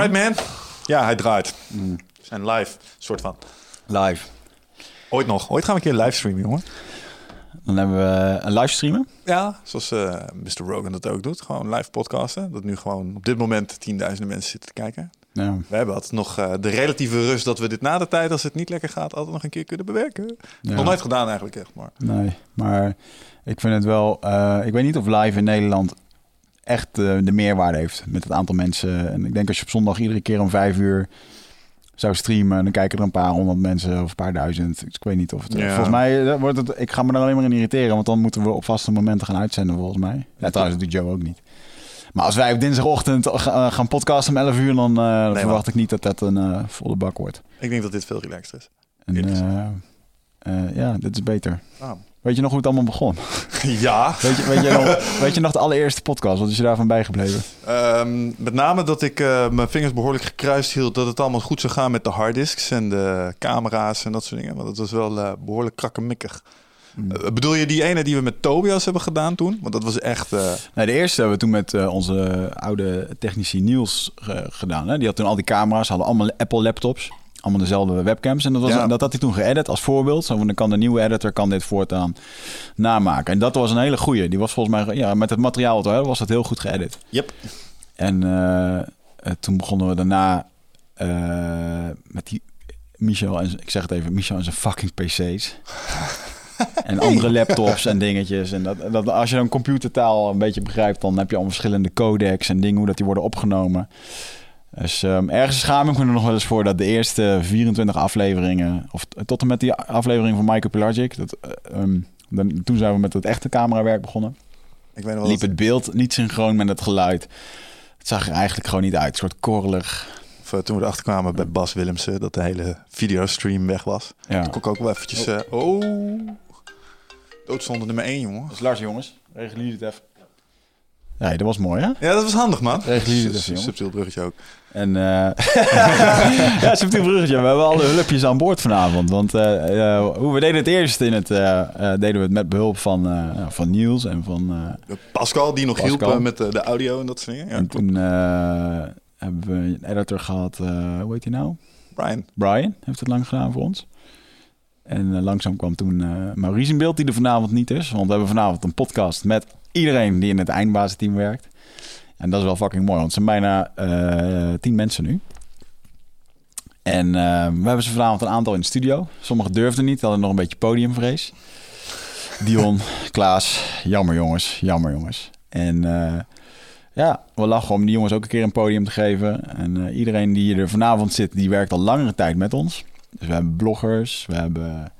Right man. Ja, hij draait. We zijn live, soort van. Live. Ooit nog. Ooit gaan we een keer livestreamen, jongen. Dan hebben we een livestreamen. Ja, zoals eh, Mr. Rogan dat ook doet. Gewoon live podcasten. Dat nu gewoon op dit moment tienduizenden mensen zitten te kijken. Ja. We hebben altijd nog eh, de relatieve rust dat we dit na de tijd, als het niet lekker gaat, altijd nog een keer kunnen bewerken. Ja. Nog nooit gedaan eigenlijk echt, maar... Nee, maar ik vind het wel... eh, ik weet niet of live in Nederland echt eh, de meerwaarde heeft met het aantal mensen. En ik denk als je op zondag iedere keer om vijf uur zou streamen... dan kijken er een paar honderd mensen of een paar duizend. Ik weet niet of het... Ja. Volgens mij eh, wordt het... Ik ga me er alleen maar in irriteren... want dan moeten we op vaste momenten gaan uitzenden volgens mij. Ja, trouwens, dat doet Joe ook niet. Maar als wij op dinsdagochtend eh, gaan podcasten om 11 uur... dan verwacht ik niet dat dat een volle bak wordt. Ik denk dat dit veel relaxter is. En, ja, dit is beter. Weet je nog hoe het allemaal begon? Ja. Weet je, weet je, nog, weet je nog de allereerste podcast? Wat is je daarvan bijgebleven? Ehm, met name dat ik eh, mijn vingers behoorlijk gekruist hield dat het allemaal goed zou gaan met de harddisks en de camera's en dat soort dingen. Want het was wel eh, behoorlijk krakkemikkig. Eh, bedoel je die ene die we met Tobias hebben gedaan toen? Want dat was echt... Nee, de eerste hebben we toen met onze oude technici Niels ge- gedaan. Hè? Die had toen al die camera's, hadden allemaal Apple laptops. Allemaal dezelfde webcams. En dat, was, Ja. dat had hij toen geëdit als voorbeeld. Zo van, dan kan de nieuwe editor kan dit voortaan namaken. En dat was een hele goeie. Die was volgens mij, ja, met het materiaal we hadden, was dat heel goed geëdit. Yep. En eh, eh, toen begonnen we daarna eh, met die Michel en ik zeg het even, Michel en zijn fucking PC's. en andere laptops en dingetjes. En dat, dat, als je dan computertaal een beetje begrijpt, dan heb je allemaal verschillende codecs en dingen hoe dat die worden opgenomen. Dus ehm, ergens schaam ik me er nog wel eens voor dat de eerste 24 afleveringen, of tot en met die aflevering van Michael Pelagic, dat, eh, ehm, dan, toen zijn we met het echte camerawerk begonnen Ik weet nog wel liep dat- het beeld niet synchroon met het geluid. Het zag er eigenlijk gewoon niet uit. Een soort korrelig. of, toen we erachter kwamen bij Bas Willemsen dat de hele videostream weg was. Ja. Toen kon ik ook wel eventjes... eh, oh. Doodzonde nummer 1, jongen. Dat is Lars, jongens. Regel jullie het even. Nee, dat was mooi, hè? Ja, dat was handig, man. Subtiel bruggetje ook. En eh ja, subtiel bruggetje. We hebben alle hulpjes aan boord vanavond. Want eh, eh, hoe we deden het eerst in het, deden we het met behulp van, van Niels en van. Pascal, die nog Pascal. hielp met de, audio en dat soort dingen. Ja, en toen hebben we een editor gehad. eh, hoe heet hij nou? Brian. Brian heeft het lang gedaan voor ons. En langzaam kwam toen Maurice in beeld, die er vanavond niet is. Want we hebben vanavond een podcast met iedereen die in het eindbazenteam werkt. En dat is wel fucking mooi, want het zijn bijna eh, tien mensen nu. En eh, we hebben ze vanavond een aantal in de studio. Sommigen durfden niet, hadden nog een beetje podiumvrees. Dion, Klaas, jammer jongens, jammer jongens. En eh, ja, we lachen om die jongens ook een keer een podium te geven. En iedereen die er vanavond zit, die werkt al langere tijd met ons. Dus we hebben bloggers, we hebben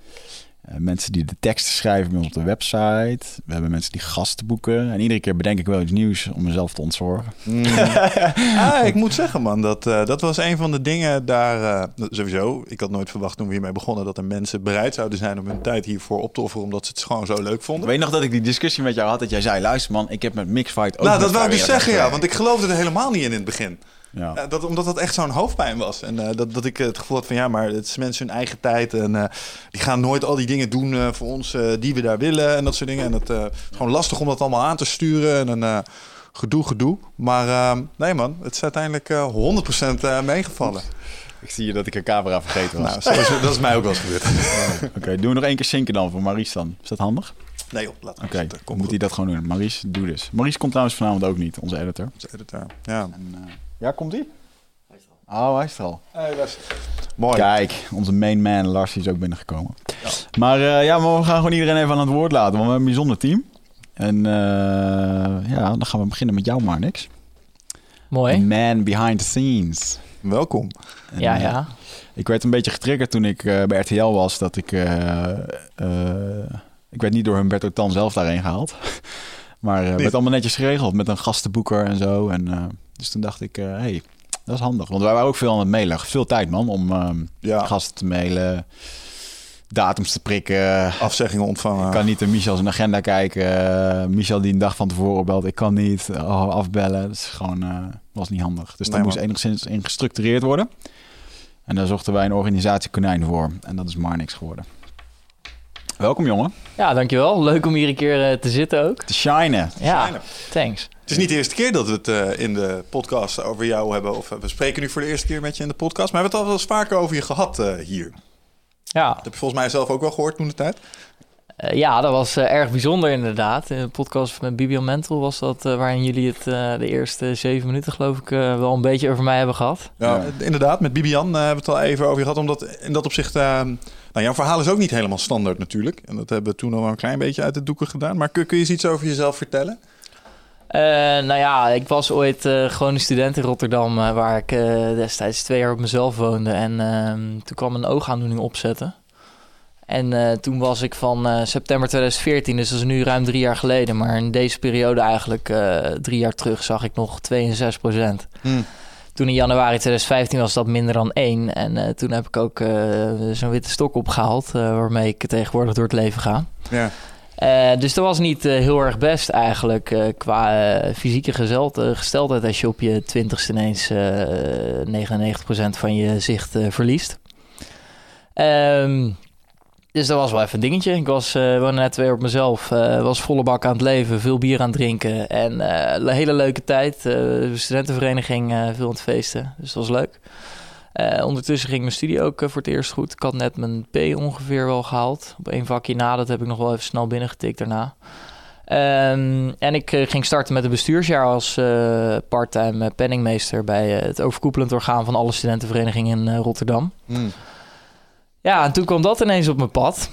mensen die de teksten schrijven bij ons op de website. We hebben mensen die gasten boeken. En iedere keer bedenk ik wel iets nieuws om mezelf te ontzorgen. ah, ik moet zeggen, man, dat, eh, dat was een van de dingen daar. eh, sowieso, ik had nooit verwacht toen we hiermee begonnen dat er mensen bereid zouden zijn om hun tijd hiervoor op te offeren, omdat ze het gewoon zo leuk Ik vonden. weet nog dat ik die discussie met jou had, dat jij zei... luister man, ik heb met Mixfight ook nou, dat wou ik dus zeggen, ja, gewerkt." want ik geloofde er helemaal niet in in het begin. Ja. Eh, dat, omdat dat echt zo'n hoofdpijn was. En eh, dat, dat ik het gevoel had van ja, maar het is mensen hun eigen tijd. En eh, die gaan nooit al die dingen doen voor ons die we daar willen. En dat soort dingen. En het is gewoon lastig om dat allemaal aan te sturen. En een gedoe, gedoe. Maar nee man, het is uiteindelijk eh 100% eh, meegevallen. Ik zie je dat ik een camera vergeten was. Nou, zo dat is mij ook wel eens gebeurd. Oké, doen we nog één keer zinken dan voor Maurice dan. Is dat handig? Nee joh, laat Oké. Komt moet hij dat gewoon doen. Maurice, doe dus. Maurice komt trouwens vanavond ook niet, onze editor. Onze editor. Ja. En, ja, komt hij? Oh, hij is er al. Hey, Wes. Mooi. Kijk, onze main man Lars is ook binnengekomen. Maar eh, ja, maar we gaan gewoon iedereen even aan het woord laten, want we hebben een bijzonder team. En eh, ja, dan gaan we beginnen met jou, Marnix. The Mooi. man behind the scenes. Welkom. En, Ja, eh, ja. Ik werd een beetje getriggerd toen ik eh, bij RTL was, dat ik... eh, eh, ik werd niet door Humberto Tan zelf daarheen gehaald. maar het werd allemaal netjes geregeld met een gastenboeker en zo. En, eh, dus toen dacht ik, hé, hey, dat is handig. Want wij waren ook veel aan het mailen. Veel tijd, man, om ehm, Ja, gasten te mailen, datums te prikken. afzeggingen ontvangen. Ik kan niet in Michel zijn agenda kijken. Eh, Michel die een dag van tevoren belt, ik kan niet oh, afbellen. Dat is gewoon, eh, was niet handig. Dus dat Nee, moest man. enigszins in gestructureerd worden. En daar zochten wij een organisatiekonijn voor. En dat is maar niks geworden. Welkom jongen, Ja, dankjewel. Leuk om hier een keer eh, te zitten ook. te shinen. Ja, Fijne. thanks. Het is niet de eerste keer dat we het eh, in de podcast over jou hebben. Of eh, we spreken nu voor de eerste keer met je in de podcast. Maar we hebben het al wel eens vaker over je gehad eh, hier. Ja, Dat heb je volgens mij zelf ook wel gehoord toen de tijd. eh, ja dat was eh, erg bijzonder inderdaad. In de podcast met Bibian Mental was dat eh, waarin jullie het eh, de eerste zeven minuten geloof ik eh, wel een beetje over mij hebben gehad. Ja, Ja. inderdaad. Met Bibian hebben we het al even over je gehad. Omdat in dat opzicht... nou, jouw verhaal is ook niet helemaal standaard natuurlijk. En dat hebben we toen al wel een klein beetje uit de doeken gedaan. Maar kun, kun je eens iets over jezelf vertellen? Eh, nou ja, ik was ooit eh, gewoon een student in Rotterdam, eh, waar ik destijds twee jaar op mezelf woonde. En ehm, toen kwam een oogaandoening opzetten. En toen was ik van september 2014, dus dat is nu ruim drie jaar geleden. Maar in deze periode eigenlijk drie jaar terug zag ik nog 62 procent. Hmm. Toen in januari 2015 was dat minder dan één. En toen heb ik ook zo'n witte stok opgehaald, eh, waarmee ik tegenwoordig door het leven ga. Ja. Eh, dus dat was niet eh, heel erg best eigenlijk eh, qua fysieke gezeld, gesteldheid als je op je twintigste ineens eh 99% van je zicht verliest. Ehm, dus dat was wel even een dingetje. Ik was net twee jaar op mezelf, was volle bak aan het leven, veel bier aan het drinken en een hele leuke tijd. Studentenvereniging, veel aan het feesten, dus dat was leuk. Eh, ondertussen ging mijn studie ook eh, voor het eerst goed. Ik had net mijn P ongeveer wel gehaald. Op één vakje na, dat heb ik nog wel even snel binnengetikt daarna. Ehm, en ik eh, ging starten met een bestuursjaar als parttime penningmeester bij het overkoepelend orgaan van alle studentenverenigingen in Rotterdam. Hmm. Ja, en toen kwam dat ineens op mijn pad.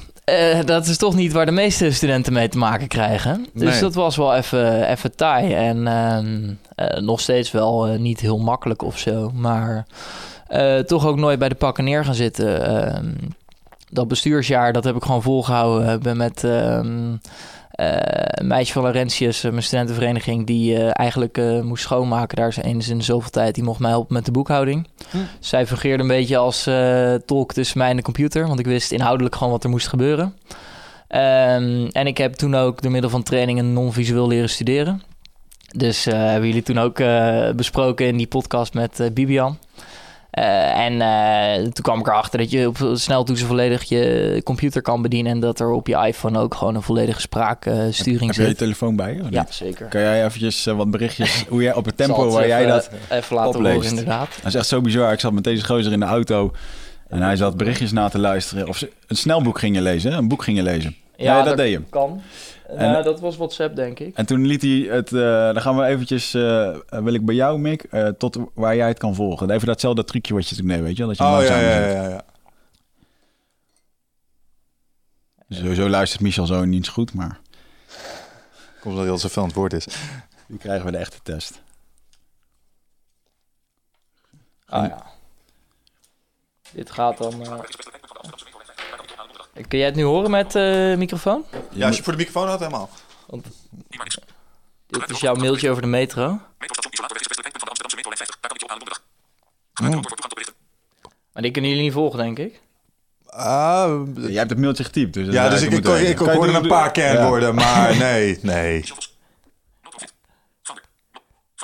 Dat is toch niet waar de meeste studenten mee te maken krijgen. Dus Nee. dat was wel even, even taai. En ehm, eh, nog steeds wel niet heel makkelijk of zo. Maar eh, toch ook nooit bij de pakken neer gaan zitten. Ehm, dat bestuursjaar, dat heb ik gewoon volgehouden. Ik ben met ehm, eh, een meisje van Laurentius, eh, mijn studentenvereniging... die eigenlijk moest schoonmaken. Daar is eens in zoveel tijd. Die mocht mij helpen met de boekhouding. Hm. Zij fungeerde een beetje als tolk tussen mij en de computer. Want ik wist inhoudelijk gewoon wat er moest gebeuren. Ehm, en ik heb toen ook door middel van training een non-visueel leren studeren. Dus hebben jullie toen ook besproken in die podcast met Bibian. Eh, en eh, toen kwam ik erachter dat je op sneltoetsen volledig je computer kan bedienen. En dat er op je iPhone ook gewoon een volledige spraaksturing Heb je je zit. telefoon bij Ja, zeker. Kan jij eventjes eh, wat berichtjes, hoe jij op het tempo het waar jij dat... Even laten opleest. horen, inderdaad. Dat is echt zo bizar. Ik zat met deze gozer in de auto en hij zat berichtjes na te luisteren. Of ze- een snelboek ging je lezen, een boek ging je lezen. Ja, dat deed je. Kan. En- Nou, dat was WhatsApp, denk ik. En toen liet hij het, eh, dan gaan we eventjes, eh, wil ik bij jou Mick, eh, tot waar jij het kan volgen. Even datzelfde trucje wat je toen deed, weet je wel, dat je Oh ja, ja, ja, ja. Sowieso luistert Michel zo niet eens goed, maar Komt dat hij al zoveel aan het woord is. nu krijgen we de echte test. Ah ja. Dit gaat dan... Kun jij het nu horen met eh microfoon? Ja, als je voor de microfoon had, helemaal. Dit is jouw mailtje over de metro. Maar die kunnen jullie niet volgen, denk ik. Ah, Jij hebt het mailtje getypt, dus... ja, dus ik, ik, ik, hoorde een paar kernwoorden, maar nee, nee.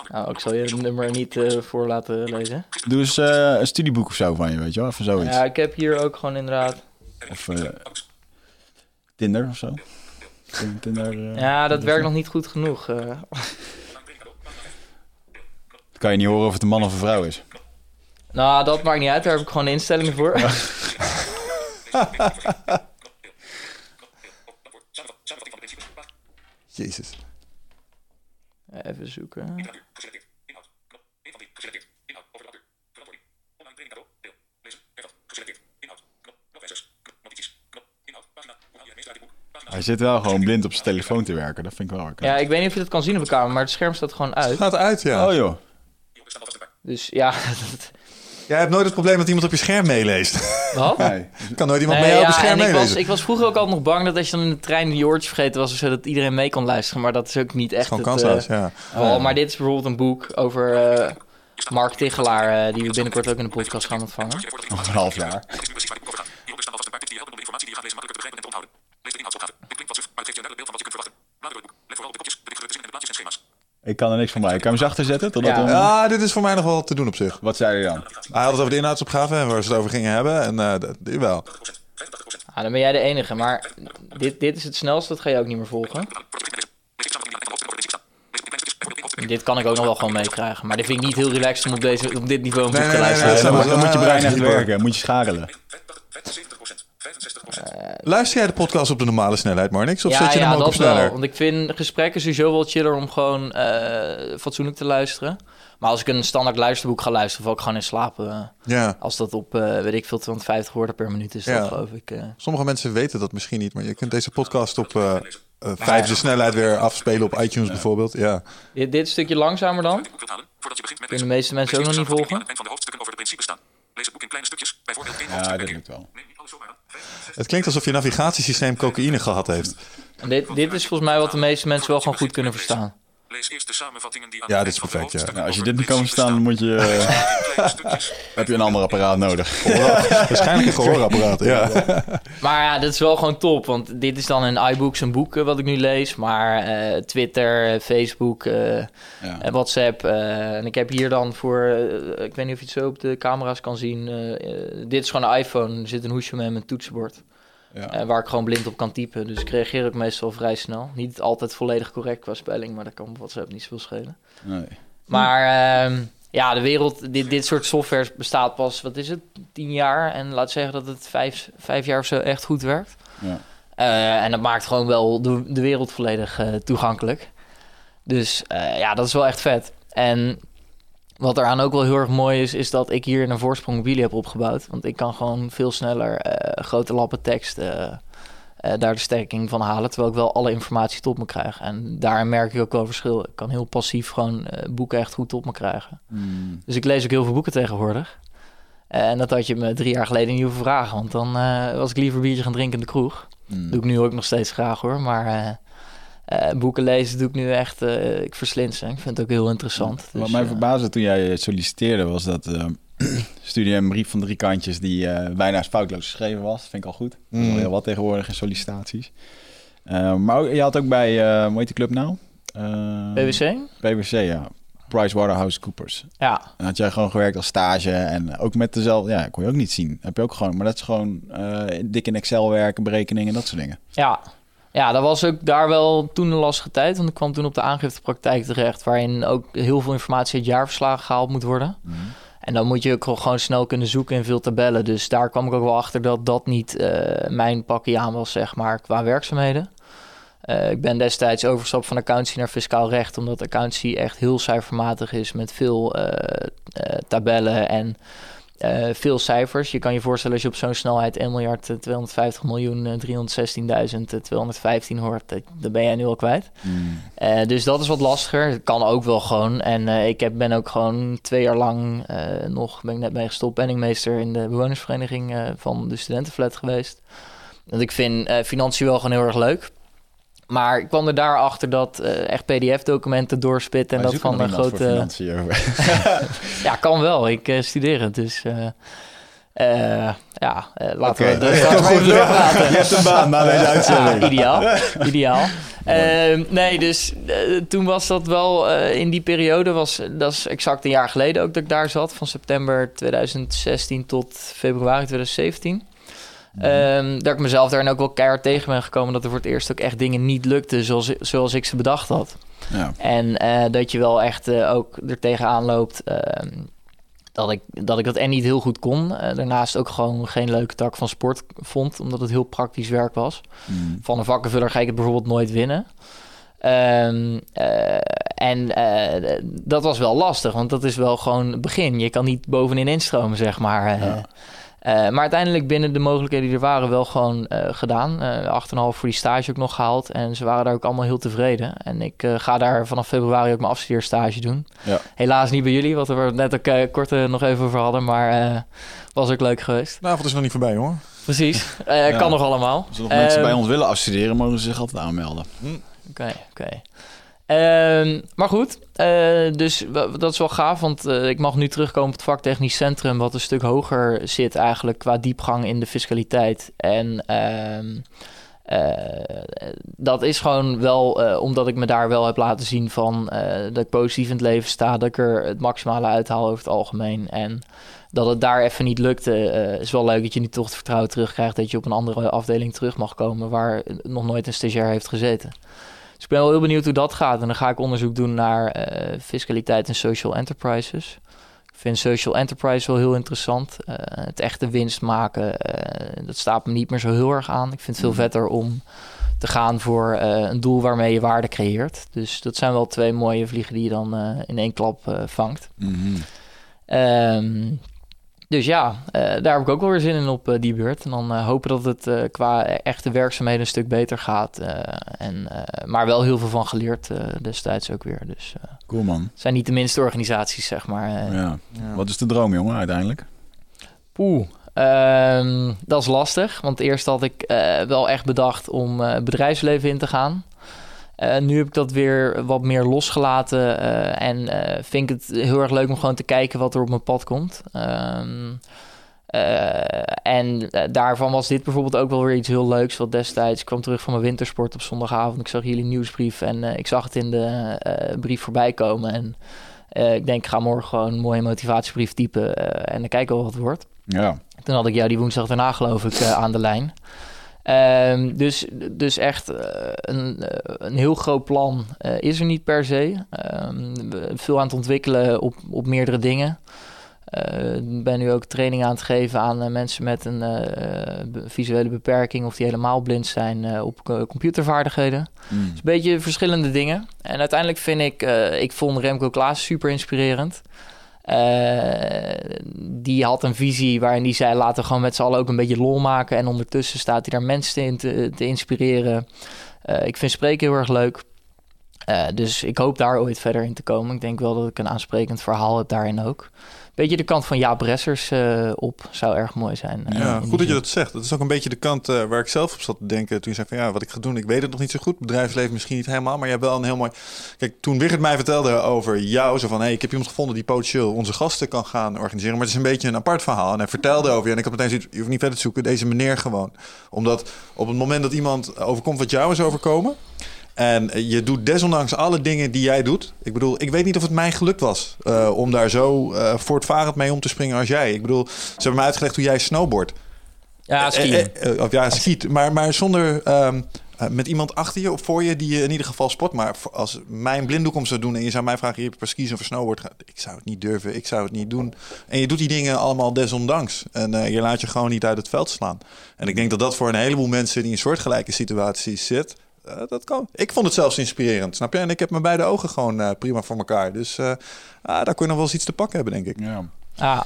Nou, ik zal je het nummer niet eh, voor laten lezen. Doe eens eh, een studieboek of zo van je, weet je wel, even zoiets. Ja, ik heb hier ook gewoon inderdaad... Of eh, Tinder of zo. Tinder, eh, Ja, dat werkt nog niet goed genoeg. eh. Dan kan je niet horen of het een man of een vrouw is. nou, dat maakt niet uit. Daar heb ik gewoon instellingen voor. Jezus. Even zoeken. Hij zit wel gewoon blind op zijn telefoon te werken. Dat vind ik wel lekker. Ja, ik weet niet of je dat kan zien op de kamer, maar het scherm staat gewoon Het uit. gaat uit, ja. Oh joh. Dus ja, Jij hebt nooit het probleem dat iemand op je scherm meeleest. wat? Nee. kan nooit iemand Nee, mee op je scherm en ik was, meelezen. ik was vroeger ook altijd nog bang dat als je dan in de trein die oortjes vergeten was of zo, dat iedereen mee kon luisteren. Maar dat is ook niet echt Gewoon het kansloos, eh, ja. Maar dit is bijvoorbeeld een boek over eh, Mark Tichelaar, eh, die we binnenkort ook in de podcast gaan ontvangen. Nog een half jaar. Hieronder staan vast een paar tips die je helpen om de informatie die je gaat lezen makkelijker te begrijpen en te onthouden. Lees de inhoudsopgave. Dit klinkt wat suf, maar het geeft je een duidelijk beeld van wat je kunt verwachten. Blader door het boek. Let vooral op de kopjes, de dichtgedrukte zinnen en de plaatjes en schema's. Ik kan er niks van bij. Kan je hem zachter zetten? Totdat Ja. hem- Ja, dit is voor mij nog wel te doen op zich. Wat zei hij dan? Hij had het over de inhoudsopgave en waar ze het over gingen hebben. En eh dat, jawel. 85%. Ah, dan ben jij de enige, maar dit, dit is het snelste, dat ga je ook niet meer volgen. Ik Dit kan ik ook nog wel gewoon meekrijgen, maar dit vind ik niet heel relaxed om op, deze, op dit niveau een boek Nee, te luisteren. dan, moet, je wel brein echt werken. Moet je schakelen. 75%. 65%. Luister jij de podcast op de normale snelheid, Marnix? Of ja, zet je ja, hem ook dat op sneller? wel. Want ik vind gesprekken sowieso wel chiller om gewoon eh, fatsoenlijk te luisteren. Maar als ik een standaard luisterboek ga luisteren, val ik gewoon in slaap. eh, Ja. als dat op, eh, weet ik veel, 250 woorden per minuut is, Ja. dat geloof ik. eh. Sommige mensen weten dat misschien niet, maar je kunt deze podcast op eh eh, vijfde snelheid weer afspelen op iTunes bijvoorbeeld. Ja. Dit, dit stukje langzamer dan. Kunnen lezen. de meeste mensen ook nog niet volgen. het eind van de hoofdstukken over de principes staan. Lees het boek in kleine stukjes. Bijvoorbeeld één Ja, dat lukt wel. Neem niet alles zomaar aan. 65%. Het klinkt alsof je navigatiesysteem cocaïne gehad heeft. Dit, dit is volgens mij wat de meeste mensen wel gewoon goed kunnen verstaan. Lees eerst de samenvattingen die aan Ja, dit is perfect, ja. Nou, als je dit niet kan verstaan, dan moet je, eh, heb je een ander apparaat nodig. Waarschijnlijk een gehoorapparaat. Ja. Maar ja, dat is wel gewoon top. Want dit is dan in iBooks een boek wat ik nu lees. Maar eh, Twitter, Facebook, eh, Ja. en WhatsApp. eh, en ik heb hier dan voor... ik weet niet of je het zo op de camera's kan zien. dit is gewoon een iPhone. Er zit een hoesje mee met een toetsenbord. Ja. eh, waar ik gewoon blind op kan typen. Dus ik reageer ook meestal vrij snel. Niet altijd volledig correct qua spelling. Maar dat kan op WhatsApp niet zoveel schelen. Nee. Maar ehm, ja, de wereld, dit, dit soort software bestaat pas, wat is het, tien jaar. En laat zeggen dat het vijf, vijf jaar of zo echt goed werkt. Ja. Eh, en dat maakt gewoon wel de, de wereld volledig eh, toegankelijk. Dus ja, dat is wel echt vet. En wat eraan ook wel heel erg mooi is, is dat ik hier een voorsprong mobiele heb opgebouwd. Want ik kan gewoon veel sneller eh, grote lappen tekst eh, eh, daar de sterking van halen. Terwijl ik wel alle informatie tot me krijg. En daarin merk ik ook wel verschil. Ik kan heel passief gewoon boeken echt goed tot me krijgen. Mm. Dus ik lees ook heel veel boeken tegenwoordig. En dat had je me drie jaar geleden niet hoeven vragen. Want dan was ik liever biertje gaan drinken in de kroeg. Mm. Doe ik nu ook nog steeds graag hoor. Maar eh, eh, boeken lezen doe ik nu echt... eh, ik verslind ze. Ik vind het ook heel interessant. Wat Dus, mij eh, verbaasde toen jij solliciteerde was dat eh studie een brief van drie kantjes die eh, bijna foutloos geschreven was. Vind ik al goed. Dat is Mm. al heel wat tegenwoordig in sollicitaties. Eh, maar ook- je had ook bij, eh hoe heet die club nou? Eh, PwC? PwC, ja. PricewaterhouseCoopers. Ja. En had jij gewoon gewerkt als stage en ook met dezelfde... Ja, kon je ook niet zien. Heb je ook gewoon... Maar dat is gewoon eh, dik in Excel werken, berekeningen, dat soort dingen. Ja. Ja, dat was ook daar wel toen een lastige tijd. Want ik kwam toen op de aangiftepraktijk terecht... waarin ook heel veel informatie uit jaarverslagen gehaald moet worden. En dan moet je ook gewoon snel kunnen zoeken in veel tabellen. Dus daar kwam ik ook wel achter dat dat niet eh, mijn pakje aan was, zeg maar, qua werkzaamheden. Eh, ik ben destijds overgestapt van accountancy naar fiscaal recht... omdat accountancy echt heel cijfermatig is met veel eh, tabellen en eh, veel cijfers. Je kan je voorstellen als je op zo'n snelheid 1 miljard eh, 250 miljoen eh, 316.000 eh, 215 hoort, dan ben jij nu al kwijt. Eh, dus dat is wat lastiger. Het kan ook wel gewoon. En ik heb, ben ook gewoon twee jaar lang nog, ben ik net mee gestopt, penningmeester in de bewonersvereniging van de studentenflat geweest. Want ik vind financiën wel gewoon heel erg leuk. Maar ik kwam er daarachter dat eh, echt pdf-documenten doorspitten en dat van een grote... financiën. Ja, kan wel. Ik eh, studeer het, dus... eh, ja, laten we we even doorpraten. Je hebt een baan na deze Ja, uitzending. ideaal. ideaal. Ehm, nee, dus toen was dat wel in die periode, was, dat is exact een jaar geleden ook dat ik daar zat, van september 2016 tot februari 2017. Ehm, dat ik mezelf daarin ook wel keihard tegen ben gekomen dat er voor het eerst ook echt dingen niet lukten zoals, zoals ik ze bedacht had. Ja. En eh, dat je wel echt eh, ook er tegenaan loopt. ehm, dat, ik, dat ik dat en niet heel goed kon. Eh, daarnaast ook gewoon geen leuke tak van sport vond. Omdat het heel praktisch werk was. Mm. Van een vakkenvuller ga ik het bijvoorbeeld nooit winnen. Ehm, eh, en dat was wel lastig. Want dat is wel gewoon het begin. Je kan niet bovenin instromen, zeg maar. Ja. Eh, maar uiteindelijk binnen de mogelijkheden die er waren wel gewoon eh, gedaan. Eh 8,5 voor die stage ook nog gehaald. En ze waren daar ook allemaal heel tevreden. En ik eh, ga daar vanaf februari ook mijn afstudeerstage doen. Ja. Helaas niet bij jullie, wat we er net ook eh, kort eh, nog even over hadden. Maar eh, was ook leuk geweest. De avond is nog niet voorbij, hoor. Precies. Eh, Ja. Kan nog allemaal. Als er nog mensen Ehm, bij ons willen afstuderen, mogen ze zich altijd aanmelden. Oké, oké. Ehm, maar goed, eh, dus dat is wel gaaf, want eh, ik mag nu terugkomen op het vaktechnisch centrum, wat een stuk hoger zit eigenlijk qua diepgang in de fiscaliteit. En ehm, eh, dat is gewoon wel omdat ik me daar wel heb laten zien van dat ik positief in het leven sta, dat ik er het maximale uithaal over het algemeen. En dat het daar even niet lukte, is wel leuk dat je nu toch het vertrouwen terugkrijgt dat je op een andere afdeling terug mag komen waar nog nooit een stagiair heeft gezeten. Dus ik ben wel heel benieuwd hoe dat gaat. En dan ga ik onderzoek doen naar eh, fiscaliteit en social enterprises. Ik vind social enterprise wel heel interessant. Eh, het echte winst maken, eh, dat staat me niet meer zo heel erg aan. Ik vind het veel Mhm. vetter om te gaan voor een doel waarmee je waarde creëert. Dus dat zijn wel twee mooie vliegen die je dan in één klap vangt. Ehm, dus ja, eh, daar heb ik ook wel weer zin in op eh, die beurt. En dan eh, hopen dat het eh, qua echte werkzaamheden een stuk beter gaat. eh, en, eh, maar wel heel veel van geleerd eh, destijds ook weer. Dus eh, Cool man. het zijn niet de minste organisaties, zeg maar. eh. Ja. Wat is de droom, jongen, uiteindelijk? Poeh, ehm, dat is lastig. Want eerst had ik eh, wel echt bedacht om eh, het bedrijfsleven in te gaan. Eh, nu heb ik dat weer wat meer losgelaten. eh, en eh, vind ik het heel erg leuk om gewoon te kijken wat er op mijn pad komt. Ehm, eh, en daarvan was dit bijvoorbeeld ook wel weer iets heel leuks. Want destijds ik kwam terug van mijn wintersport op zondagavond. Ik zag jullie nieuwsbrief en ik zag het in de brief voorbij komen. En ik denk, ik ga morgen gewoon een mooie motivatiebrief typen. en dan kijken we wat het wordt. Ja. Toen had ik jou die woensdag daarna, geloof ik, aan de lijn. Ehm, dus, dus echt eh, een, eh, een heel groot plan eh, is er niet per se. Ehm, veel aan het ontwikkelen op, op meerdere dingen. Ik ben nu ook training aan het geven aan mensen met een visuele beperking of die helemaal blind zijn op co- computervaardigheden. Mm. Dus een beetje verschillende dingen. En uiteindelijk vind ik, ik vond Remco Klaas super inspirerend. Eh, die had een visie waarin die zei: laten we gewoon met z'n allen ook een beetje lol maken. En ondertussen staat hij daar mensen in te, inspireren. Eh, ik vind spreken heel erg leuk. Eh, dus ik hoop daar ooit verder in te komen. Ik denk wel dat ik een aansprekend verhaal heb daarin ook. Beetje de kant van Jaap Bressers eh, op zou erg mooi zijn. eh, Ja, goed dat je dat zegt. Dat is ook een beetje de kant eh, waar ik zelf op zat te denken. Toen je zei van ja, wat ik ga doen, ik weet het nog niet zo goed. Bedrijfsleven misschien niet helemaal, maar je hebt wel een heel mooi... Kijk, toen Wigert mij vertelde over jou, zo van... hey, ik heb iemand gevonden die potentieel onze gasten kan gaan organiseren. Maar het is een beetje een apart verhaal. En hij vertelde over je. En ik had meteen zoiets, je hoeft niet verder te zoeken. Deze meneer gewoon. Omdat op het moment dat iemand overkomt wat jou is overkomen... En je doet desondanks alle dingen die jij doet. Ik bedoel, ik weet niet of het mij gelukt was eh, om daar zo eh, voortvarend mee om te springen als jij. Ik bedoel, ze hebben mij uitgelegd hoe jij snowboard. Ja, skiën. Eh, eh, of ja, skiet. Maar, maar zonder ehm, eh, met iemand achter je of voor je die je in ieder geval sport. Maar als mij een blinddoek om zou doen en je zou mij vragen: je hebt per skis of snowboard. Ik zou het niet durven. Ik zou het niet doen. En je doet die dingen allemaal desondanks. En je laat je gewoon niet uit het veld slaan. En ik denk dat dat voor een heleboel mensen die in soortgelijke situaties zit. Eh, dat kan. Ik vond het zelfs inspirerend, snap je? En ik heb mijn beide ogen gewoon eh, prima voor elkaar. Dus eh, ah, daar kun je nog wel eens iets te pakken hebben, denk ik. ja. Ah,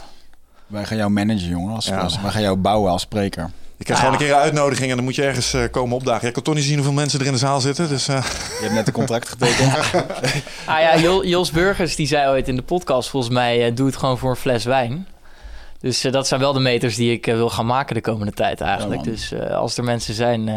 Wij gaan jou managen, jongen. Als, Ja. als- wij gaan jou bouwen als spreker. Ik krijg Ah, gewoon een keer een uitnodiging en dan moet je ergens eh, komen opdagen. Ik kan toch niet zien hoeveel mensen er in de zaal zitten. Dus eh, Je hebt net een contract getekend. Ah ja, Jo- Jos Burgers die zei ooit in de podcast volgens mij... eh, doe het gewoon voor een fles wijn. Dus eh, dat zijn wel de meters die ik eh, wil gaan maken de komende tijd eigenlijk. dus eh, als er mensen zijn,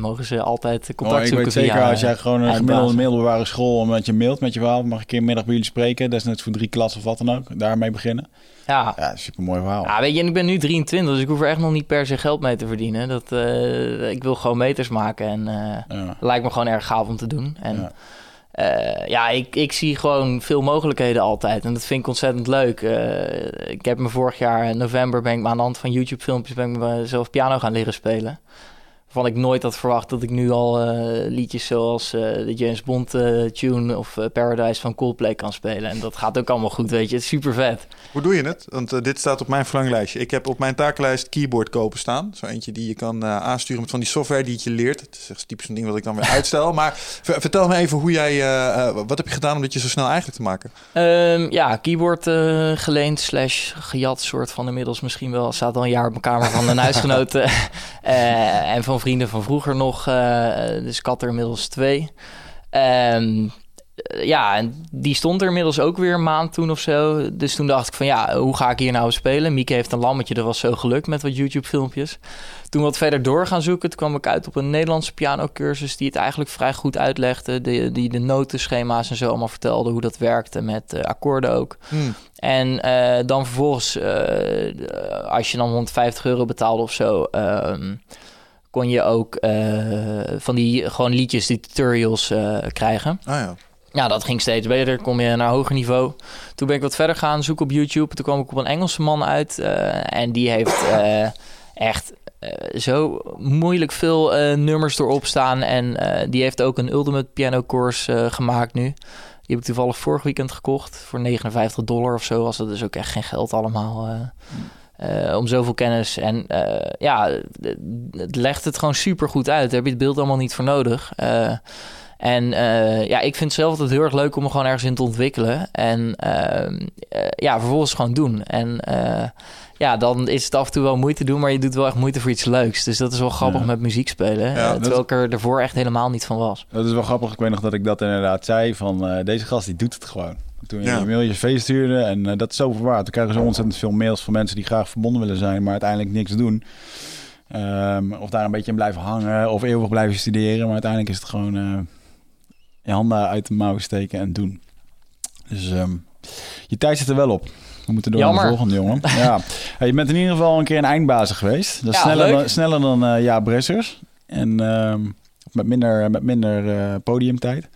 mogen ze altijd contact Oh, ik zoeken weet zeker, via, als jij gewoon een gemiddelde middelbare school... omdat je mailt met je verhaal... mag ik een keer middag bij jullie spreken. Desnoods voor drie klassen of wat dan ook. Daarmee beginnen. Ja. Ja, super mooi verhaal. Ja, weet je, en ik ben nu 23, dus ik hoef er echt nog niet per se geld mee te verdienen. Dat, ik wil gewoon meters maken en Ja. lijkt me gewoon erg gaaf om te doen. En Ja. Ja, ja ik, ik zie gewoon veel mogelijkheden altijd en dat vind ik ontzettend leuk. Eh, ik heb me vorig jaar in november ben ik me aan de hand van YouTube filmpjes ben ik zelf piano gaan leren spelen. Waarvan ik nooit had verwacht dat ik nu al eh, liedjes zoals eh, de James Bond eh, tune of Paradise van Coldplay kan spelen. En dat gaat ook allemaal goed, weet je. Het is super vet. Hoe doe je het? Want dit staat op mijn verlanglijstje. Ik heb op mijn takenlijst keyboard kopen staan. Zo eentje die je kan aansturen met van die software die het je leert. Het is echt typisch zo'n ding wat ik dan weer uitstel. Maar ver- vertel me even hoe jij... wat heb je gedaan om dit je zo snel eigenlijk te maken? Ehm, ja, keyboard geleend slash gejat soort van inmiddels misschien wel. Staat al een jaar op mijn kamer van een huisgenoot. en van vrienden van vroeger nog. eh, dus ik had er inmiddels twee. Ehm, eh, ja, en die stond er inmiddels ook weer een maand toen of zo. Dus toen dacht ik van ja, hoe ga ik hier nou spelen? Mieke heeft een lammetje, dat was zo gelukt met wat YouTube filmpjes. Toen wat verder door gaan zoeken, toen kwam ik uit op een Nederlandse pianocursus... die het eigenlijk vrij goed uitlegde. Die, die de notenschema's en zo allemaal vertelde hoe dat werkte met eh, akkoorden ook. Hmm. En eh, dan vervolgens, als je dan 150 euro betaalde of zo... ehm, kon je ook eh, van die gewoon liedjes, die tutorials eh, krijgen. Ah ja. Ja, dat ging steeds beter. Kom je naar hoger niveau. Toen ben ik wat verder gaan zoeken op YouTube. Toen kwam ik op een Engelse man uit. eh, en die heeft echt zo moeilijk veel nummers erop staan. En die heeft ook een Ultimate Piano Course gemaakt nu. Die heb ik toevallig vorig weekend gekocht. Voor 59 dollar of zo. Was dat dus ook echt geen geld allemaal. Eh, om zoveel kennis. En eh, ja, het legt het gewoon super goed uit. Daar heb je het beeld allemaal niet voor nodig. Eh, en ja, ik vind zelf altijd heel erg leuk om me gewoon ergens in te ontwikkelen. En ehm, eh, ja, vervolgens gewoon doen. En ja, dan is het af en toe wel moeite doen, maar je doet wel echt moeite voor iets leuks. Dus dat is wel grappig Ja. met muziek spelen. Ja, dat- terwijl ik er ervoor echt helemaal niet van was. Dat is wel grappig. Ik weet nog dat ik dat inderdaad zei van deze gast die doet het gewoon. Toen je Ja. een mailtje feest stuurde en eh, dat is zo verwaard. We krijgen zo ontzettend veel mails van mensen die graag verbonden willen zijn, maar uiteindelijk niks doen. Ehm, of daar een beetje in blijven hangen of eeuwig blijven studeren. Maar uiteindelijk is het gewoon eh, je handen uit de mouw steken en doen. Dus ehm, je tijd zit er wel op. We moeten door naar de volgende, jongen. ja. Hey, je bent in ieder geval een keer een eindbazen geweest. Dat is Ja, sneller, dan, sneller dan eh Ja Bressers. En ehm, met minder, met minder eh, podiumtijd.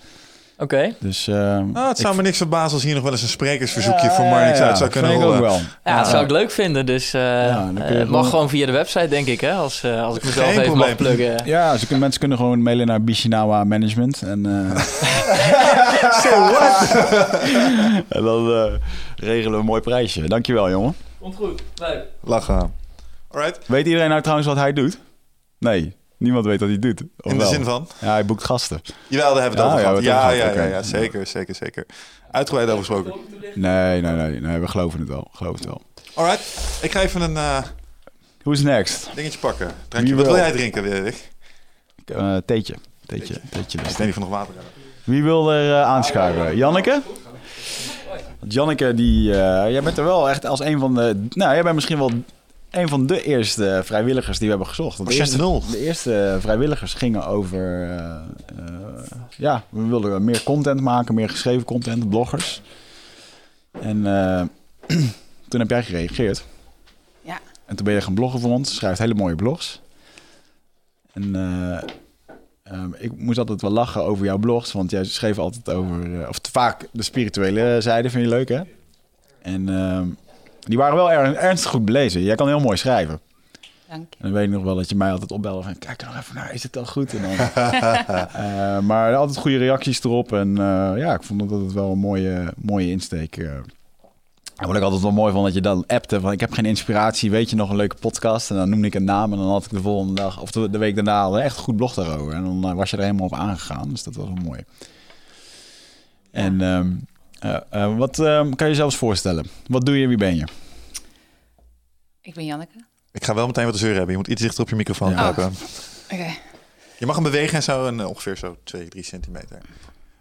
Oké. Dus ehm, Ah, het zou ik- me niks verbazen als hier nog wel eens een sprekersverzoekje Ja, voor Marnix ja, uit zou kunnen vind ik ook rollen. wel. Ja, dat zou ik leuk vinden. Dus eh Ja, eh, mag gewoon via de website, denk ik, hè? Als, eh, als ik mezelf Geen even mag pluggen. Ja, ze kunnen, mensen kunnen gewoon mailen naar Bishinawa Management. En, eh, en dan eh, regelen we een mooi prijsje. Dankjewel, jongen. Komt goed. Leuk. Lachen. Alright. Weet iedereen nou trouwens wat hij doet? Nee, niemand weet wat hij doet. In de zin van? Ja, hij boekt gasten. Jawel, daar hebben we het over ja, gehad. Ja, ja, ja, ja, zeker, zeker, zeker. Uitgebreid over gesproken. Nee, nee, nee, nee, we geloven het wel. Geloof het wel. Alright. Ik ga even een eh, Who's next? dingetje pakken. Drankje. Wat wil jij drinken, Erik? Eh theetje. Theetje, theetje. Van nog water hebben. Wie wil er eh, aanschuiven? Janneke? Want Janneke, die, jij bent er wel echt als een van de... Nou, jij bent misschien wel een van de eerste vrijwilligers die we hebben gezocht. Want de, eerste, 6-0. de eerste vrijwilligers gingen over... eh, eh, ja, we wilden meer content maken, meer geschreven content, bloggers. En eh, toen heb jij gereageerd. Ja. En toen ben je gaan bloggen voor ons. Schrijft hele mooie blogs. En eh, ehm, ik moest altijd wel lachen over jouw blogs. Want jij schreef altijd over... eh, of vaak de spirituele zijde vind je leuk, hè? En ehm, die waren wel er, ernstig goed belezen. Jij kan heel mooi schrijven. Dank je. En dan weet ik nog wel dat je mij altijd opbelde van... Kijk er nog even naar, is het al goed? En dan, Eh, maar altijd goede reacties erop. En eh, ja, ik vond dat het wel een mooie, mooie insteek. eh. En wat ik altijd wel mooi vond, dat je dan appte van... ik heb geen inspiratie, weet je nog een leuke podcast? En dan noemde ik een naam en dan had ik de volgende dag... of de, week daarna al echt een goed blog daarover. En dan was je er helemaal op aangegaan. Dus dat was wel mooi. En ehm, eh, eh, wat ehm, kan je zelfs voorstellen? Wat doe je, wie ben je? Ik ben Janneke. Ik ga wel meteen wat te zeuren hebben. Je moet iets dichter op je microfoon Ja. kruipen. Oké. Je mag hem bewegen en zo en eh, ongeveer zo 2, 3 centimeter.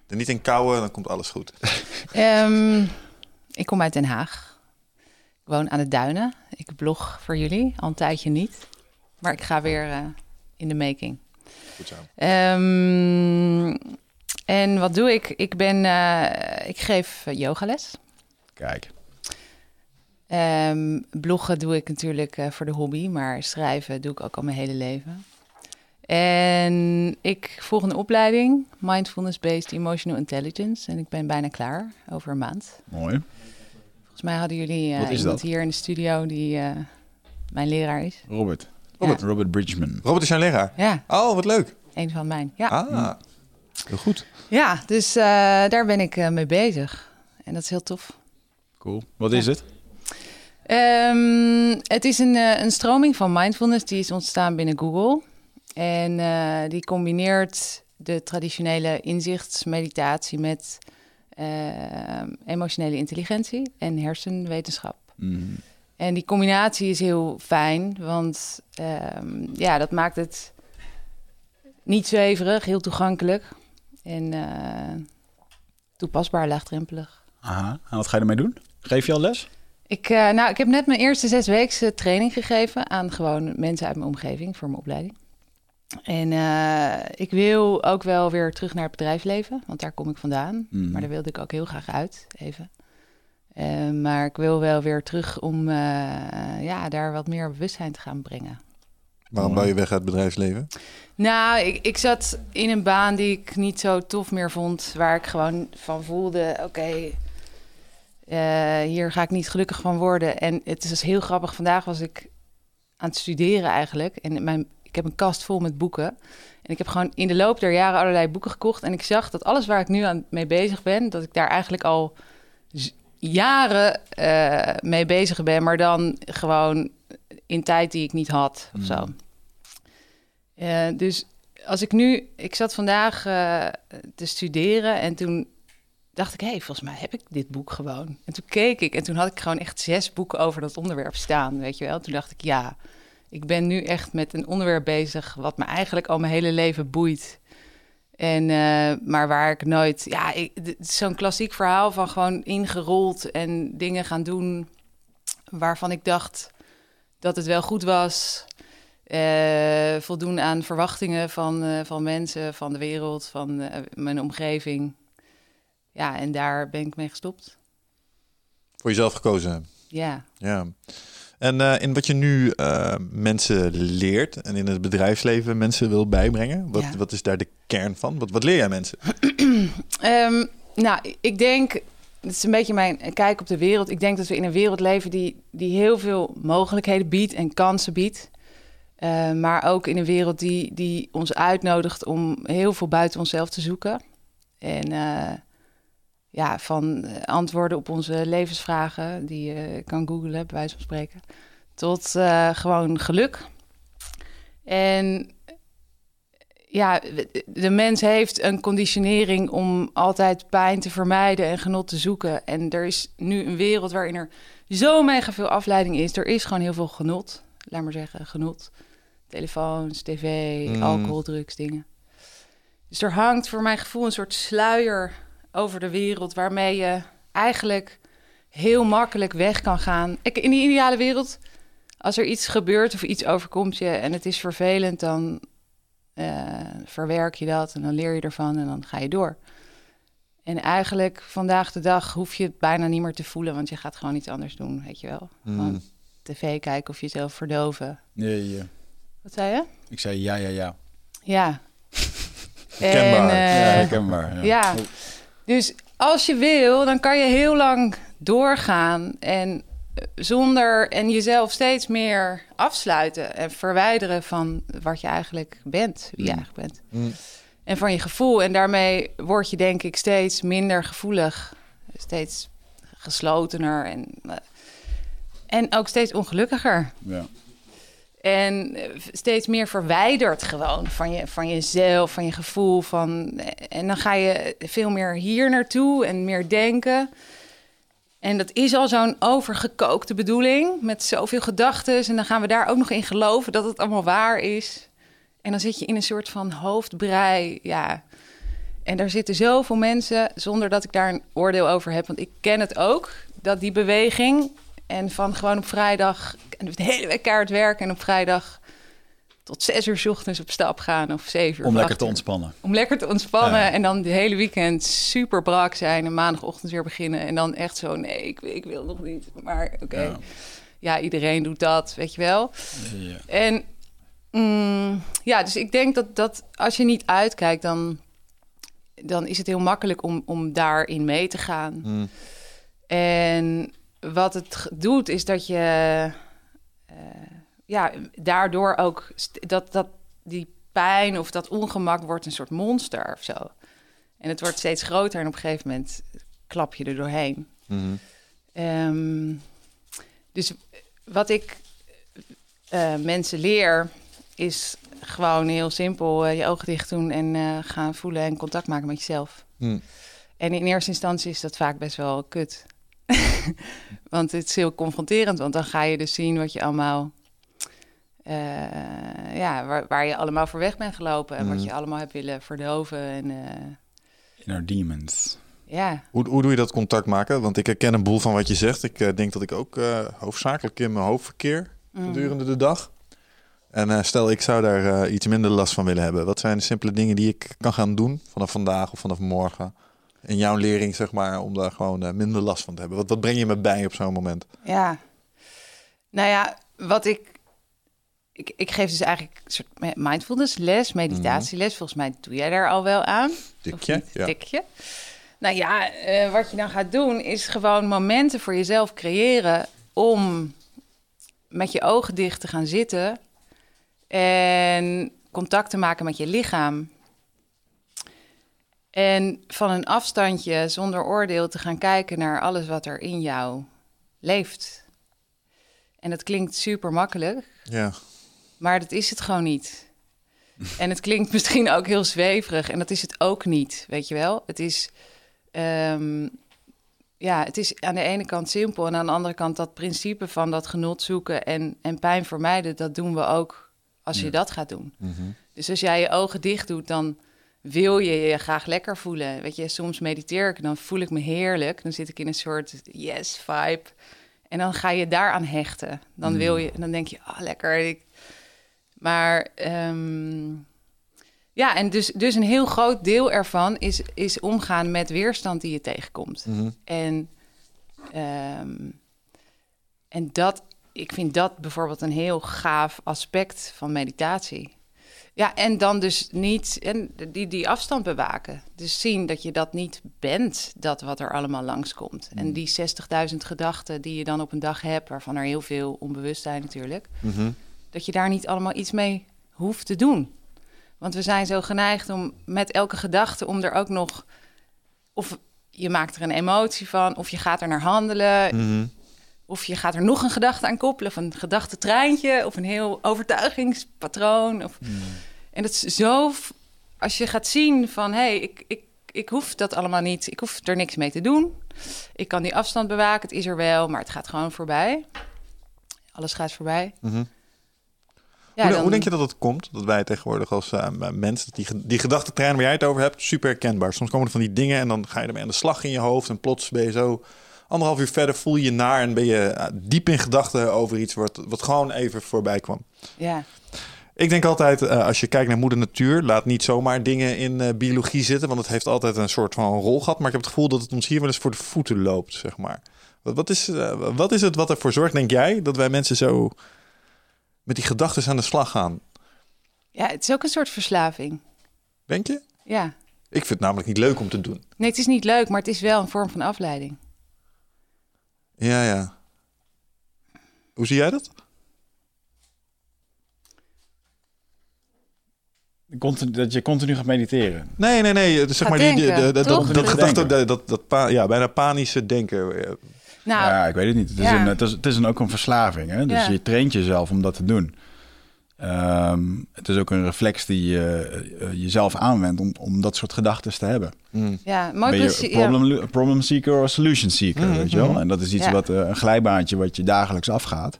Er niet in kouwen, dan komt alles goed. Ehm, ik kom uit Den Haag. Ik woon aan de Duinen. Ik blog voor jullie, al een tijdje niet. Maar ik ga weer eh, in de making. Goed zo. Ehm, en wat doe ik? Ik, ben, eh, ik geef eh, yogales. Kijk. Ehm, bloggen doe ik natuurlijk eh, voor de hobby, maar schrijven doe ik ook al mijn hele leven. En ik volg een opleiding, Mindfulness-Based Emotional Intelligence. En ik ben bijna klaar, over een maand. Mooi. Volgens mij hadden jullie eh, iemand dat? hier in de studio die eh, mijn leraar is. Robert. Robert. Robert Bridgman. Robert is jouw leraar. Ja, Oh, wat leuk. een van mijn. Ja, Ah, heel goed. ja dus eh, daar ben ik eh, mee bezig. En dat is heel tof. Cool. Wat is het? Ehm, het is een, eh, een stroming van mindfulness die is ontstaan binnen Google. En die combineert de traditionele inzichtsmeditatie met emotionele intelligentie en hersenwetenschap. Mm. En die combinatie is heel fijn, want ehm, ja, dat maakt het niet zweverig, heel toegankelijk en eh, toepasbaar, laagdrempelig. Aha. En wat ga je ermee doen? Geef je al les? Ik, eh, nou, ik heb net mijn eerste zes weken training gegeven aan gewoon mensen uit mijn omgeving voor mijn opleiding. En eh, ik wil ook wel weer terug naar het bedrijfsleven, want daar kom ik vandaan. Mhm. Maar daar wilde ik ook heel graag uit, even. Maar ik wil wel weer terug om ja, daar wat meer bewustzijn te gaan brengen. Waarom wou je weg uit het bedrijfsleven? Nou, ik, ik zat in een baan die ik niet zo tof meer vond. Waar ik gewoon van voelde, oké, eh, hier ga ik niet gelukkig van worden. En het is dus heel grappig. Vandaag was ik aan het studeren eigenlijk. En mijn, ik heb een kast vol met boeken. En ik heb gewoon in de loop der jaren allerlei boeken gekocht. En ik zag dat alles waar ik nu aan mee bezig ben, dat ik daar eigenlijk al jaren eh, mee bezig ben. Maar dan gewoon in tijd die ik niet had of zo. Eh, dus als ik nu, ik zat vandaag eh, te studeren en toen dacht ik, hé, hey, volgens mij heb ik dit boek gewoon. En toen keek ik en toen had ik gewoon echt zes boeken over dat onderwerp staan, weet je wel. Toen dacht ik, ja, ik ben nu echt met een onderwerp bezig wat me eigenlijk al mijn hele leven boeit. En, eh, maar waar ik nooit, ja, zo'n klassiek verhaal van gewoon ingerold en dingen gaan doen waarvan ik dacht dat het wel goed was. Eh, voldoen aan verwachtingen van, eh, van mensen, van de wereld, van eh, mijn omgeving. Ja, en daar ben ik mee gestopt. Voor jezelf gekozen. Ja. Ja. En in wat je nu mensen leert en in het bedrijfsleven mensen wil bijbrengen, wat, Ja. wat is daar de kern van? Wat, wat leer jij mensen? Ehm, nou, ik denk, het is een beetje mijn kijk op de wereld. Ik denk dat we in een wereld leven die, die heel veel mogelijkheden biedt en kansen biedt. Eh, maar ook in een wereld die, die ons uitnodigt om heel veel buiten onszelf te zoeken. En eh, ja, van antwoorden op onze levensvragen, die je kan googlen, bij wijze van spreken, tot eh, gewoon geluk. En ja, de mens heeft een conditionering om altijd pijn te vermijden en genot te zoeken. En er is nu een wereld waarin er zo mega veel afleiding is. Er is gewoon heel veel genot, laat maar zeggen, genot. Telefoons, tv, Mm. alcohol, drugs, dingen. Dus er hangt voor mijn gevoel een soort sluier over de wereld... waarmee je eigenlijk heel makkelijk weg kan gaan. Ik, in die ideale wereld, als er iets gebeurt of iets overkomt je... en het is vervelend, dan eh, verwerk je dat en dan leer je ervan en dan ga je door. En eigenlijk vandaag de dag hoef je het bijna niet meer te voelen, want je gaat gewoon iets anders doen, weet je wel. Gewoon Hmm. tv kijken of jezelf verdoven. Nee, ja. Wat zei je? Ik zei ja, ja, ja. Ja. Herkenbaar. En, eh, ja. Ja. ja. Dus als je wil, dan kan je heel lang doorgaan en zonder en jezelf steeds meer afsluiten en verwijderen van wat je eigenlijk bent, wie je Mm. eigenlijk bent. Mm. En van je gevoel. En daarmee word je denk ik steeds minder gevoelig, steeds geslotener en, eh, en ook steeds ongelukkiger. Ja. En eh, steeds meer verwijderd gewoon van, je, van jezelf, van je gevoel. Van, en dan ga je veel meer hier naartoe en meer denken. En dat is al zo'n overgekookte bedoeling met zoveel gedachten. En dan gaan we daar ook nog in geloven dat het allemaal waar is. En dan zit je in een soort van hoofdbrei. Ja. En daar zitten zoveel mensen, zonder dat ik daar een oordeel over heb. Want ik ken het ook, dat die beweging... en van gewoon op vrijdag en de hele week kaart werken... en op vrijdag tot zes uur 's ochtends op stap gaan of zeven uur. Om lekker te ontspannen. Om lekker te ontspannen Ja. en dan de hele weekend super brak zijn... en maandagochtend weer beginnen en dan echt zo... nee, ik, ik wil nog niet, maar oké. Ja. Ja. iedereen doet dat, weet je wel. Ja. En mm, ja, dus ik denk dat, dat als je niet uitkijkt, dan, dan is het heel makkelijk om, om daarin mee te gaan. Mm. En wat het doet, is dat je, eh, ja, daardoor ook dat, dat die pijn of dat ongemak wordt een soort monster of zo. En het wordt steeds groter en op een gegeven moment klap je er doorheen. Mhm. Ehm, dus wat ik eh, mensen leer, is gewoon heel simpel eh, je ogen dicht doen en eh, gaan voelen en contact maken met jezelf. Hm. En in eerste instantie is dat vaak best wel kut. want het is heel confronterend, want dan ga je dus zien wat je allemaal... eh, ja, waar, waar je allemaal voor weg bent gelopen en Mhm. wat je allemaal hebt willen verdoven. En eh, Inner demons. ja, Hoe, hoe doe je dat contact maken? Want ik herken een boel van wat je zegt. Ik eh, denk dat ik ook eh, hoofdzakelijk in mijn hoofd verkeer Mm. gedurende de dag. En eh, stel, ik zou daar eh, iets minder last van willen hebben. Wat zijn de simpele dingen die ik kan gaan doen vanaf vandaag of vanaf morgen? In jouw lering, zeg maar, om daar gewoon eh, minder last van te hebben. Wat, wat breng je me bij op zo'n moment? Ja. Nou ja, wat ik... Ik, ik geef dus eigenlijk een soort mi- mindfulness les, meditatieles. Volgens mij doe jij daar al wel aan. Tikje? Ja. Tikje. Nou ja, eh, wat je dan gaat doen is gewoon momenten voor jezelf creëren om met je ogen dicht te gaan zitten en contact te maken met je lichaam. En van een afstandje, zonder oordeel, te gaan kijken naar alles wat er in jou leeft. En dat klinkt super makkelijk, Ja. Maar dat is het gewoon niet. En het klinkt misschien ook heel zweverig en dat is het ook niet, weet je wel. Het is, ehm, ja, het is aan de ene kant simpel en aan de andere kant dat principe van dat genot zoeken en, en pijn vermijden, dat doen we ook als je dat gaat doen. Mhm. Dus als jij je ogen dicht doet, dan wil je je graag lekker voelen. Weet je, soms mediteer ik, dan voel ik me heerlijk. Dan zit ik in een soort yes-vibe. En dan ga je daaraan hechten. Dan wil je, dan denk je, ah, lekker. Ik... Maar ehm, ja, en dus, dus een heel groot deel ervan is, is omgaan met weerstand die je tegenkomt. Mhm. En, ehm, en dat, ik vind dat bijvoorbeeld een heel gaaf aspect van meditatie. Ja, en dan dus niet en die, die afstand bewaken. Dus zien dat je dat niet bent, dat wat er allemaal langskomt. En die 60.000 gedachten die je dan op een dag hebt, waarvan er heel veel onbewust zijn natuurlijk, Mhm. Dat je daar niet allemaal iets mee hoeft te doen. Want we zijn zo geneigd om met elke gedachte om er ook nog. Of je maakt er een emotie van, of je gaat er naar handelen, Mhm. of je gaat er nog een gedachte aan koppelen, of een gedachtentreintje, of een heel overtuigingspatroon. Of... En dat is zo. Als je gaat zien van hé, hey, ik, ik, ik hoef dat allemaal niet, ik hoef er niks mee te doen. Ik kan die afstand bewaken, het is er wel, maar het gaat gewoon voorbij. Alles gaat voorbij. Mhm. Ja, hoe, dan- hoe denk je dat het komt? Dat wij tegenwoordig als eh, mensen, dat die, die gedachtentrein waar jij het over hebt, super herkenbaar. Soms komen er van die dingen en dan ga je ermee aan de slag in je hoofd. En plots ben je zo anderhalf uur verder, voel je je naar en ben je eh, diep in gedachten over iets wat, wat gewoon even voorbij kwam. Ja, Ik denk altijd, als je kijkt naar moeder natuur, laat niet zomaar dingen in biologie zitten, want het heeft altijd een soort van rol gehad. Maar ik heb het gevoel dat het ons hier wel eens voor de voeten loopt, zeg maar. Wat, wat, is, wat is het wat ervoor zorgt, denk jij, dat wij mensen zo met die gedachten aan de slag gaan? ja, het is ook een soort verslaving. Denk je? Ja. Ik vind het namelijk niet leuk om te doen. Nee, het is niet leuk, maar het is wel een vorm van afleiding. Ja, ja. Hoe zie jij dat? Continu, dat je continu gaat mediteren. Nee, nee, nee. Zeg Gaat maar die, die- denken, dat, dat Gaat gedachte, dat, dat, dat pa- ja, bijna panische denken. Nou, ja, ik weet het niet. Het is, een, het is, het is een, ook een verslaving. Hè? Dus Ja. je traint jezelf om dat te doen. Ehm, het is ook een reflex die je eh, jezelf aanwendt om, om dat soort gedachten te hebben. mm. ja, mooi ben je precies. Ja. problem, problem seeker of solution seeker, Mhm, weet je wel? mhm. En dat is iets Ja. wat eh, een glijbaantje wat je dagelijks afgaat.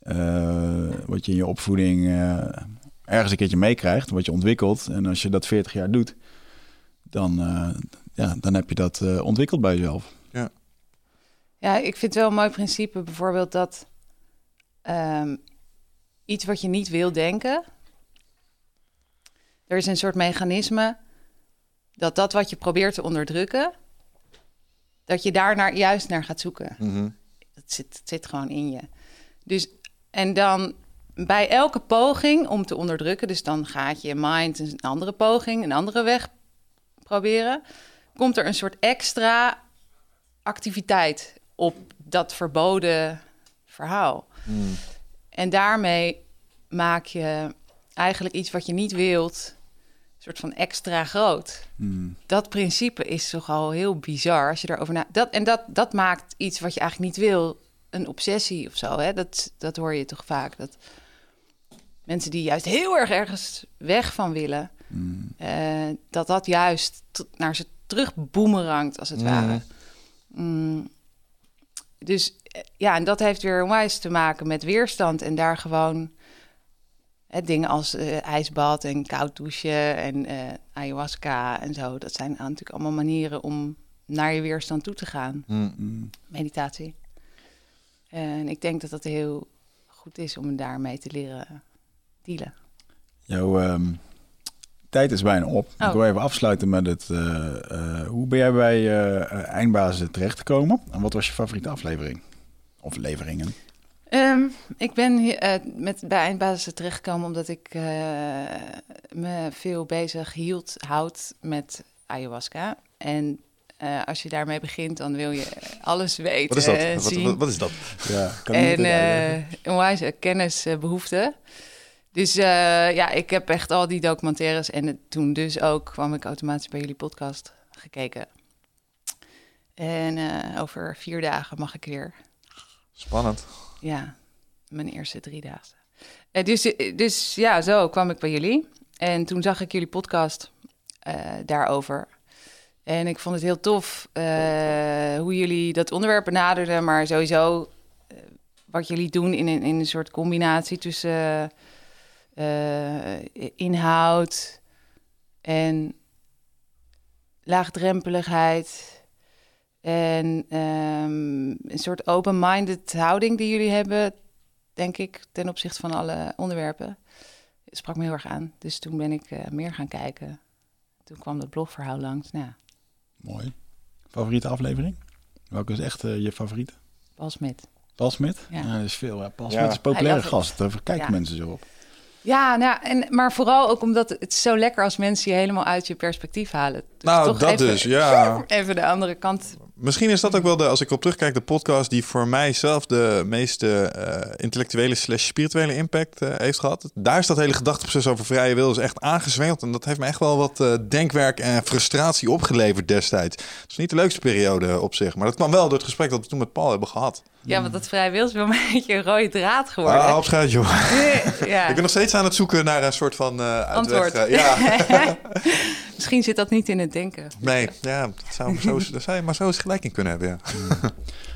Eh, wat je in je opvoeding eh, ergens een keertje meekrijgt, wat je ontwikkelt. En als je dat 40 jaar doet, dan, eh, ja, dan heb je dat eh, ontwikkeld bij jezelf. Ja, ik vind het wel een mooi principe bijvoorbeeld dat ehm, iets wat je niet wil denken, er is een soort mechanisme dat dat wat je probeert te onderdrukken, dat je daar naar, juist naar gaat zoeken. Mhm. Het zit, het zit gewoon in je. Dus, en dan bij elke poging om te onderdrukken, dus dan gaat je mind een andere poging, een andere weg proberen, komt er een soort extra activiteit op dat verboden verhaal. Mm. En daarmee maak je eigenlijk iets wat je niet wilt, een soort van extra groot. Hmm. Dat principe is toch al heel bizar als je daarover na. Dat, en dat, dat maakt iets wat je eigenlijk niet wil, een obsessie of zo. Hè? Dat, dat hoor je toch vaak. Dat mensen die juist heel erg ergens weg van willen, Hmm. eh, dat dat juist naar ze terug boemerangt, als het ware. Mm. Dus eh, ja, en dat heeft weer onwijs te maken met weerstand en daar gewoon hè, dingen als eh, ijsbad en koud douchen en eh, ayahuasca en zo. Dat zijn natuurlijk allemaal manieren om naar je weerstand toe te gaan. Mm. Hmm. Meditatie. En ik denk dat dat heel goed is om daarmee te leren dealen. Jouw ehm, tijd is bijna op. Ik Oh. wil even afsluiten met het... eh, eh, hoe ben jij bij eh eh, Eindbazen terechtgekomen? En wat was je favoriete aflevering? Of leveringen? Ehm, ik ben hier, eh, met, bij Eindbasis terechtgekomen omdat ik eh, me veel bezig hield, houd met ayahuasca. En eh, als je daarmee begint, dan wil je alles weten, Wat is dat? Wat, zien. wat, wat is dat? Ja, kan en eh onwijs kennisbehoefte. Dus eh, ja, ik heb echt al die documentaires en het- toen dus ook kwam ik automatisch bij jullie podcast gekeken. En eh, over vier dagen mag ik weer Spannend. ja, mijn eerste drie dagen. Eh, dus, dus ja, zo kwam ik bij jullie. En toen zag ik jullie podcast daarover. En ik vond het heel tof hoe jullie dat onderwerp benaderden. Maar sowieso wat jullie doen in een, in een soort combinatie tussen eh, inhoud en laagdrempeligheid. En ehm, een soort open-minded houding die jullie hebben, denk ik, ten opzichte van alle onderwerpen. Het sprak me heel erg aan. Dus toen ben ik eh, meer gaan kijken. Toen kwam dat blogverhaal langs. Nou, ja, Mooi. Favoriete aflevering? Welke is echt eh, je favoriete? Paul Smit. Paul Smit? Ja. Ja, dat is veel. Ja. Paul Ja. Smit is een populaire gast. Daar kijken Ja. mensen zo op. Ja, nou, en, maar vooral ook omdat het is zo lekker als mensen je helemaal uit je perspectief halen. Dus Nou, toch dat even, dus, ja. Even de andere kant. Misschien is dat ook wel de, als ik op terugkijk, de podcast die voor mij zelf de meeste eh, intellectuele slash spirituele impact eh, heeft gehad. Daar is dat hele gedachteproces over vrije wil is echt aangezwengeld. En dat heeft me echt wel wat eh, denkwerk en frustratie opgeleverd destijds. Het is niet de leukste periode op zich, maar dat kwam wel door het gesprek dat we toen met Paul hebben gehad. Ja, want dat vrij wil is wel een beetje een rode draad geworden. Ah, opschuit, joh. ja. Ik ben nog steeds aan het zoeken naar een soort van eh uitweg. Antwoord. eh, ja, Misschien zit dat niet in het denken. nee, ja, dat zou, zo, dat zou je maar zo eens gelijk in kunnen hebben, ja.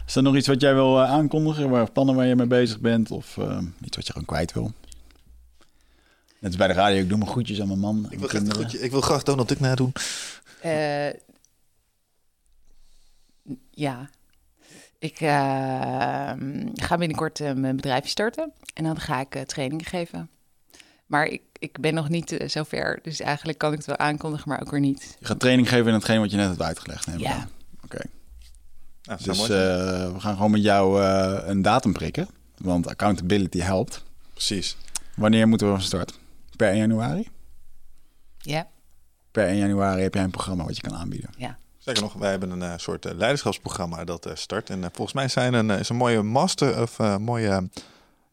Is er nog iets wat jij wil eh, aankondigen? Waar plannen waar je mee bezig bent? Of eh, iets wat je gewoon kwijt wil? Net als bij de radio. Ik doe mijn groetjes aan mijn man. Ik wil, graag, een goedje- ik wil graag Donald Duck nadoen. Eh, ja. Ik eh, ga binnenkort eh, mijn bedrijf starten. En dan ga ik eh, trainingen geven. Maar ik, ik ben nog niet eh, zo ver. Dus eigenlijk kan ik het wel aankondigen, maar ook weer niet. Je gaat training geven in hetgeen wat je net hebt uitgelegd. neem ik Ja. Oké. Ja, dat zou Dus eh, we gaan gewoon met jou eh, een datum prikken. Want accountability helpt. Precies. Wanneer moeten we van start? Per 1 januari? Ja. Per 1 januari heb jij een programma wat je kan aanbieden. Zeker nog, wij hebben een eh, soort eh, leiderschapsprogramma dat eh, start. En volgens mij zijn een, is een mooie master of eh, mooie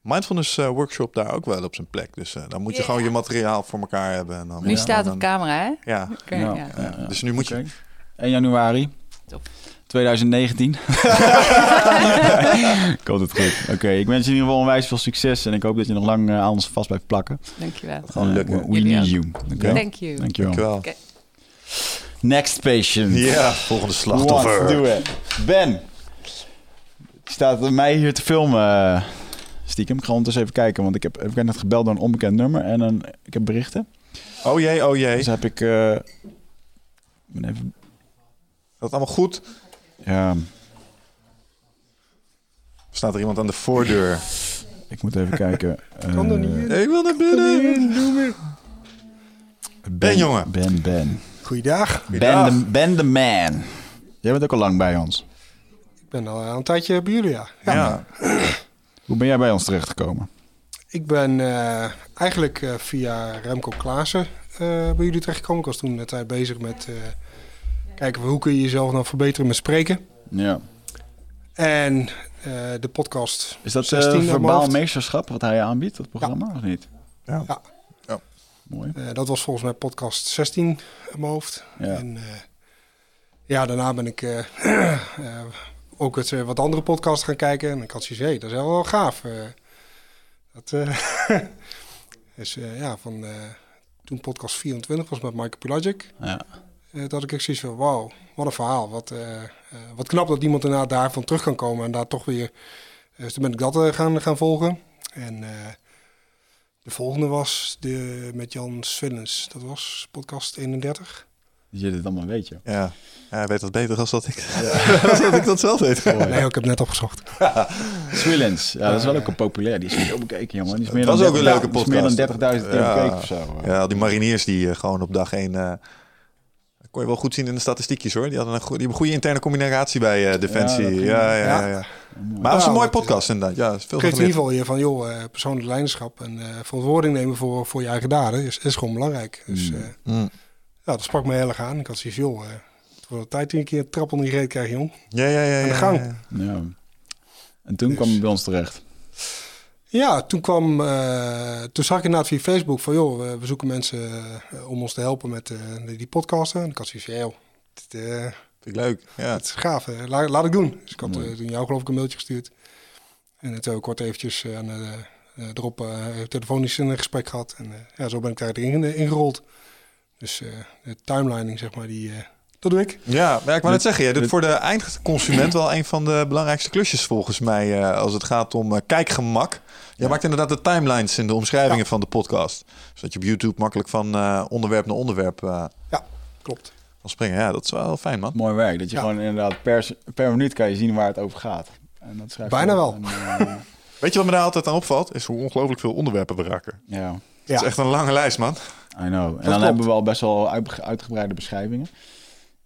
mindfulness eh, workshop daar ook wel op zijn plek. Dus eh, dan moet je gewoon je materiaal voor elkaar hebben. En dan, Nu ja, staat het dan- op camera, hè? Ja, Oké, Ja, ja. ja, ja. dus nu moet je... Oké. 1 januari Top. 2019. ik hoop het goed. Oké, ik wens je in ieder geval onwijs veel succes. En ik hoop dat je nog lang eh, aan ons vast blijft plakken. Dankjewel. Gewoon lukken. We Jullie need you. Oké? Thank you. Dankjewel. Dankjewel. Next patient. Ja, volgende What? slachtoffer. Doe het. Ben. Je staat mij hier te filmen. eh, Stiekem. Ik ga ondertussen even kijken. Want ik heb, ik ben net gebeld door een onbekend nummer. En dan, ik heb berichten. Oh jee, oh jee. Dus heb ik... eh, ik ben even... Dat allemaal goed? Ja, Staat er iemand aan de voordeur? ik moet even kijken. Kan er Eh, niet in. Ik wil naar binnen. Ben, jongen. Ben, Ben. Goeiedag. Ben de, ben the man. Jij bent ook al lang bij ons. Ik ben al een tijdje bij jullie, ja. ja. Ja. Hoe ben jij bij ons terechtgekomen? Ik ben eh, eigenlijk eh, via Remco Klaassen eh, bij jullie terechtgekomen. Ik was toen een tijd bezig met eh, kijken hoe kun je jezelf nou verbeteren met spreken. Ja. En eh, de podcast Is dat 16 uh, uit mijn verbaal meesterschap wat hij aanbiedt, dat programma, of niet? Ja. Ja. Mooi. Eh, dat was volgens mij podcast 16 in mijn hoofd. Ja. En eh, ja, daarna ben ik eh, ook eh, wat andere podcasts gaan kijken. En ik had zoiets, hey, dat is wel gaaf. dat is ja, van toen podcast 24 was met Michael Pelagic. Ja. Dat ik echt zoiets van, wauw, wat een verhaal. Wat, wat knap dat iemand inderdaad daarvan terug kan komen en daar toch weer... dus toen ben ik dat gaan, gaan volgen. En de volgende was de, met Jan Swillens. Dat was podcast 31. Dat je dit allemaal weet, joh. Ja, hij weet dat beter als dat ik, ja. dat, ik dat zelf weet. Nee, ik heb het net opgezocht. Swillens, ja, dat is wel ook een populair. Die is ook bekeken, jongen. Die is meer dat ook een leuke podcast. meer dan 30.000 keer ja. bekeken of zo. Ja, die mariniers die eh, gewoon op dag 1... Dat kon je wel goed zien in de statistiekjes hoor. Die hadden een, goede, die goede interne combinatie bij eh, Defensie. Ja, ja, ja, ja. Maar het was een nou, mooie eh, podcast inderdaad. Ja, veel in ieder geval je van, joh, eh, persoonlijk leiderschap en verantwoording nemen voor, voor je eigen daden is, is gewoon belangrijk. Dus mm. Mm. ja, dat sprak me heel erg aan. Ik had zoiets, joh, het wordt tijd die een keer trap onder je reet krijgt, jong. Ja, ja, ja. De gang. Ja. En toen dus- kwam je bij ons terecht. Ja, toen kwam, eh, toen zag ik inderdaad via Facebook van, joh, we, we zoeken mensen eh, om ons te helpen met eh, die, podcasten. En ik had zoiets van, joh, dit, Vind ik leuk. Ja. Het is gaaf, hè? laat, laat ik doen. Dus ik had toen jou geloof ik een mailtje gestuurd. En toen heb ik kort eventjes aan, erop telefonisch een gesprek gehad. En ja, zo ben ik daarin ingerold. Dus de timelining, zeg maar, die, dat doe ik. Ja, maar ik wou net zeggen, jij doet Dit- voor de eindconsument wel een van de belangrijkste klusjes volgens mij eh, als het gaat om eh, kijkgemak. Jij Ja. maakt inderdaad de timelines in de omschrijvingen van de podcast. Zodat je op YouTube makkelijk van eh, onderwerp naar onderwerp eh, Klopt. kan springen. Ja, dat is wel fijn man. Mooi werk. Dat je Ja. gewoon inderdaad per, per minuut kan je zien waar het over gaat. En dat schrijf je Bijna wel. En, Weet je wat me daar altijd aan opvalt? Is hoe ongelooflijk veel onderwerpen we raken. ja, Het Ja, is echt een lange lijst man. I know. En dan klopt. hebben we al best wel uit- uitgebreide beschrijvingen.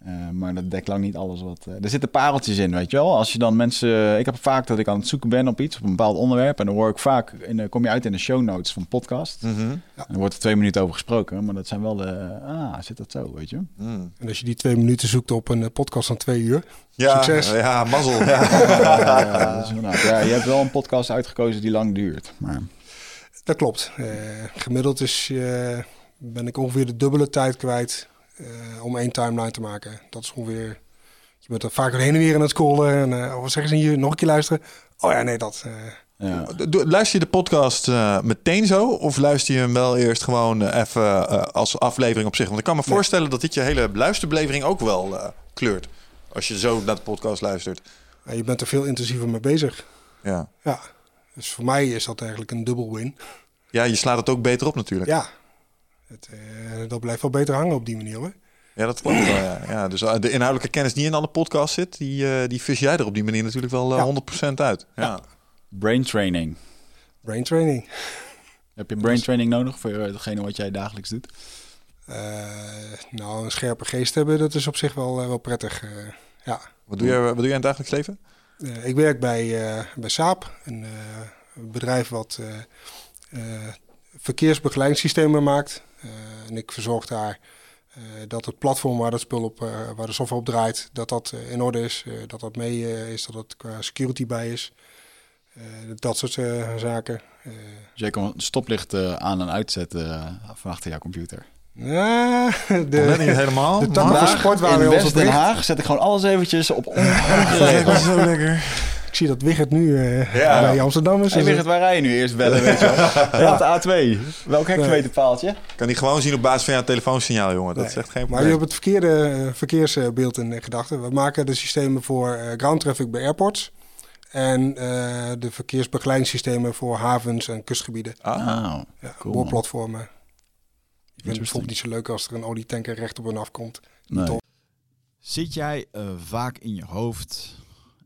Eh, maar dat dekt lang niet alles wat... eh, er zitten pareltjes in, weet je wel. Als je dan mensen... Ik heb vaak dat ik aan het zoeken ben op iets, op een bepaald onderwerp. En dan hoor ik vaak... In de, kom je uit in de show notes van podcast. Mhm. En dan wordt er twee minuten over gesproken. Maar dat zijn wel de... Ah, zit dat zo, weet je? Mm. en als je die twee minuten zoekt op een eh, podcast van twee uur. Ja, Succes. ja, mazzel. Ja. Ja, ja, je hebt wel een podcast uitgekozen die lang duurt. Maar Dat klopt. Eh, gemiddeld is, eh, ben ik ongeveer de dubbele tijd kwijt eh, om één timeline te maken. Dat is ongeveer... Je bent er vaak heen en weer aan het scrollen. En eh, wat zeggen ze hier? Nog een keer luisteren. Oh ja, nee, dat... eh, ja, Luister je de podcast meteen zo? Of luister je hem wel eerst gewoon even als aflevering op zich? Want ik kan me Nee. voorstellen dat dit je hele luisterbeleving ook wel kleurt. Als je zo naar de podcast luistert. ja, je bent er veel intensiever mee bezig. Ja. Ja, dus voor mij is dat eigenlijk een dubbel win. ja, je slaat het ook beter op natuurlijk. Ja, het, eh, dat blijft wel beter hangen op die manier hoor. Ja, dat klopt wel. Ja. Ja, dus eh, de inhoudelijke kennis die in alle podcasts zit, die, eh, die vis jij er op die manier natuurlijk wel eh, Ja. 100% uit. Ja. brain training. Brain training. Heb je brain training nodig voor hetgene wat jij dagelijks doet? Eh, nou, een scherpe geest hebben, dat is op zich wel, wel prettig. eh, ja. Wat, doe je, wat doe jij in het dagelijks leven? Eh, ik werk bij, eh, bij Saap, een eh, bedrijf wat eh, eh, verkeersbegeleidingssystemen maakt. Eh, en ik verzorg daar eh, dat het platform waar, dat spul op, eh, waar de software op draait, dat dat in orde is. eh, dat dat mee is, dat dat qua security bij is. Eh, dat soort eh, zaken. Eh, Dus jij kan stoplicht eh, aan en uitzetten uh, van achter jouw computer. ja, de, niet helemaal. de tak maar- van sport we ons richten. Haag zet ik gewoon alles eventjes op on- Dat is zo lekker. Ik zie dat Wigert nu eh, Ja. bij Amsterdam is. Hey, Dus Wigert, waar rij je nu eerst bellen, weet je wel? Ja, op de A2. Welk hectometerpaaltje? Kan die gewoon zien op basis van jouw telefoonsignaal, jongen. Dat Nee. is echt geen Maar je hebt het verkeerde eh, verkeersbeeld in eh, gedachten. We maken de systemen voor ground traffic bij airports. En eh, de verkeersbegeleidingssystemen voor havens en kustgebieden. Ah. Ja, Cool, boorplatformen. Ik vind het bijvoorbeeld niet zo leuk als er een olietanker recht op en afkomt. nee. Zit jij vaak in je hoofd?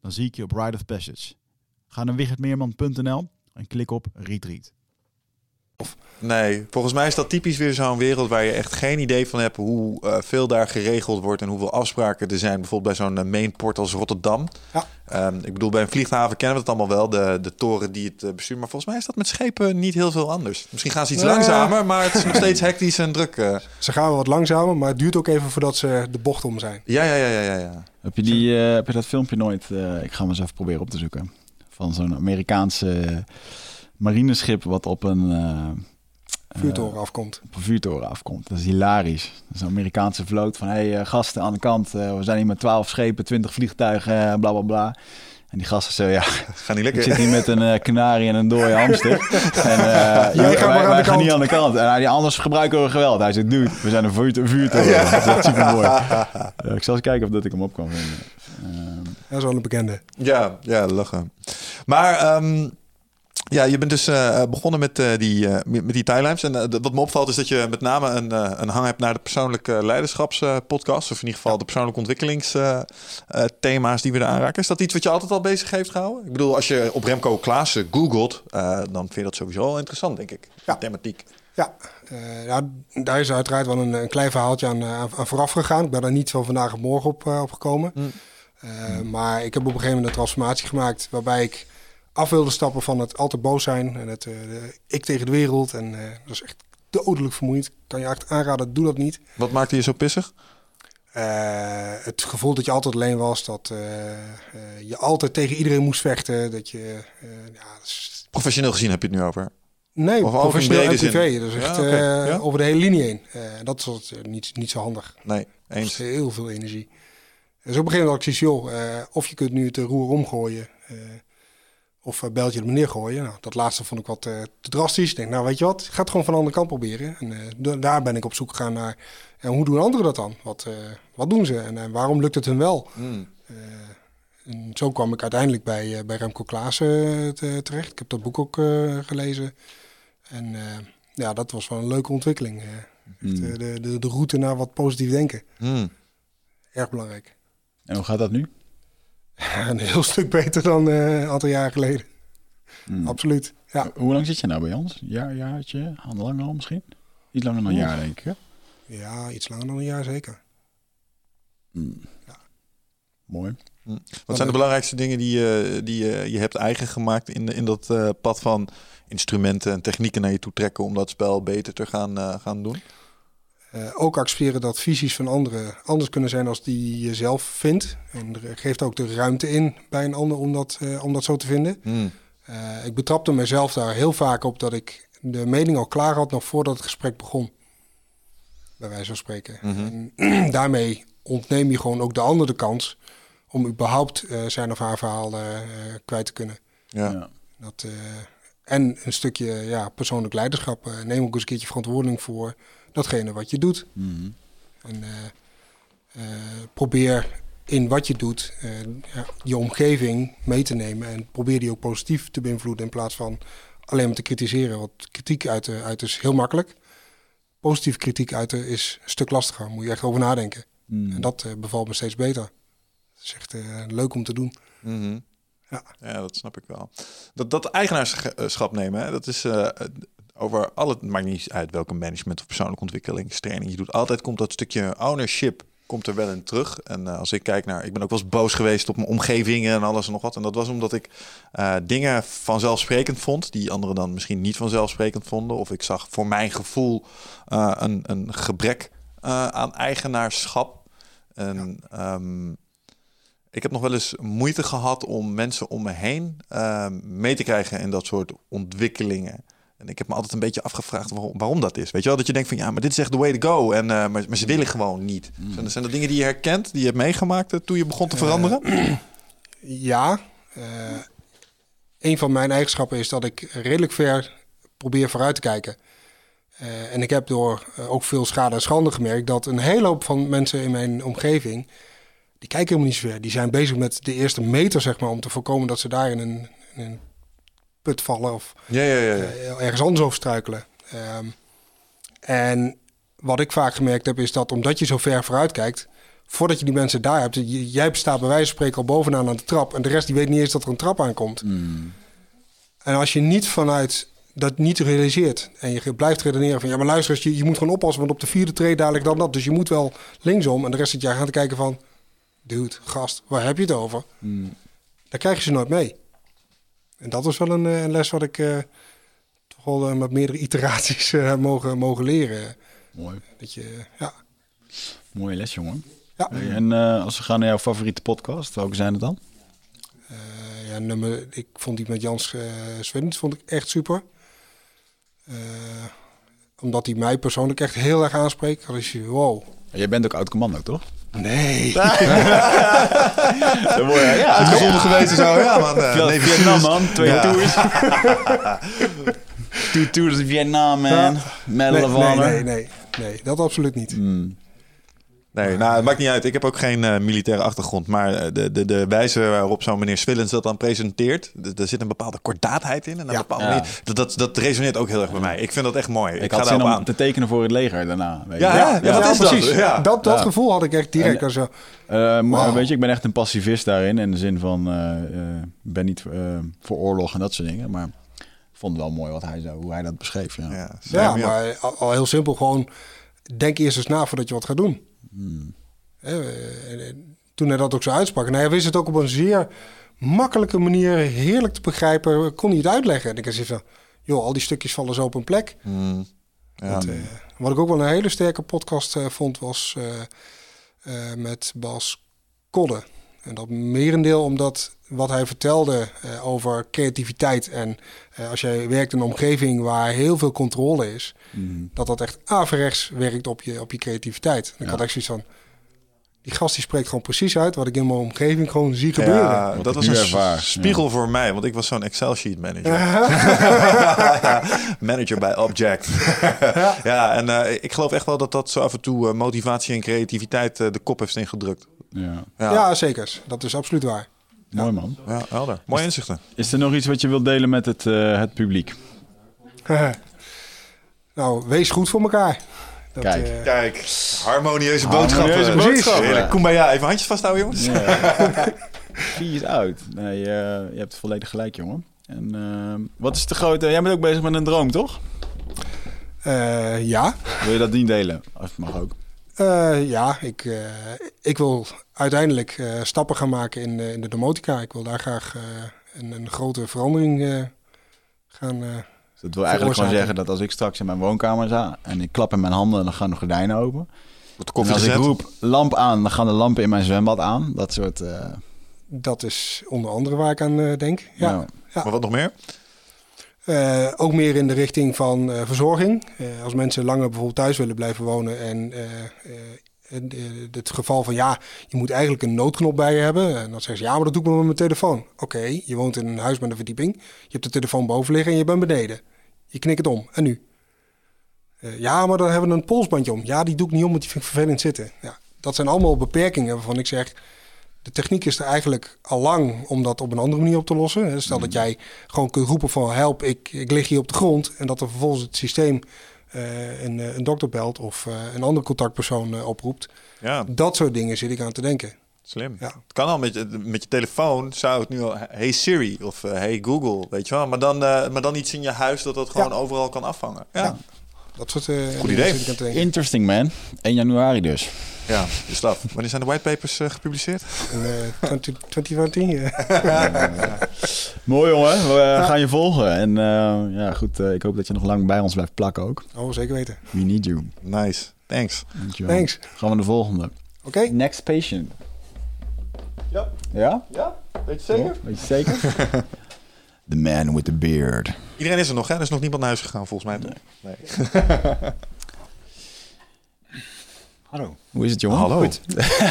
Dan zie ik je op Ride of Passage. Ga naar wichertmeerman.nl en klik op Retreat. Nee, volgens mij is dat typisch weer zo'n wereld waar je echt geen idee van hebt hoe uh, veel daar geregeld wordt en hoeveel afspraken er zijn. Bijvoorbeeld bij zo'n uh, mainport als Rotterdam. Ja. Um, ik bedoel, bij een vlieghaven kennen we het allemaal wel, de, de toren die het uh, bestuurt. Maar volgens mij is dat met schepen niet heel veel anders. Misschien gaan ze iets Nee. langzamer, maar het is nog steeds hectisch en druk. eh. Ze gaan wel wat langzamer, maar het duurt ook even voordat ze de bocht om zijn. Ja, ja, ja, ja, ja, ja. Heb je, die, eh, heb je dat filmpje nooit... eh, ik ga hem eens even proberen op te zoeken. Van zo'n Amerikaanse marineschip wat op een... eh, Vuurtoren afkomt. op een vuurtoren afkomt. Dat is hilarisch. Dat is een Amerikaanse vloot van... hey, eh, gasten aan de kant. eh, we zijn hier met 12 schepen, 20 vliegtuigen, eh, bla bla bla. En die gasten zeggen, ja, Ga niet ik lekker. zit hier met een eh, kanarie en een dode hamster. en eh, Jullie gaan maar wij, wij gaan niet aan de kant. En die anders gebruiken we geweld. Hij zegt, dude, we zijn een vuur, een vuurtoren. Dat is echt super mooi. ik zal eens kijken of dat ik hem op kan vinden. Ehm, Dat is wel een bekende. Ja, ja, lachen. Maar ehm, ja, je bent dus eh, begonnen met, eh, die, eh, met die timelines. En eh, wat me opvalt is dat je met name een, eh, een hang hebt naar de persoonlijke leiderschapspodcast. of in ieder geval de persoonlijke ontwikkelingsthema's die we er aanraken. Is dat iets wat je altijd al bezig heeft gehouden? Ik bedoel, als je op Remco Klaassen googelt, eh, dan vind je dat sowieso al interessant, denk ik. Ja. De thematiek. Ja, eh, ja, daar is uiteraard wel een, een klein verhaaltje aan, eh, aan vooraf gegaan. Ik ben er niet van vandaag op morgen op, eh, op gekomen. Mm. Eh, maar ik heb op een gegeven moment een transformatie gemaakt waarbij ik af wilde stappen van het altijd boos zijn en het eh, de ik tegen de wereld. En eh, dat is echt dodelijk vermoeiend. Kan je echt aanraden, doe dat niet. Wat maakte je zo pissig? Eh, het gevoel dat je altijd alleen was, dat je altijd tegen iedereen moest vechten. Dat je, ja, dat is Professioneel gezien heb je het nu over. Nee, Of professioneel en privé. Dus echt Ja. over de hele linie heen. Dat is niet, niet zo handig. Nee, Dat eens. heel veel energie. Dus op een gegeven moment had ik zoiets, joh, of je kunt nu het roer omgooien. Eh, of uh, beltje de meneer gooien. Nou, dat laatste vond ik wat eh, te drastisch. Ik denk, nou weet je wat, ik ga het gewoon van de andere kant proberen. En eh, da- daar ben ik op zoek gegaan naar, en hoe doen anderen dat dan? Wat, eh, wat doen ze en eh, waarom lukt het hun wel? Mm. Eh, en zo kwam ik uiteindelijk bij, eh, bij Remco Klaassen eh, te- terecht. Ik heb dat boek ook eh, gelezen. En eh, ja, dat was wel een leuke ontwikkeling. eh. Echt, eh, de, de, de route naar wat positief denken. Mm. Erg belangrijk. en hoe gaat dat nu? een heel stuk beter dan eh, een aantal jaar geleden. Hmm. Absoluut. Ja. Hoe lang zit je nou bij ons? Jaar, jaartje? Aan langer al misschien? Iets langer dan een jaar, denk ik. Hè? ja, iets langer dan een jaar zeker. Hmm. Mooi. Wat zijn de belangrijkste dingen die, je die je, je hebt eigen gemaakt in, in dat eh, pad van instrumenten en technieken naar je toe trekken om dat spel beter te gaan, eh, gaan doen? Eh, ook accepteren dat visies van anderen anders kunnen zijn als die je zelf vindt. En geeft ook de ruimte in bij een ander om dat, eh, om dat zo te vinden. Mm. Eh, ik betrapte mezelf daar heel vaak op dat ik de mening al klaar had nog voordat het gesprek begon. Bij wijze van spreken. Mhm. En daarmee ontneem je gewoon ook de ander de kans om überhaupt eh, zijn of haar verhaal kwijt te kunnen. Ja. Ja. Dat, eh, en een stukje ja, persoonlijk leiderschap. Eh, neem ook eens een keertje verantwoording voor datgene wat je doet. Mhm. En eh, eh, probeer in wat je doet eh, ja, je omgeving mee te nemen. En probeer die ook positief te beïnvloeden in plaats van alleen maar te kritiseren. Want kritiek uiten, uiten is heel makkelijk. Positief kritiek uiten is een stuk lastiger. Moet je echt over nadenken. Mhm. En dat bevalt me steeds beter. Het is echt leuk om te doen. Mhm. Ja. ja, dat snap ik wel. Dat, dat eigenaarschap nemen, hè, dat is over alle, het maakt niet uit welke management of persoonlijke ontwikkelingstraining je doet. Altijd komt dat stukje ownership komt er wel in terug. En eh, als ik kijk naar, ik ben ook wel eens boos geweest op mijn omgevingen en alles en nog wat. En dat was omdat ik eh, dingen vanzelfsprekend vond, die anderen dan misschien niet vanzelfsprekend vonden. Of ik zag voor mijn gevoel eh, een, een gebrek aan eigenaarschap. En ehm, ik heb nog wel eens moeite gehad om mensen om me heen mee te krijgen in dat soort ontwikkelingen. En ik heb me altijd een beetje afgevraagd waarom, waarom dat is. Weet je wel, dat je denkt van ja, maar dit is echt the way to go. En, eh, maar, maar ze willen gewoon niet. Zijn, er- zijn er dingen die je herkent, die je hebt meegemaakt eh, toen je begon te veranderen? Ja. eh, een van mijn eigenschappen is dat ik redelijk ver probeer vooruit te kijken. Eh, en ik heb door eh, ook veel schade en schande gemerkt dat een hele hoop van mensen in mijn omgeving, die kijken helemaal niet zo ver. Die zijn bezig met de eerste meter, zeg maar, om te voorkomen dat ze daar in een, in een put vallen of Ja, ja, ja. ja. eh, ergens anders over struikelen. Ehm, en wat ik vaak gemerkt heb, is dat omdat je zo ver vooruit kijkt, voordat je die mensen daar hebt, jij staat bij wijze van spreken al bovenaan aan de trap en de rest die weet niet eens dat er een trap aankomt. En als je niet vanuit dat niet realiseert en je blijft redeneren van ja, maar luister eens, je, je moet gewoon oppassen, want op de vierde tree dadelijk dan dat. Dus je moet wel linksom en de rest zit jij gaan te kijken van, dude, gast, waar heb je het over? Dan krijg je ze nooit mee. En dat is wel een, eh, een les wat ik eh, toch wel eh, met meerdere iteraties mogen, mogen leren. Mooi. Dat je, ja. Mooie les, jongen. Ja. Hey, en als we gaan naar jouw favoriete podcast, welke zijn het dan? Ja, nummer, ik vond die met Jans uh, vond ik echt super. Omdat hij mij persoonlijk echt heel erg aanspreekt. Dan is wow. Jij bent ook oud commando, toch? Nee. ja, Uitgezonden geweest en zo, ja man. eh, Navy Vietnam, man. Twee Ja. tours. Two tours in Vietnam, man. Medal Nee, of nee, Honor. nee, nee, nee, dat absoluut niet. Hmm. Nee, nou, het maakt niet uit. Ik heb ook geen eh, militaire achtergrond. Maar eh, de, de, de wijze waarop zo'n meneer Swillens dat dan presenteert... er zit een bepaalde kordaatheid in. En een Ja. bepaalde Ja. manier- dat, dat, dat resoneert ook heel erg bij mij. Ik vind dat echt mooi. Ik, Ik ga had zin om aan. te tekenen voor het leger daarna. Weet Ja, je. ja, ja, wat is dat? precies. Ja. Dat, dat Ja. gevoel had ik echt direct. En- zo. Eh, weet je, ik ben echt een pacifist daarin. In de zin van, ben niet eh, voor oorlog en dat soort dingen. Maar ik vond het wel mooi wat hij zei, hoe hij dat beschreef. Ja. Ja, maar al, al heel simpel gewoon... Denk eerst eens na voordat je wat gaat doen. Hè, en- en toen hij dat ook zo uitsprak. En hij wist het ook op een zeer makkelijke manier heerlijk te begrijpen. Kon hij het uitleggen. En ik zei van, joh, al die stukjes vallen zo op een plek. Mm, ja. Want, eh, wat ik ook wel een hele sterke podcast eh, vond, was eh, met Bas Kodde. En dat merendeel omdat wat hij vertelde eh, over creativiteit. En eh, als jij werkt in een omgeving waar heel veel controle is, dat dat echt averechts werkt op je, op je creativiteit. En ik had echt zoiets van. Die gast die spreekt gewoon precies uit wat ik in mijn omgeving gewoon zie gebeuren. Ja, Wat dat was een ervaar. spiegel voor mij, want ik was zo'n Excel-sheet manager. manager bij Object. ja, en eh, ik geloof echt wel dat dat zo af en toe motivatie en creativiteit de kop heeft ingedrukt. Ja. Ja, Ja, zeker. Dat is absoluut waar. Mooi man. ja helder. Mooie inzichten. Is er nog iets wat je wilt delen met het, eh, het publiek? nou, wees goed voor elkaar. Dat, Kijk. eh, Kijk, harmonieuze Harmonieuze boodschappen. boodschappen. Heerlijk. Kumbaya, even handjes vasthouden, jongens. Vier is oud. Nee, eh, je hebt volledig gelijk, jongen. En eh, wat is de grote... Jij bent ook bezig met een droom, toch? eh, ja. Wil je dat niet delen? Als het mag ook. Eh, ja, ik, eh, ik wil uiteindelijk eh, stappen gaan maken in, eh, in de domotica. Ik wil daar graag eh, een, een grote verandering eh, gaan. eh, Dus dat wil eigenlijk gewoon zeggen dat als ik straks in mijn woonkamer sta... en ik klap in mijn handen, dan gaan de gordijnen open. En als ik roep lamp aan, dan gaan de lampen in mijn zwembad aan. Dat soort... eh, dat is onder andere waar ik aan eh, denk. Ja. nou, Maar wat nog meer? Eh, ook meer in de richting van eh, verzorging. Eh, als mensen langer bijvoorbeeld thuis willen blijven wonen en het geval van ja, je moet eigenlijk een noodknop bij je hebben. En dan zeggen ze ja, maar dat doe ik met mijn telefoon. Oké, je woont in een huis met een verdieping. Je hebt de telefoon boven liggen en je bent beneden. Je knikt het om. En nu? Ja, maar dan hebben we een polsbandje om. Ja, die doe ik niet om, want die vind ik vervelend zitten. Ja, dat zijn allemaal beperkingen waarvan ik zeg... De techniek is er eigenlijk al lang om dat op een andere manier op te lossen. Hè. Stel dat jij gewoon kunt roepen van help, ik, ik lig hier op de grond. En dat er vervolgens het systeem eh, een, eh, een dokter belt of eh, een andere contactpersoon oproept. Ja, Dat soort dingen zit ik aan te denken. slim. Ja. Het kan al met je, met je telefoon. Zou het nu al... Hey Siri of Hey Google, weet je wel. Maar dan, eh, maar dan iets in je huis dat dat gewoon overal kan afvangen. Ja, Ja. Dat soort eh, Goed idee. zit ik aan te denken. Interesting man. 1 januari dus. Ja, is dat. Wanneer zijn de whitepapers eh, gepubliceerd? In, eh, 20 2020, eh. Mooi jongen, we eh, gaan je volgen. En eh, ja, goed, eh, ik hoop dat je nog lang bij ons blijft plakken ook. Oh, zeker weten. We need you. Nice. Thanks. Dankjewel. Thanks. Gaan we de volgende. Oké. Next patient. Ja. Ja? Ja? Weet je zeker? Weet je zeker? the man with the beard. Iedereen is er nog, hè? Er is nog niemand naar huis gegaan, volgens mij. toch? Nee. Hallo. Hoe is het jongen? Hallo. Goed.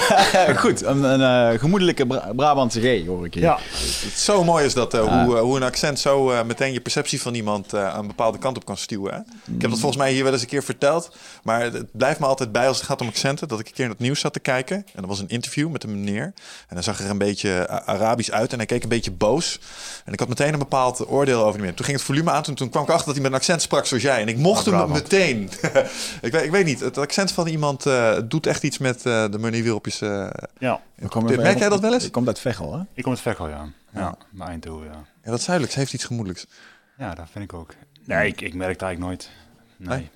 Goed, een, een eh, gemoedelijke Bra- Brabantse G hoor ik hier. Ja, Het zo mooi is dat, eh, hoe, eh, hoe een accent zo eh, meteen je perceptie van iemand eh, aan een bepaalde kant op kan stuwen. Hè? Ik heb dat volgens mij hier wel eens een keer verteld. Maar het blijft me altijd bij als het gaat om accenten. Dat ik een keer naar het nieuws zat te kijken. En er was een interview met een meneer. En hij zag er een beetje Arabisch uit. En hij keek een beetje boos. En ik had meteen een bepaald oordeel over die meneer. Toen ging het volume aan. Toen, toen kwam ik achter dat hij met een accent sprak zoals jij. En ik mocht Ah, hem meteen. ik, weet, ik weet niet. Het accent van iemand eh, doet echt iets met eh, de manier waarop je ze... ja. Merk jij dat wel eens? Je komt uit Veghel, hè? Ik kom uit Veghel, ja. Ja, bij Eindhoven, ja. Ja, dat zuidelijks heeft iets gemoedelijks. Ja, dat vind ik ook. Nee, ik, ik merk het eigenlijk nooit. Nee, Nee?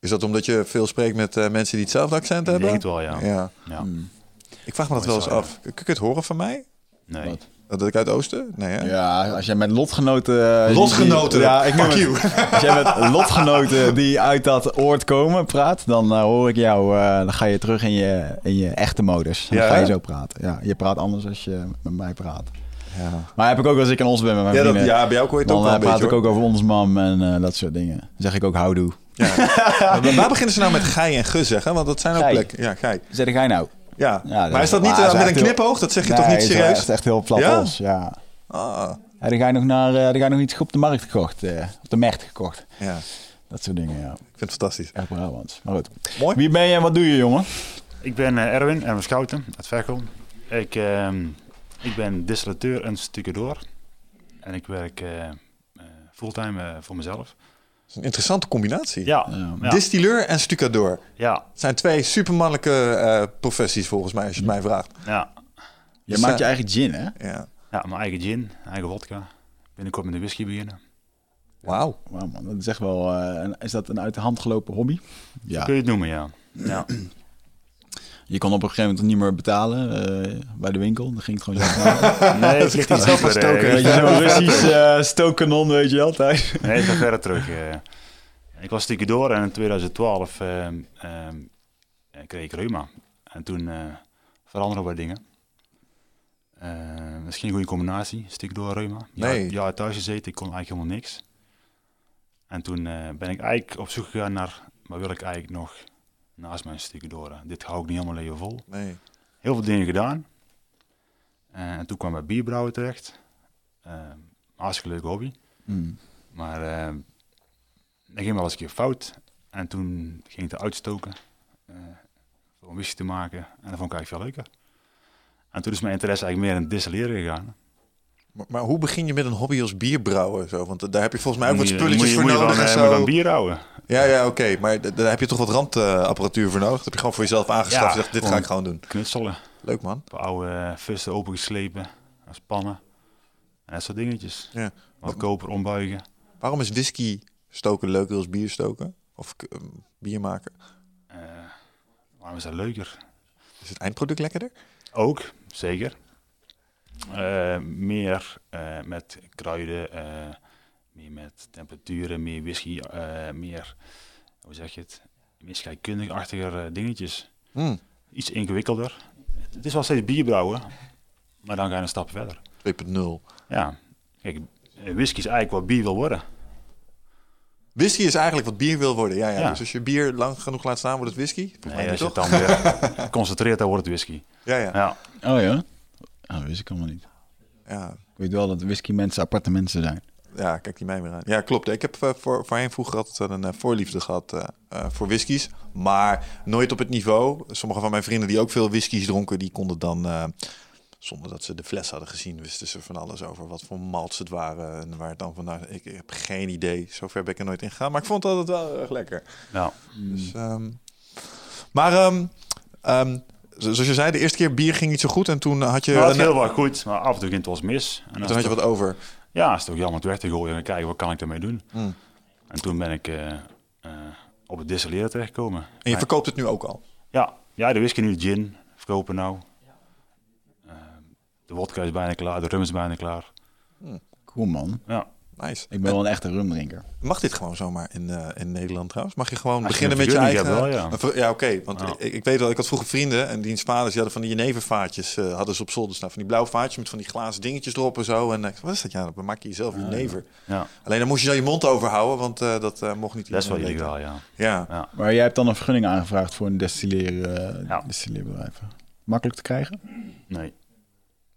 Is dat omdat je veel spreekt met eh, mensen die hetzelfde accent ik hebben? denk het wel, ja. Ja. ja. Ik vraag me dat wel eens af. Kun kun je het horen van mij? Nee. Wat? Dat ik uit Oosten? Nee, hè? Ja, als jij met lotgenoten... eh, Lotgenoten, die- Ja, ik noem het. Als jij met lotgenoten die uit dat oord komen praat, dan eh, hoor ik jou... eh, dan ga je terug in je, in je echte modus. Dan Ja, ga je zo praten. Ja, je praat anders als je met mij praat. Ja, Maar heb ik ook als ik in ons ben met mijn ja, dat, ja bij jou hoor je het dan ook wel een praat beetje, ik ook over ons mam en dat soort dingen. Dan zeg ik ook houdoe. Ja. Maar Waar beginnen ze nou met gij en ge zeggen? Want dat zijn ook Gij. plekken. Ja, gij. Zeg jij nou? Ja. Ja, maar is is- dat niet maar eh, is met een knipoog? Dat zeg je Nee, toch niet is serieus? echt, echt heel plat Ja? Os, ja. Ah, Ja, dan ga je nog naar, eh, dan ga je nog iets op de markt gekocht. eh, op de markt gekocht. ja. Dat soort dingen, ja. Ik vind het fantastisch. Echt Brabants. Maar goed. Mooi. Wie ben je en wat doe je, jongen? Ik ben Erwin, Erwin Schouten uit Veghel. Ik, ehm, ik ben distillateur en stucadoor. En ik werk eh, eh, fulltime voor mezelf. Dat is een interessante combinatie. Ja, Distilleur en stucadoor. ja, Het zijn twee supermannelijke eh, professies volgens mij, als je het mij vraagt. ja. Je Dus, maakt je eh, eigen gin, hè? Ja. Ja, mijn eigen gin, eigen vodka. Binnenkort met de whisky beginnen. Wauw. Wauw, man. Dat is echt wel... eh, een- is dat een uit de hand gelopen hobby? Ja. Kun je het noemen, ja. ja. Je kon op een gegeven moment niet meer betalen eh, bij de winkel. Dan ging het gewoon zo. Nee, het ligt iets Zelf dieper, stoken. eh, Weet je, zo'n Russisch eh, stookkanon, weet je altijd. Nee, het gaat verder terug. ik was stiekem door en in 2012 ehm, ehm, eh, kreeg ik reuma. En toen eh veranderden wat dingen. Eh, misschien een goede combinatie, stiekem door reuma. Ja, Nee. ja, thuis gezeten, ik kon eigenlijk helemaal niks. En toen eh, ben ik eigenlijk op zoek gegaan naar, wat wil ik eigenlijk nog naast mijn stiekem door. Dit hou ik niet helemaal leven vol. Nee. Heel veel dingen gedaan. Eh, en toen kwam ik bij bierbrouwen terecht. Eh hartstikke leuke hobby. Hmm. Maar eh dat ging wel eens een keer fout. En toen ging ik het uitstoken. voor een whisky te maken. En dat vond ik eigenlijk veel leuker. En toen is mijn interesse eigenlijk meer in het distilleren gegaan. Maar, maar hoe begin je met een hobby als bierbrouwen? Zo? Want daar heb je volgens mij ook wat spulletjes je- voor je nodig en eh, zo. van bier houden. Ja, ja, oké. Maar daar heb je toch wat randapparatuur voor nodig? Dat heb je gewoon voor jezelf aangeschaft. Ja, en zegt, dit ga ik gewoon doen. Knutselen. Leuk man. Oude uh, fusten opengeslepen. Als pannen. En dat soort dingetjes. Ja. Wat koper ombuigen. Waarom is whisky stoken leuker als bier stoken? Of ehm, bier maken? Eh, waarom is dat leuker? Is het eindproduct lekkerder? Ook, zeker. Eh, meer eh, met kruiden, eh, meer met temperaturen, meer whisky, eh, meer, hoe zeg je het, meer scheikundig-achtiger dingetjes. Hmm, Iets ingewikkelder. Het is wel steeds bierbrouwen, maar dan ga je een stap verder. 2.0. Ja, kijk, whisky is eigenlijk wat bier wil worden. Whisky is eigenlijk wat bier wil worden. Ja, ja. Ja. Dus als je bier lang genoeg laat staan, wordt het whisky. Nee, als je het dan weer concentreert, dan wordt het whisky. Ja, ja. Ja, Oh ja? Oh, dat wist ik allemaal niet. ja. Ik weet wel dat whisky mensen aparte mensen zijn. Ja, kijk die mij weer aan. Ja, klopt. Ik heb eh, voor, voorheen vroeger altijd een eh, voorliefde gehad eh, voor whiskies. Maar nooit op het niveau. Sommige van mijn vrienden die ook veel whiskies dronken, die konden dan... zonder dat ze de fles hadden gezien, wisten ze van alles over wat voor malts het waren. En waar het dan vandaan... Ik, ik heb geen idee. Zover ben ik er nooit in gegaan. Maar ik vond het altijd wel erg lekker. ja. Dus, ehm, maar zo- zoals je zei, de eerste keer bier ging niet zo goed. En toen had je... Nou, het heel wel goed, maar af en toe ging het wel eens mis. En toen had je wat over. Ja, is toch jammer het weg te gooien en kijken wat kan ik daarmee doen. Hmm. En toen ben ik eh, eh, op het distilleren terechtkomen. En je verkoopt het nu ook al. Ja, ja, de whisky nu, de gin verkopen nou. Ehm, de wodka is bijna klaar, de rum is bijna klaar. Cool man. Ja. Nice. Ik ben wel een echte rumdrinker. Mag dit gewoon zomaar in, eh, in Nederland trouwens? Mag je gewoon Als beginnen een met je eigen... wel, ja. Een oké. want ik, ik weet wel, ik had vroeger vrienden en die vaders die hadden van die jenevervaatjes eh, hadden ze op zolder staan. Van die blauwe vaatjes met van die glazen dingetjes erop en zo. En ik zei, wat is dat? Ja, dan maak je jezelf jenever. Ja, Alleen dan moest je dan je mond overhouden, want eh, dat eh, mocht niet dat is wel illegaal, ja. Ja. ja. Maar jij hebt dan een vergunning aangevraagd voor een destilleren, destilleerbedrijf. Makkelijk te krijgen? Nee.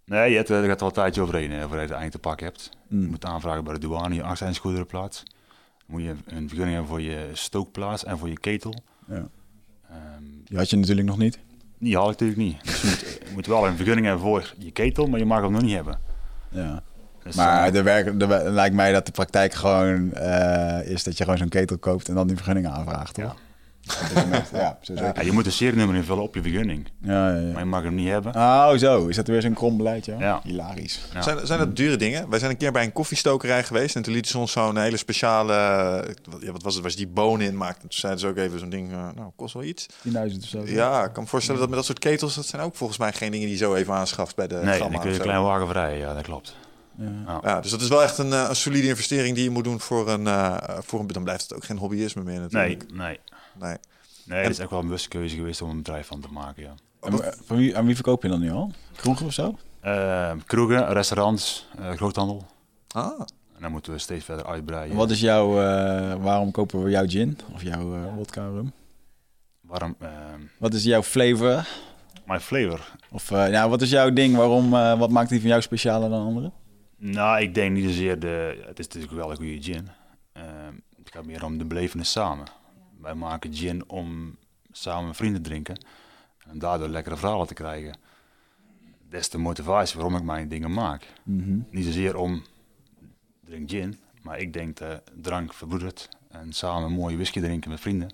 Nee, je hebt, eh, er gaat wel een tijdje overheen eh, voordat je het eind te pakken hebt. Je Mm. moet aanvragen bij de douane, je accijnsgoederenplaats. Dan moet je een vergunning hebben voor je stookplaats en voor je ketel. Ja. Ehm, Die had je natuurlijk nog niet. die haal ik natuurlijk niet. Dus je moet, je moet wel een vergunning hebben voor je ketel, maar je mag hem nog niet hebben. Ja. Dus, Maar eh, de werk, de, lijkt mij dat de praktijk gewoon eh, is dat je gewoon zo'n ketel koopt en dan die vergunning aanvraagt, toch? Ja, ja zo zeker. ja, je moet een serienummer invullen op je vergunning, Ja, ja, ja. maar je mag hem niet hebben. Oh, zo. Is dat weer zo'n krom beleid, ja? Ja. Hilarisch. Ja. Zijn, zijn dat dure dingen? Wij zijn een keer bij een koffiestokerij geweest en toen lieten ze ons zo'n hele speciale, wat- ja, wat was het, waar ze die bonen in maakten. Toen zeiden ze ook even zo'n ding, eh, nou, kost wel iets. 10.000 of zo. Ja, ik kan me voorstellen dat met dat soort ketels, dat zijn ook volgens mij geen dingen die je zo even aanschaft bij de Nee, gamma dan kun je een klein wagen vrijen, ja, dat klopt. Ja. Ja, dus dat is wel echt een, eh, een solide investering die je moet doen voor een, eh, voor een... Dan blijft het ook geen hobbyisme meer natuurlijk. nee. Nee. Nee, het is echt wel een bewuste keuze geweest om een bedrijf van te maken, ja. En, eh, van wie, aan wie verkoop je dan nu al? Kroegen of zo? Eh, kroegen, restaurants, eh, groothandel. Ah, En dan moeten we steeds verder uitbreiden. En Wat is jouw, eh, waarom kopen we jouw gin of jouw eh wodka rum? Waarom? eh, Wat is jouw flavor? my flavor. Of eh, ja, wat is jouw ding? Waarom, eh, wat maakt die van jou specialer dan anderen? Nou, ik denk niet zozeer de... Het is natuurlijk wel een goede gin. Eh, het gaat meer om de belevenis samen. Wij maken gin om samen met vrienden te drinken. En daardoor lekkere verhalen te krijgen. Dat is de motivatie waarom ik mijn dingen maak. Mhm. Niet zozeer om drink gin, maar ik denk dat drank verbroedert en samen een mooie whisky drinken met vrienden.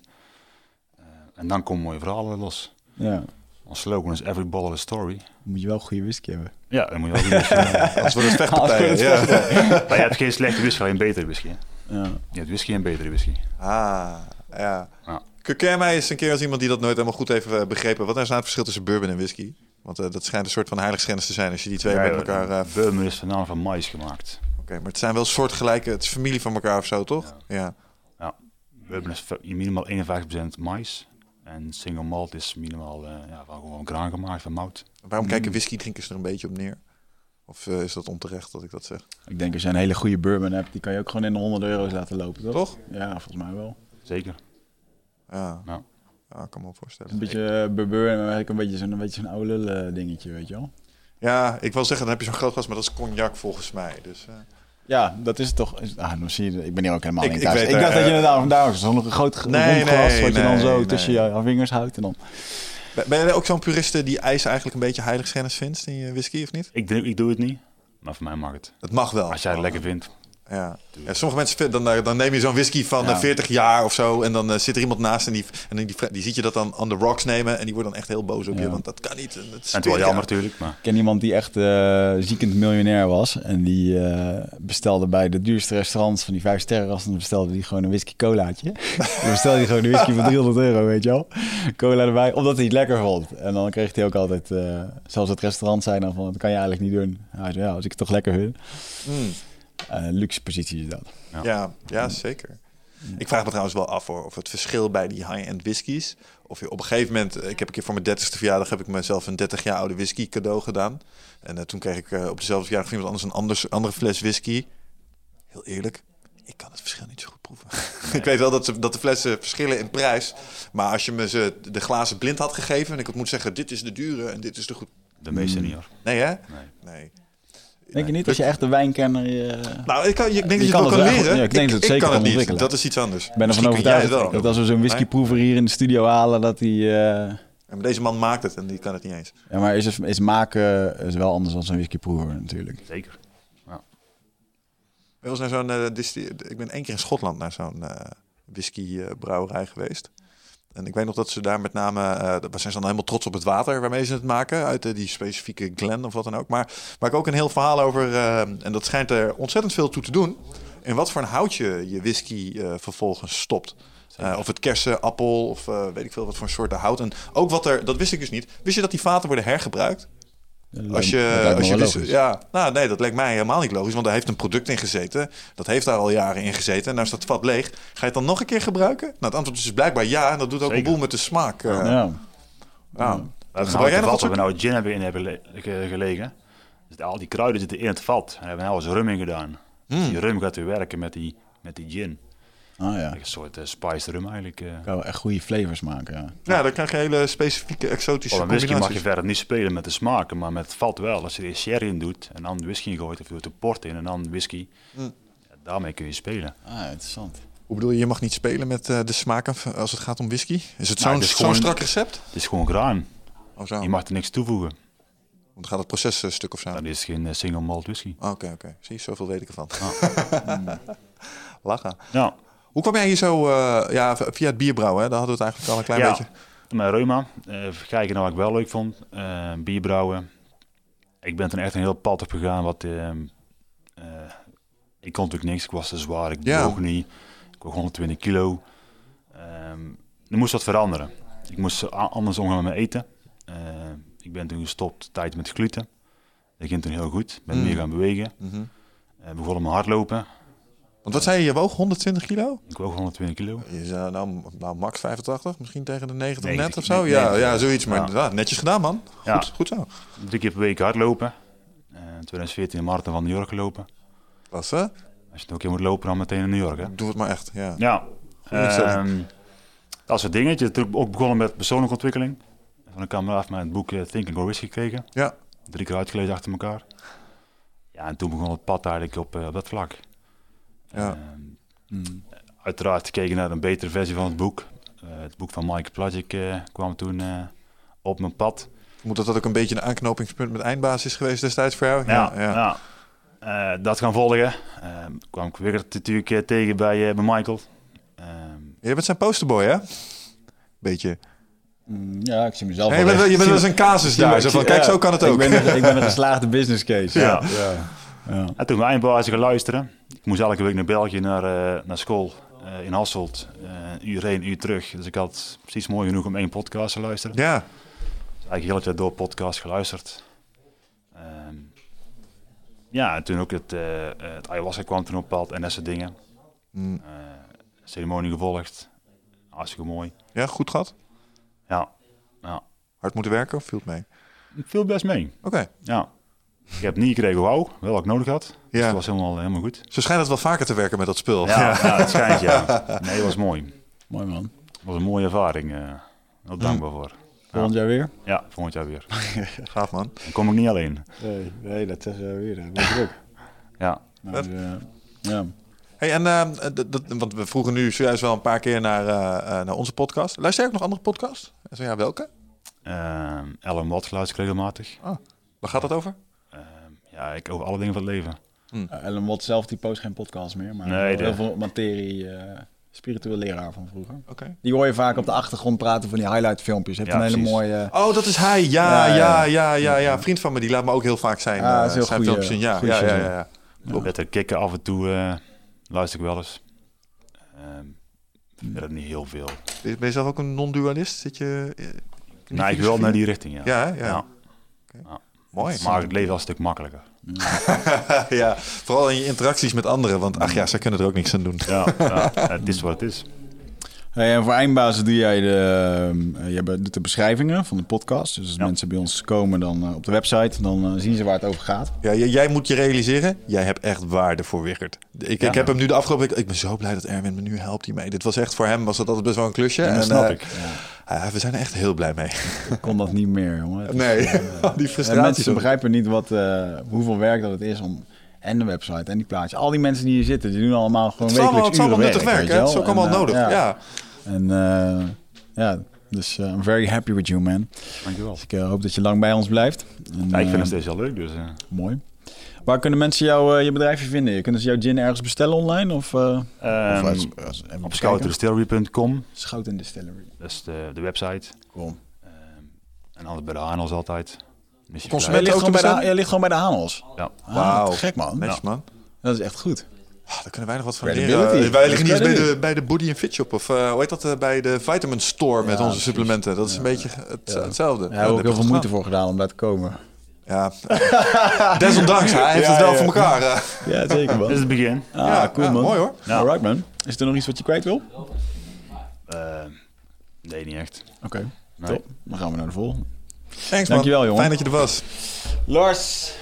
Eh, en dan komen mooie verhalen los. Ja, Ons slogan is Every Bottle a Story. moet je wel goede whisky hebben. Ja, dan moet je wel goed whisky hebben. Wordt het vechtpartijen. Anders ja. Maar je hebt geen slechte whisky, alleen betere whisky. Ja. Je hebt whisky en betere whisky. Ah, ja. Ja. Kun jij mij eens een keer als iemand die dat nooit helemaal goed heeft eh, begrepen... wat is nou het verschil tussen bourbon en whisky? Want eh, dat schijnt een soort van heiligschennis te zijn als je die twee Ja, met elkaar... eh, Bourbon is voornamelijk van mais gemaakt. Oké, maar het zijn wel soortgelijke... Het is familie van elkaar of zo, toch? Ja. Bourbon is minimaal 51% mais. En single malt is minimaal eh, ja, van gewoon graan gemaakt, van mout. Waarom kijken whisky-drinkers er een beetje op neer? Of eh, is dat onterecht dat ik dat zeg? Ik denk als je een hele goede bourbon hebt, die kan je ook gewoon in de 100 euro's laten lopen, toch? Toch? Ja, volgens mij wel. Zeker. Ja. Ja. Ja, ik kan me wel voorstellen. Een beetje uh, bourbon, maar eigenlijk een beetje zo'n beetje zo'n oude lullen dingetje, weet je wel. Ja, ik wil zeggen, dan heb je zo'n groot glas, maar dat is cognac volgens mij. Dus, eh, Ja, dat is het toch. Is- Ah, dan zie je, ik ben hier ook helemaal Ik- niet ik thuis. Ik, weet, dacht eh, dat je het daarom daar zo'n groot Nee, glas nee, wat je dan nee, zo nee. tussen je, vingers houdt en dan. ben- ben jij ook zo'n puriste die ijs eigenlijk een beetje heiligschennis vindt in je whisky, of niet? Ik, drink- ik doe het niet, maar voor mij mag het. Het mag wel. Als jij het lekker vindt. Ja. ja sommige mensen dan, eh, dan neem je zo'n whisky van Ja. eh, 40 jaar of zo. En dan eh, zit er iemand naast en die, en die, die, die ziet je dat dan on the rocks nemen. En die wordt dan echt heel boos op je. Want dat kan niet. en Het is En wel 40 jammer natuurlijk, maar Ik ken iemand die echt eh, ziekend miljonair was. En die eh, bestelde bij de duurste restaurants van die vijf sterren. Dan bestelde die gewoon een whisky colaatje. dan bestelde hij gewoon een whisky van 300 euro, weet je wel. Cola erbij, omdat hij het lekker vond. En dan kreeg hij ook altijd, eh, zelfs het restaurant zei dan van, dat kan je eigenlijk niet doen. Hij zei, ja, als ik het toch lekker vind. Mm. Eh, luxe positie is dat. Ja, ja, zeker. Ik vraag me trouwens wel af hoor, of het verschil bij die high-end whiskies. Of je op een gegeven moment, eh, ik heb een keer voor mijn 30ste verjaardag heb ik mezelf een 30 jaar oude whisky cadeau gedaan. En eh, toen kreeg ik op dezelfde verjaardag van iemand anders een anders, andere fles whisky. Heel eerlijk, ik kan het verschil niet zo goed proeven. ik weet wel dat, ze, dat de flessen verschillen in prijs. Maar als je me ze de glazen blind had gegeven en ik had moeten zeggen, dit is de dure en dit is de goed. de meeste niet hoor. Nee hè? Nee. Nee. Denk je niet, als je echt een wijnkenner... Je... Nou, ik, kan, ik denk dat Je je, kan het wel kan leren. ja, ik denk dat het zeker kan het niet. ontwikkelen. Dat is iets anders. Ik ben ervan overtuigd dat, wel. dat als we zo'n whiskyproever hier in de studio halen, dat hij... eh, Ja, maar deze man maakt het en die kan het niet eens. Ja, maar is, het- is maken is wel anders dan zo'n whiskyproever natuurlijk. Zeker. Ik was naar zo'n, eh, disti- ik ben één keer in Schotland naar zo'n eh whiskybrouwerij geweest. En ik weet nog dat ze daar met name, daar zijn ze dan helemaal trots op het water waarmee ze het maken, uit eh, die specifieke Glen of wat dan ook. Maar waar ik ook een heel verhaal over, eh, en dat schijnt er ontzettend veel toe te doen, in wat voor een hout je whisky vervolgens stopt. Of het kersen, appel of weet ik veel wat voor soorten hout. En ook wat er, dat wist ik dus niet. Wist je dat die vaten worden hergebruikt? Als je, als je dus, wist- ja, nou nee, dat lijkt mij helemaal niet logisch, want daar heeft een product in gezeten. Dat heeft daar al jaren in gezeten. En nou is dat vat leeg. Ga je het dan nog een keer gebruiken? Nou, het antwoord is dus blijkbaar ja. En dat doet ook een boel met de smaak. eh. ja. hebben Gebruik nou jij waar we nou gin hebben in hebben le- ge- gelegen. Dus al die kruiden zitten in het vat. En hebben we nou eens rum in gedaan. Dus die rum gaat weer werken met die, met die gin. Ah ja. Een soort eh, spiced rum eigenlijk. eh. Kan wel echt goede flavors maken. Ja. Ja, dan krijg je hele specifieke, exotische Op een whisky mag je combinaties. verder niet spelen met de smaken, maar met het vat wel. Als je er sherry in doet en dan whisky in gooit, of je doet er port in en dan whisky, Mm. ja, daarmee kun je spelen. Ah, interessant. Hoe bedoel je, je mag niet spelen met eh, de smaken als het gaat om whisky? Is het Nou, zo'n strak recept? Het is gewoon graan. Oh, zo. Je mag er niks toevoegen. Want dan gaat het proces een stuk of zo. Dat is geen single malt whisky. Ah, Oké, oké. Zie zoveel weet ik ervan. Lachen. Ja, Hoe kwam jij hier zo, eh, ja, via het bierbrouwen, hè? Daar hadden we het eigenlijk al een klein Ja. beetje. mijn reuma. eh even kijken naar wat ik wel leuk vond. Eh bierbrouwen. Ik ben toen echt een heel pad op gegaan. Wat, ehm, eh, ik kon natuurlijk niks. Ik was te zwaar. Ik Ja. niet. Ik woog 120 kilo. Ehm, er moest wat veranderen. Ik moest anders omgaan met mijn eten. Eh, ik ben toen gestopt tijd met gluten. Dat ging toen heel goed. Ik ben Mm. meer gaan bewegen. Mhm. Eh begon met hardlopen. Want wat zei je, je woog 120 kilo? Ik woog 120 kilo. Je zei nou, nou max 85, misschien tegen de 90 net 90, of zo? Ja, 90. ja, zoiets. Maar Ja. netjes gedaan, man. Goed, Ja. goed zo. Drie keer per week hardlopen. Eh, in 2014 de marathon van New York gelopen. Klasse. hè? Als je het ook keer moet lopen, dan meteen in New York. Hè? Doe het maar echt, ja. Ja, ehm, dat soort dingen. Je hebt natuurlijk ook begonnen met persoonlijke ontwikkeling. Van een kameraad mij het boek eh, Think and Go Risky gekregen. Ja. Drie keer uitgelezen achter elkaar. Ja, en toen begon het pad eigenlijk op, eh, op dat vlak. Ja. Ehm, Mm. uiteraard gekeken naar een betere versie van het boek. Eh, het boek van Mike Plagic eh, kwam toen eh, op mijn pad. Moet dat dat ook een beetje een aanknopingspunt met eindbasis geweest destijds voor jou? Ja, ja. Eh, dat gaan volgen. Ehm kwam ik weer natuurlijk tegen bij, eh, bij Michael. Ehm, Je bent zijn posterboy, hè? Beetje. Mm, Ja, ik zie mezelf Hey, je bent, je bent wel eens een casus daar. Zo van, kijk, ja, zo kan het ik ook. Ben een, ik ben een geslaagde business case. Ja. ja. Ja. En toen mijn eindbazen gaan luisteren. Ik moest elke week naar België, naar, eh, naar school eh, in Hasselt. Een uur heen, een uur terug. Dus ik had precies mooi genoeg om één podcast te luisteren. Ja, Dus eigenlijk heel het jaar door podcast geluisterd. Ehm, ja, en toen ook het, het ayahuasca kwam toen op pad en dat soort dingen. Mm. Ceremonie gevolgd. Hartstikke mooi. ja goed gehad. Ja, ja. Hard moeten werken of viel het mee? Ik viel best mee. Oké. Ja. Ik heb niet gekregen wauw, wel wat ik nodig had. Dus Ja. het was helemaal, helemaal goed. Zo schijnt het wel vaker te werken met dat spul. Ja, ja. het schijnt ja. Nee, het was mooi. Mooi man. Het was een mooie ervaring. eh heel dankbaar voor. Volgend jaar weer? Ja, volgend jaar weer. Gaaf, man. Dan kom ik niet alleen. Nee, nee dat zeggen we weer. Dat is druk. Ja. Maar, eh, ja. Hey, en, eh, dat, dat- want we vroegen nu zojuist wel een paar keer naar, eh, eh, naar onze podcast. Luister jij ook nog andere podcasts? En zo ja, welke? Ehm Ellen Watt luister ik regelmatig. Waar gaat dat over? Ja, ik over alle dingen van het leven. Uh, Ellen Watt zelf die post geen podcast meer, maar Nee, heel veel materie, eh spiritueel leraar van vroeger. Oké. Die hoor je vaak op de achtergrond praten van die highlight filmpjes. Heeft Ja, een hele precies. mooie... Oh, dat is hij. Ja, Ja, ja, ja. ja, ja, ja, Vriend van me, die laat me ook heel vaak zijn, Ah, eh, is heel zijn goeie- filmpjes zien. Ja, ja, ja, ja, ja. Met de kikken af en toe eh, luister ik wel eens. Ehm verder niet heel veel. Ben je- ben je zelf ook een non-dualist? Zit je... eh, Nou, ik wil naar die richting, ja. Ja, hè? ja. Mooi. Maakt het leven wel een stuk makkelijker. ja, vooral in je interacties met anderen. Want ach ja, zij kunnen er ook niks aan doen. Ja, ja, het is wat het is. Hey, en voor eindbazen doe jij de, uh, je doet de beschrijvingen van de podcast. Dus als Ja. mensen bij ons komen dan uh, op de website, dan uh, zien ze waar het over gaat. Ja, j- jij moet je realiseren, jij hebt echt waarde voor Wichert. Ik, Ja. ik heb hem nu de afgelopen week... Ik ben zo blij dat Erwin me nu helpt hiermee. Dit was echt voor hem, was dat altijd best wel een klusje. Ja, dat en, snap eh, ik. Ja, we zijn er echt heel blij mee. Ik kon dat niet meer, jongen. Nee, eh, die en frustratie. mensen begrijpen niet wat, uh, hoeveel werk dat het is om... En de website en die plaatjes. Al die mensen die hier zitten, die doen allemaal gewoon Het is allemaal, wekelijks het is allemaal uren nuttig werk, hè? Het is wel. ook allemaal En, uh, nodig. Ja. En uh, ja, dus uh, I'm very happy with you, man. Dankjewel. Dus ik uh, hoop dat je lang bij ons blijft. En, Ja, ik vind uh, het steeds wel leuk, dus... eh, Mooi. Waar kunnen mensen jou, uh, je bedrijfje vinden? Kunnen ze jouw gin ergens bestellen online? Of, uh, Ehm, of als- als- even op Distillery. dat is de, de website. Cool. Ehm, en anders bij de Hanels altijd. Consument- Jij ligt, ook gewoon bij de, jij ligt gewoon bij de Hanels. Ja. Ah, Wauw. gek man. Netjes, man. Dat is echt goed. Ah, daar kunnen wij nog wat van leren. Wij liggen niet eens bij de, bij de Body and Fit Shop. Of eh, hoe heet dat? eh, bij de Vitamin Store met Ja, onze precies. supplementen. Dat is een beetje het, hetzelfde. Daar hebben we ook heel veel moeite voor gedaan om daar te komen. Ja, desondanks. Hij heeft Ja, het wel ja. voor elkaar. eh. Ja, zeker man. Dit is het begin. Ah, Ja, cool ja, man. mooi, hoor. Ja. Alright man. Is er nog iets wat je kwijt wil? Eh, nee, niet echt. Oké, Nee. top. Dan gaan we naar de volgende. Thanks, man. Dankjewel, jongen. Fijn dat je er was. Lars.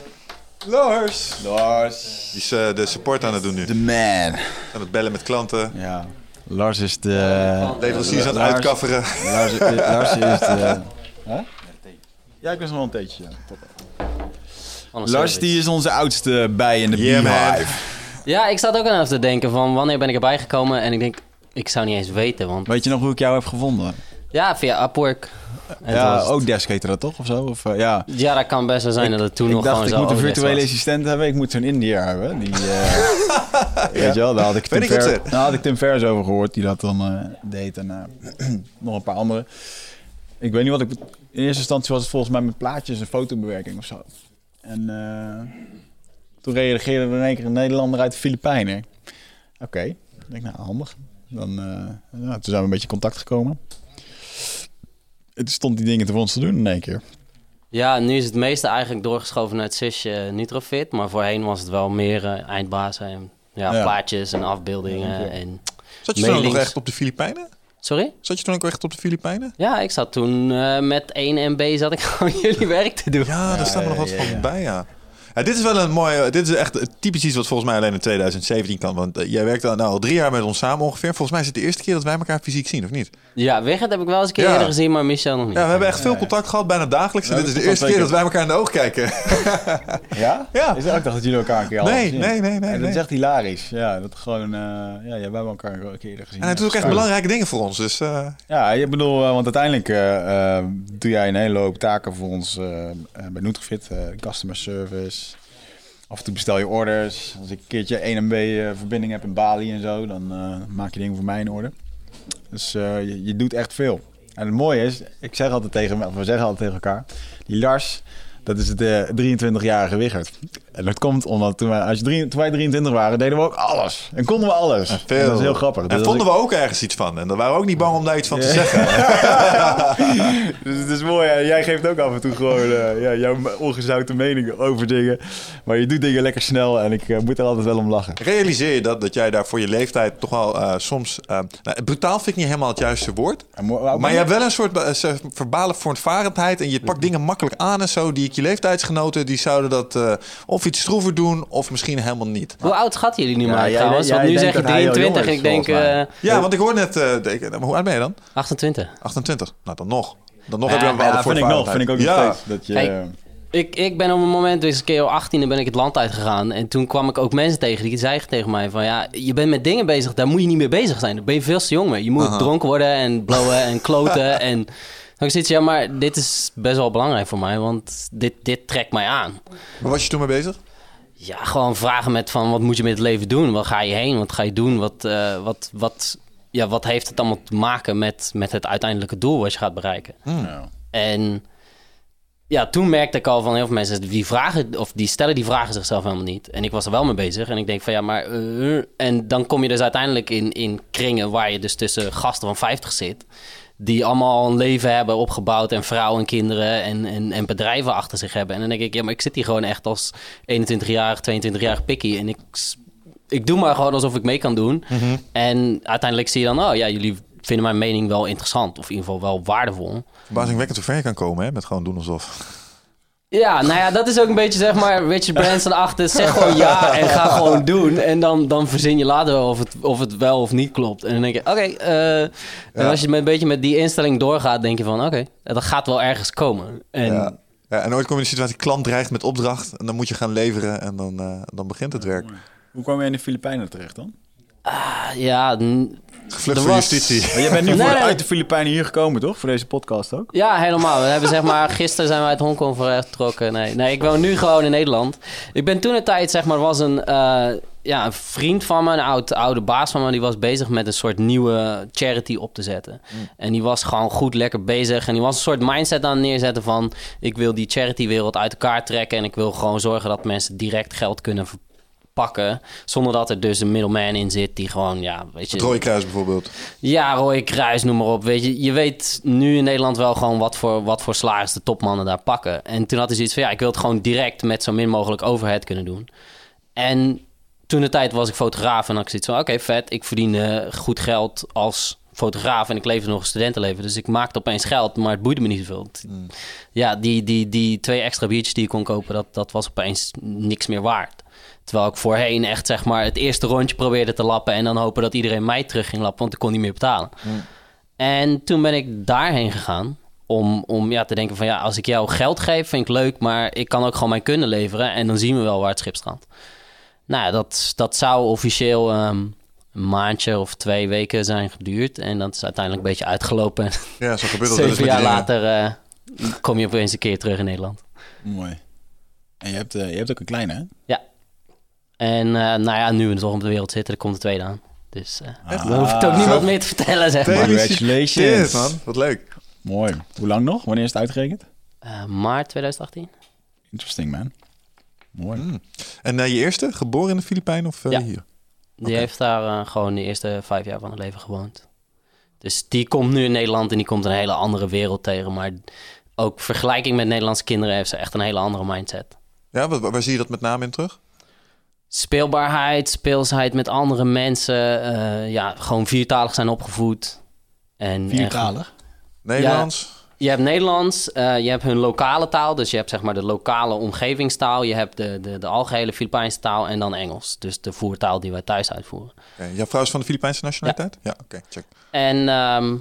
Lars. Lars. Die is eh, de support aan het doen nu. The man. Aan het bellen met klanten. Ja. Lars is de... Leveranciers aan het Lars- uitkafferen. Lars, Lars is de... Huh? Ja, ik was nog wel een theetje. Ja. Top. Anders Lars die is onze oudste bij in de Yeah. Beehive. Ja, ik zat ook aan even te denken van wanneer ben ik erbij gekomen en ik denk, ik zou niet eens weten, want Weet je nog hoe ik jou heb gevonden? ja, via Upwork. En ja, het- Odesk heette dat toch of zo? Of, eh, ja. Ja, dat kan best wel zijn dat het toen ik nog dacht, gewoon ik zo moet een virtuele assistent hebben. Ik moet zo'n Indiër hebben. Die, eh, Weet je wel, daar had ik Tim, ik ze- daar had ik Tim Vers over gehoord, die dat dan eh, deed. En nog een paar andere. Ik weet niet wat ik... In eerste instantie was het volgens mij met plaatjes en fotobewerking of zo. En eh, toen reageerde er in één keer een Nederlander uit de Filipijnen. Oké, ik denk nou handig. Dan, eh, ja, toen zijn we een beetje in contact gekomen. En toen stond die dingen te voor ons te doen in één keer. Ja, nu is het meeste eigenlijk doorgeschoven naar het zusje Nutrofit, maar voorheen was het wel meer eh, eindbazen en ja, Ja. plaatjes en afbeeldingen Ja. en Zat je ook nog echt op de Filipijnen? Sorry? Zat je toen ook echt op de Filipijnen? Ja, ik zat toen eh, met 1 MB zat ik gewoon jullie werk te doen. Ja, daar staat me nog wat ja, van ja. bij, ja. Ja, dit is wel een mooie. Dit is echt typisch iets wat volgens mij alleen in 2017 kan. Want eh, jij werkt al, nou, al drie jaar met ons samen ongeveer. Volgens mij is het de eerste keer dat wij elkaar fysiek zien, of niet? Ja, Wigert heb ik wel eens een keer Ja. eerder gezien, maar Michel nog niet. Ja, we hebben echt veel contact gehad, bijna dagelijks. En Ja, dit is de eerste keer dat wij elkaar in de ogen kijken. Ja? Ja. Is dat, ik dacht dat jullie elkaar een keer al Nee, hadden gezien. nee, nee, nee, En dat nee. is echt hilarisch. Ja, dat gewoon... eh, ja, ja, wij hebben elkaar een keer eerder gezien. En hij doet ook echt belangrijke dingen voor ons. Dus eh, Ja, ik bedoel, want uiteindelijk doe jij een hele hoop taken voor ons bij Nutrifit. eh, customer service. Af en toe bestel je orders. Als ik een keertje 1 MB eh, verbinding heb in Bali en zo, dan eh, maak je dingen voor mij in orde. Dus eh, je, je doet echt veel. En het mooie is, ik zeg altijd tegen, of we zeggen altijd tegen elkaar, die Lars, dat is eh, 23-jarige Wiggert. En dat komt omdat toen wij, als je drie, toen wij 23 waren, deden we ook alles. En konden we alles. En veel. dat is heel grappig. En Dus vonden ik- we ook ergens iets van. En daar waren we ook niet bang om daar iets van te zeggen. dus het is mooi. hè. Jij geeft ook af en toe gewoon eh, ja, jouw ongezouten mening over dingen. Maar je doet dingen lekker snel en ik eh, moet er altijd wel om lachen. Realiseer je dat, dat jij daar voor je leeftijd toch wel eh, soms... nou, brutaal vind ik niet helemaal het juiste woord. Maar je hebt wel een soort verbale voortvarendheid en je pakt dingen makkelijk aan en zo. Die ik je leeftijdsgenoten, die zouden dat of iets stroever doen of misschien helemaal niet. Hoe oud schatten jullie nu Ja, maar trouwens? Want nu zeg je dat hij heel 23 en ik denk eh, Ja, want ik hoor net... eh, de- ik- hoe oud ben je dan? 28. 28. Nou, dan nog. Dan nog Ja, heb je een Ja, bepaalde vind ik nog. Vind ik ook nog ja. steeds. Dat je, Kijk, Ik, ik ben op een moment, dus een keer op 18 ben ik het land uitgegaan. En toen kwam ik ook mensen tegen die zeiden tegen mij van... Ja, je bent met dingen bezig, daar moet je niet mee bezig zijn. Daar ben je veel te jong mee. Je moet Aha. dronken worden en blowen en kloten. en ik zoiets, ja, maar dit is best wel belangrijk voor mij. Want dit, dit trekt mij aan. Waar was je toen mee bezig? Ja, gewoon vragen met van wat moet je met het leven doen? Waar ga je heen? Wat ga je doen? Wat, eh, wat, wat, ja, wat heeft het allemaal te maken met, met het uiteindelijke doel wat je gaat bereiken? ja. En ja, toen merkte ik al van heel veel mensen die vragen of die stellen die vragen zichzelf helemaal niet. En ik was er wel mee bezig. En ik denk van ja, maar. eh, en dan kom je dus uiteindelijk in, in kringen waar je dus tussen gasten van 50 zit. Die allemaal al een leven hebben opgebouwd en vrouwen en kinderen en, en, en bedrijven achter zich hebben. En dan denk ik, ja, maar ik zit hier gewoon echt als 21-jarig, 22-jarig pikkie. En ik, ik doe maar gewoon alsof ik mee kan doen. En uiteindelijk zie je dan, oh ja, jullie vinden mijn mening wel interessant. Of in ieder geval wel waardevol. Verbazingwekkend hoe ver je kan komen, hè? Met gewoon doen alsof. Ja, nou ja, dat is ook een beetje zeg maar Richard Branson achter. Zeg gewoon ja en ga gewoon doen. En dan, dan verzin je later wel of het, of het wel of niet klopt. En dan denk je, oké. eh, En als je met, een beetje met die instelling doorgaat, denk je van, oké, dat gaat wel ergens komen. En Ja. Ja, en ooit kom je in de situatie, klant dreigt met opdracht. En dan moet je gaan leveren en dan, eh, dan begint het werk. Hoe kwam je in de Filipijnen terecht dan? ja, n- Gevlucht voor was- justitie. Maar jij bent nu Nee, voor, nee. uit de Filipijnen hier gekomen, toch? Voor deze podcast ook? ja, helemaal. We hebben zeg maar, gisteren zijn we uit Hongkong vertrokken. Nee, nee, ik woon nu gewoon in Nederland. Ik ben toen een tijd, zeg maar, was een, eh, ja, een vriend van me, een oud, oude baas van me, die was bezig met een soort nieuwe charity op te zetten. En die was gewoon goed lekker bezig. En die was een soort mindset aan het neerzetten van, ik wil die charitywereld uit elkaar trekken en ik wil gewoon zorgen dat mensen direct geld kunnen pakken. Zonder dat er dus een middleman in zit die gewoon, ja, weet je... Het Rode Kruis bijvoorbeeld. Ja, Rode Kruis, noem maar op. Weet je, je weet nu in Nederland wel gewoon wat voor, wat voor salaris de topmannen daar pakken. En toen had hij zoiets van, ja, ik wil het gewoon direct met zo min mogelijk overhead kunnen doen. En toen de tijd was ik fotograaf en had ik zoiets van, oké, vet. Ik verdiende goed geld als fotograaf en ik leefde nog een studentenleven. Dus ik maakte opeens geld, maar het boeide me niet zoveel. Het- Ja, die, die, die twee extra biertjes die ik kon kopen, dat, dat was opeens niks meer waard. Terwijl ik voorheen echt zeg maar het eerste rondje probeerde te lappen en dan hopen dat iedereen mij terug ging lappen, want ik kon niet meer betalen. En toen ben ik daarheen gegaan om, om ja, te denken van ja, als ik jou geld geef, vind ik leuk, maar ik kan ook gewoon mijn kunnen leveren en dan zien we wel waar het schip strandt. Nou, ja, dat, dat zou officieel ehm, een maandje of twee weken zijn geduurd en dat is uiteindelijk een beetje uitgelopen. Ja, zo gebeurt dat Zeven jaar later eh, kom je opeens een keer terug in Nederland. Mooi. En je hebt, eh, je hebt ook een kleine, hè? Ja. En eh, nou ja, nu we toch op de wereld zitten, er komt de tweede aan. Dus eh dan hoef ik ook niemand meer te vertellen, zeg maar. Congratulations. man. Wat leuk. Mooi. Hoe lang nog? Wanneer is het uitgerekend? Eh, maart 2018. Interesting, man. Mooi. Mm. En je eerste, geboren in de Filipijnen of Ja. hier? Die heeft daar gewoon de eerste vijf jaar van het leven gewoond. Dus die komt nu in Nederland en die komt een hele andere wereld tegen. Maar ook vergelijking met Nederlandse kinderen heeft ze echt een hele andere mindset. Ja, waar, waar zie je dat met name in terug? Speelbaarheid, speelsheid met andere mensen. eh, ja, gewoon viertalig zijn opgevoed. En, Viertalig? Nederlands? Ja, je hebt Nederlands, eh, je hebt hun lokale taal. Dus je hebt zeg maar de lokale omgevingstaal. Je hebt de, de, de algehele Filipijnse taal en dan Engels. Dus de voertaal die wij thuis uitvoeren. Oké, Jouw vrouw is van de Filipijnse nationaliteit? Ja, oké, check. En ehm,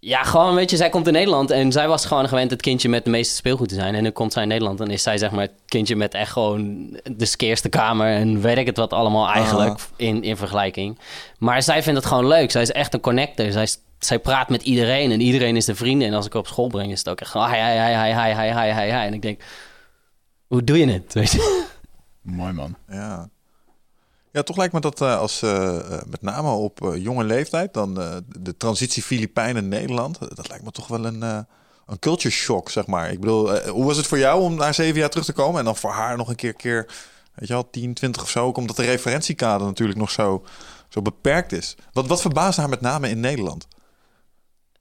ja, gewoon, weet je, zij komt in Nederland en zij was gewoon gewend het kindje met de meeste speelgoed te zijn. En nu komt zij in Nederland en is zij, zeg maar, het kindje met echt gewoon de skeerste kamer en weet ik het wat allemaal ah. eigenlijk in, in vergelijking. Maar zij vindt het gewoon leuk. Zij is echt een connector. Zij, zij praat met iedereen en iedereen is de vrienden. En als ik op school breng, is het ook echt hi, hi, hi, hi, hi, hi, hi, hi. En ik denk, hoe doe je het? Mooi man. Ja. Ja, toch lijkt me dat eh, als eh, met name op jonge leeftijd, dan de transitie Filipijnen-Nederland, dat lijkt me toch wel een, een culture shock, zeg maar. Ik bedoel, hoe was het voor jou om na zeven jaar terug te komen en dan voor haar nog een keer, keer weet je wel, 10, 20 of zo, ook omdat de referentiekader natuurlijk nog zo, zo beperkt is. Wat, wat verbaasde haar met name in Nederland?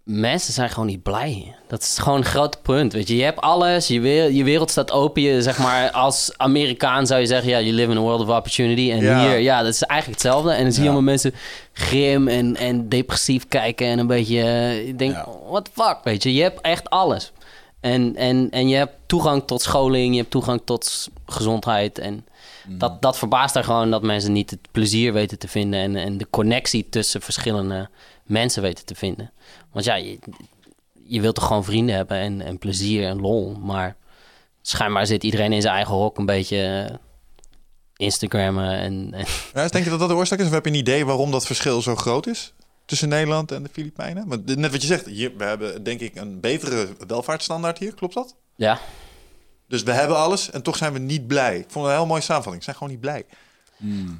Mensen zijn gewoon niet blij. Dat is gewoon een groot punt. Weet je, je hebt alles, je, wereld, je wereld staat open. Je, zeg maar, als Amerikaan zou je zeggen: ja, you live in a world of opportunity. En Ja. hier, ja, dat is eigenlijk hetzelfde. En dan zie je Ja. allemaal mensen grim en, en depressief kijken. En een beetje, eh, ik denk, Ja. what the fuck, weet je. Je hebt echt alles. En, en, en je hebt toegang tot scholing, je hebt toegang tot gezondheid. En dat, dat verbaast daar gewoon dat mensen niet het plezier weten te vinden. En, en de connectie tussen verschillende mensen weten te vinden. Want ja, je, je wilt toch gewoon vrienden hebben en, en plezier en lol. Maar schijnbaar zit iedereen in zijn eigen hok een beetje eh, Instagrammen. En, en Ja, dus denk je dat dat de oorzaak is? Of heb je een idee waarom dat verschil zo groot is tussen Nederland en de Filipijnen? Want net wat je zegt, hier, we hebben denk ik een betere welvaartsstandaard hier, klopt dat? ja, Dus we hebben alles en toch zijn we niet blij. Ik vond het een heel mooie samenvatting. We zijn gewoon niet blij.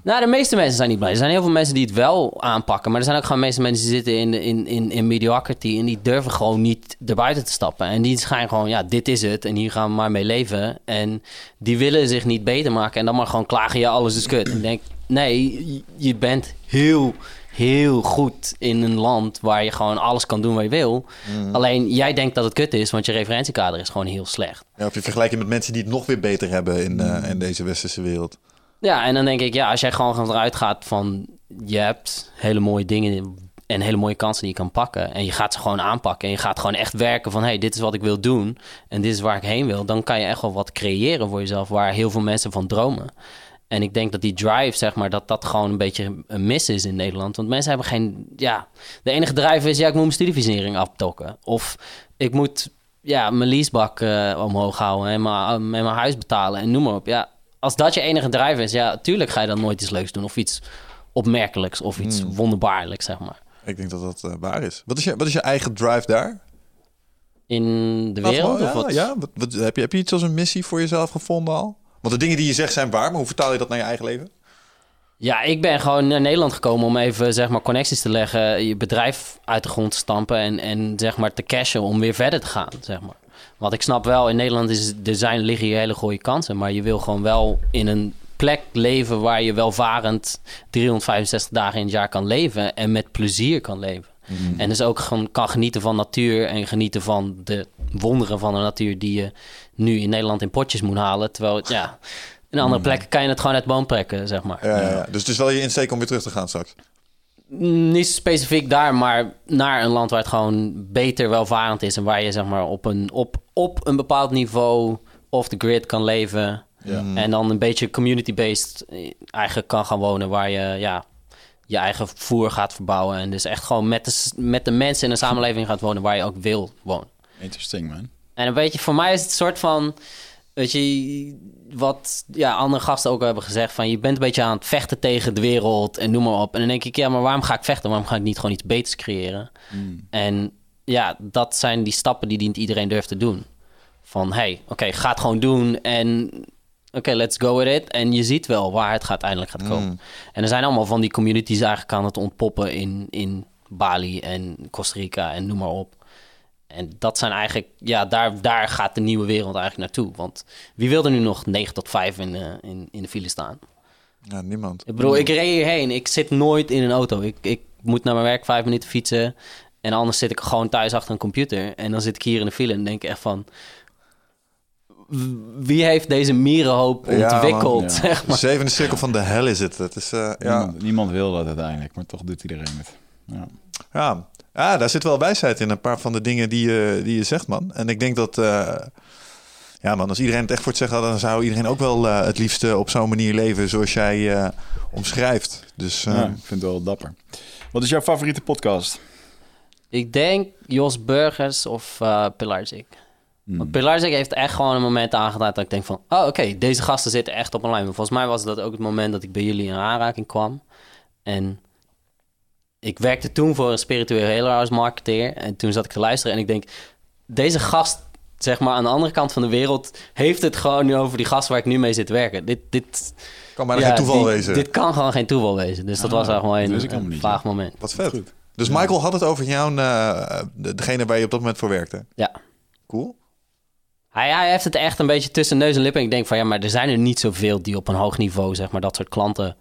Nou, de meeste mensen zijn niet blij. Er zijn heel veel mensen die het wel aanpakken. Maar er zijn ook gewoon meeste mensen die zitten in, in, in, in mediocrity. En die durven gewoon niet erbuiten te stappen. En die schijnen gewoon, ja, dit is het. En hier gaan we maar mee leven. En die willen zich niet beter maken. En dan maar gewoon klagen, ja, alles is kut. En denk, nee, je- bent heel, heel goed in een land waar je gewoon alles kan doen wat je wil. Alleen jij denkt dat het kut is, want je referentiekader is gewoon heel slecht. Ja, of je vergelijkt je met mensen die het nog weer beter hebben in, eh, in deze westerse wereld. Ja, en dan denk ik, ja, als jij gewoon eruit gaat van je hebt hele mooie dingen en hele mooie kansen die je kan pakken. En je gaat ze gewoon aanpakken. En je gaat gewoon echt werken van hey, dit is wat ik wil doen. En dit is waar ik heen wil. Dan kan je echt wel wat creëren voor jezelf waar heel veel mensen van dromen. En ik denk dat die drive, zeg maar, dat dat gewoon een beetje een mis is in Nederland. Want mensen hebben geen, ja, de enige drive is, ja, ik moet mijn studiefinanciering aftokken. Of ik moet, ja, mijn leasebak eh, omhoog houden en mijn, en mijn huis betalen en noem maar op. Ja, als dat je enige drive is, ja, tuurlijk ga je dan nooit iets leuks doen. Of iets opmerkelijks of iets wonderbaarlijks, zeg maar. Ik denk dat dat eh, waar is. Wat is, je, wat is je eigen drive daar? In de wereld? ja, of wat? ja. Wat, wat- heb, je, heb je iets als een missie voor jezelf gevonden al? Want de dingen die je zegt zijn waar, maar hoe vertaal je dat naar je eigen leven? Ja, ik ben gewoon naar Nederland gekomen om even zeg maar connecties te leggen, je bedrijf uit de grond te stampen en, en zeg maar te cashen om weer verder te gaan, zeg maar. Want ik snap wel, in Nederland is, er zijn, liggen hier hele goede kansen, maar je wil gewoon wel in een plek leven waar je welvarend 365 dagen in het jaar kan leven en met plezier kan leven. En dus ook gewoon kan genieten van natuur en genieten van de wonderen van de natuur die je nu in Nederland in potjes moet halen. Terwijl, ja, in andere plekken kan je het gewoon uit de boom trekken, zeg maar. Ja, ja, ja. Dus het is wel je insteek om weer terug te gaan straks. Mm, Niet specifiek daar, maar naar een land waar het gewoon beter welvarend is. En waar je zeg maar op een, op, op een bepaald niveau off the grid kan leven. En dan een beetje community-based eh, eigenlijk kan gaan wonen. Waar je ja, je eigen voer gaat verbouwen. En dus echt gewoon met de, met de mensen in een samenleving gaat wonen waar je ook wil wonen. Interesting, man. En een beetje, voor mij is het een soort van, weet je, wat ja, andere gasten ook hebben gezegd, van je bent een beetje aan het vechten tegen de wereld en noem maar op. En dan denk ik, ja, maar waarom ga ik vechten? Waarom ga ik niet gewoon iets beters creëren? En ja, dat zijn die stappen die niet iedereen durft te doen. Van, hey, oké, ga het gewoon doen en oké, let's go with it. En je ziet wel waar het gaat, uiteindelijk gaat komen. En er zijn allemaal van die communities eigenlijk aan het ontpoppen in, in Bali en Costa Rica en noem maar op. En dat zijn eigenlijk, ja, daar, daar gaat de nieuwe wereld eigenlijk naartoe. Want wie wil er nu nog 9 tot 5 in, de- in, in de file staan? Ja, niemand. Ik bedoel, ik reed hierheen. Ik zit nooit in een auto. Ik, ik moet naar mijn werk vijf minuten fietsen. En anders zit ik gewoon thuis achter een computer. En dan zit ik hier in de file en denk ik echt van... Wie heeft deze mierenhoop Ja, ontwikkeld? zeg De maar. zevende cirkel van de hel is het. Het is, eh, ja. Niemand, niemand wil dat uiteindelijk, maar toch doet iedereen het. Ja. Ja. Ja, daar zit wel wijsheid in een paar van de dingen die je, die je zegt, man. En ik denk dat, eh, ja, man, als iedereen het echt voor het zeggen had, dan zou iedereen ook wel eh, het liefste op zo'n manier leven zoals jij eh, omschrijft. Dus eh, Ja, ik vind het wel dapper. Wat is jouw favoriete podcast? Ik denk Jos Burgers of eh Pilarczyk. Hmm. Want Pilarczyk heeft echt gewoon een moment aangeduid dat ik denk van... Oh, oké, deze gasten zitten echt op een lijn. Maar Volgens mij was dat ook het moment dat ik bij jullie in aanraking kwam. En ik werkte toen voor een spiritueel healer als marketeer. En toen zat ik te luisteren en ik denk... Deze gast, zeg maar aan de andere kant van de wereld... heeft het gewoon nu over die gast waar ik nu mee zit te werken. Dit, dit, kan bijna ja, geen toeval die- wezen. Dit kan gewoon geen toeval wezen. Dus dat Ah, was wel wist een, niet, vaag moment. Wat vet. Dus Michael had het over jou, eh, de- degene waar je op dat moment voor werkte. Ja. Cool. Hij, hij heeft het echt een beetje tussen neus en lippen. En ik denk van ja, maar er zijn er niet zoveel die op een hoog niveau, zeg maar, dat soort klanten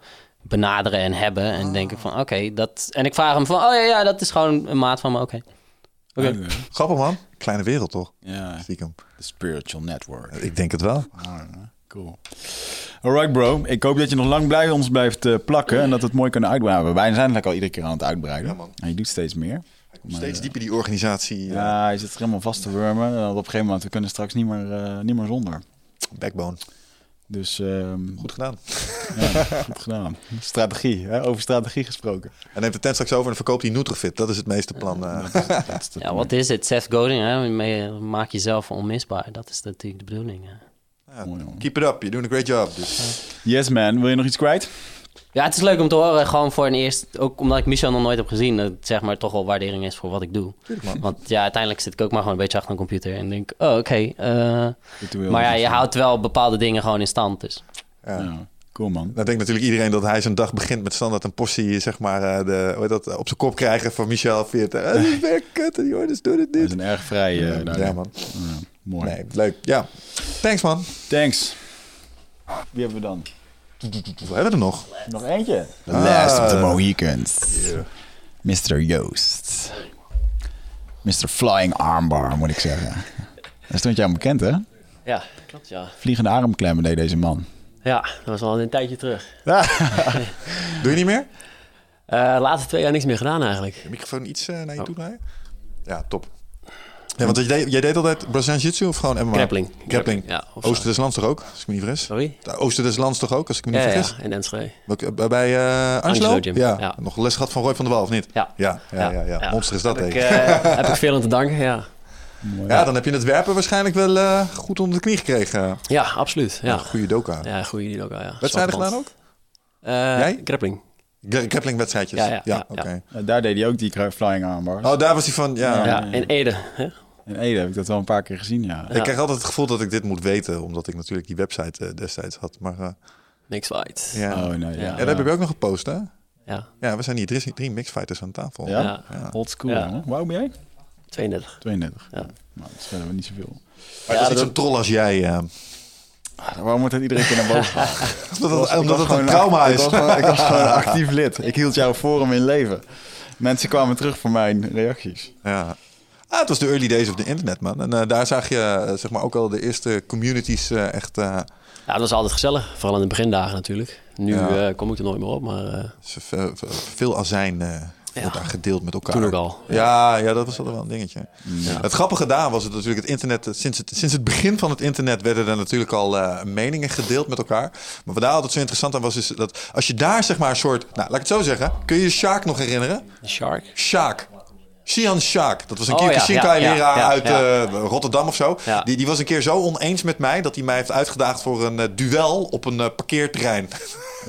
benaderen en hebben. En dan denk ik van oké, dat. En ik vraag hem van oh ja, ja, dat is gewoon een maat van me. Oké. Grappig, man. Kleine wereld, toch? Ja, Stiekem. de spiritual network. Ik denk het wel. Ah, cool. Alright bro, ik hoop dat je nog lang bij ons blijft eh, plakken en dat we het mooi kunnen uitbreiden. Wij zijn eigenlijk al iedere keer aan het uitbreiden. Ja, man. En je doet steeds meer. Steeds dieper die organisatie. eh, Ja, je zit er helemaal vast te wurmen. En op een gegeven moment, we kunnen straks niet meer, eh, niet meer zonder. Backbone. Dus ehm, Goed gedaan. ja, goed gedaan. Strategie, hè? over strategie gesproken. En neemt de tent straks over en verkoopt die Nutrifit. Dat is het meeste plan. eh. Dat is de- Ja, wat is het? Seth Godin, hè? Maak jezelf onmisbaar. Dat is natuurlijk de bedoeling. Hè? Ja, keep it up. You're doing a great job. Dus, Yes man, wil je nog iets kwijt? Ja, het is leuk om te horen. Gewoon voor een eerst, ook omdat ik Michel nog nooit heb gezien, dat zeg maar toch wel waardering is voor wat ik doe. Want ja, uiteindelijk zit ik ook maar gewoon een beetje achter een computer en denk, oh oké. eh, maar ja, is je het. houdt wel bepaalde dingen gewoon in stand. Dus. Ja. Ja, cool man. Dan denkt natuurlijk iedereen dat hij zijn dag begint met standaard een portie, zeg maar, eh, de, hoe heet dat, op zijn kop krijgen van Michel Veert. Eh, Dat is weer kut, die jongens doen het We niet. zijn erg vrij. eh. Ja, man. Ja, mooi. Nee, leuk. Ja. Thanks, man. Thanks. Wie hebben we dan? We hebben er nog. Nog eentje. The Ah. last of the Mohicans. Mr. Joost. Mr. Flying Armbar, moet ik zeggen. Dat stond jou bekend, hè? Ja, klopt ja. Vliegende armklemmen deed deze man. Ja, dat was al een tijdje terug. Doe je niet meer? Eh laatste twee jaar niks meer gedaan eigenlijk. De microfoon iets eh, naar je Oh. toe draaien? Ja, top. Ja, want jij deed, jij deed altijd Brazilian Jiu-Jitsu of gewoon MMA? Grappling. Grappling. Ja, Oosten des Lands toch ook, als ik me niet vergis? Sorry? De Oosten des Lands toch ook, als ik me niet Ja, vergis? ja, in Enschede. Welke- Bij, bij eh, Angelo? Angelo Gym, Ja. ja. Nog les gehad van Roy van der Wal, of niet? Ja. Ja, ja, ja. ja. Monster is dat, Heb ik, eh, heb ik veel aan te danken, ja. Ja, dan heb je het werpen waarschijnlijk wel eh, goed onder de knie gekregen. Ja, absoluut. Ja, Goede doka. ja goede al, ja. Wedstrijden gedaan ook? Eh, Jij? Grappling. Gra- Grappling-wedstrijdjes? Ja, ja, ja, oké. Ja, daar deed hij ook die Flying Armbar. Oh, daar was hij van, ja. Ja, in Ede. Hè? In Ede heb ik dat wel een paar keer gezien, ja. Ik krijg altijd het gevoel dat ik dit moet weten, omdat ik natuurlijk die website eh, destijds had. Maar eh, Mixed fight. ja. Oh, nee, ja. Ja, Ja, dat heb ik ook nog gepost, hè? Ja, Ja, we zijn hier drie, drie mixfighters aan tafel. Ja? Ja. Old school, Ja. Hoe oud ben jij? 32. 32. Ja. Nou, dat schelen we niet zoveel. Maar Ja, dat is zo'n troll als jij. eh. Waarom moet het iedere keer naar boven gaan? Omdat omdat was het een trauma ik is. was gewoon- Ik was gewoon een actief lid. Ik hield jouw forum in leven. Mensen kwamen terug voor mijn reacties. Ja. Ah, het was de early days of the internet, man. En eh, daar zag je eh, zeg maar ook al de eerste communities eh, echt... eh, Ja, dat was altijd gezellig. Vooral in de begindagen natuurlijk. Nu Ja. eh, kom ik er nooit meer op, maar eh, ve- veel azijn eh, wordt daar gedeeld met elkaar. toen ook al. Ja, ja, dat was altijd wel een dingetje. Ja. Het grappige daar was het natuurlijk het internet. Sinds het, sinds het begin van het internet werden er natuurlijk al eh, meningen gedeeld met elkaar. Maar wat daar altijd zo interessant aan was, is dat als je daar zeg maar een soort. Nou, laat ik het zo zeggen. Kun je je Sjaak nog herinneren? Shark? Sjaak. Sian Sjaak. Dat was een Oh, keer ja, Shinkai ja, ja, leraar ja, uit ja. eh, Rotterdam of zo. Ja. Die, die was een keer zo oneens met mij dat hij mij heeft uitgedaagd voor een eh, duel op een eh, parkeerterrein.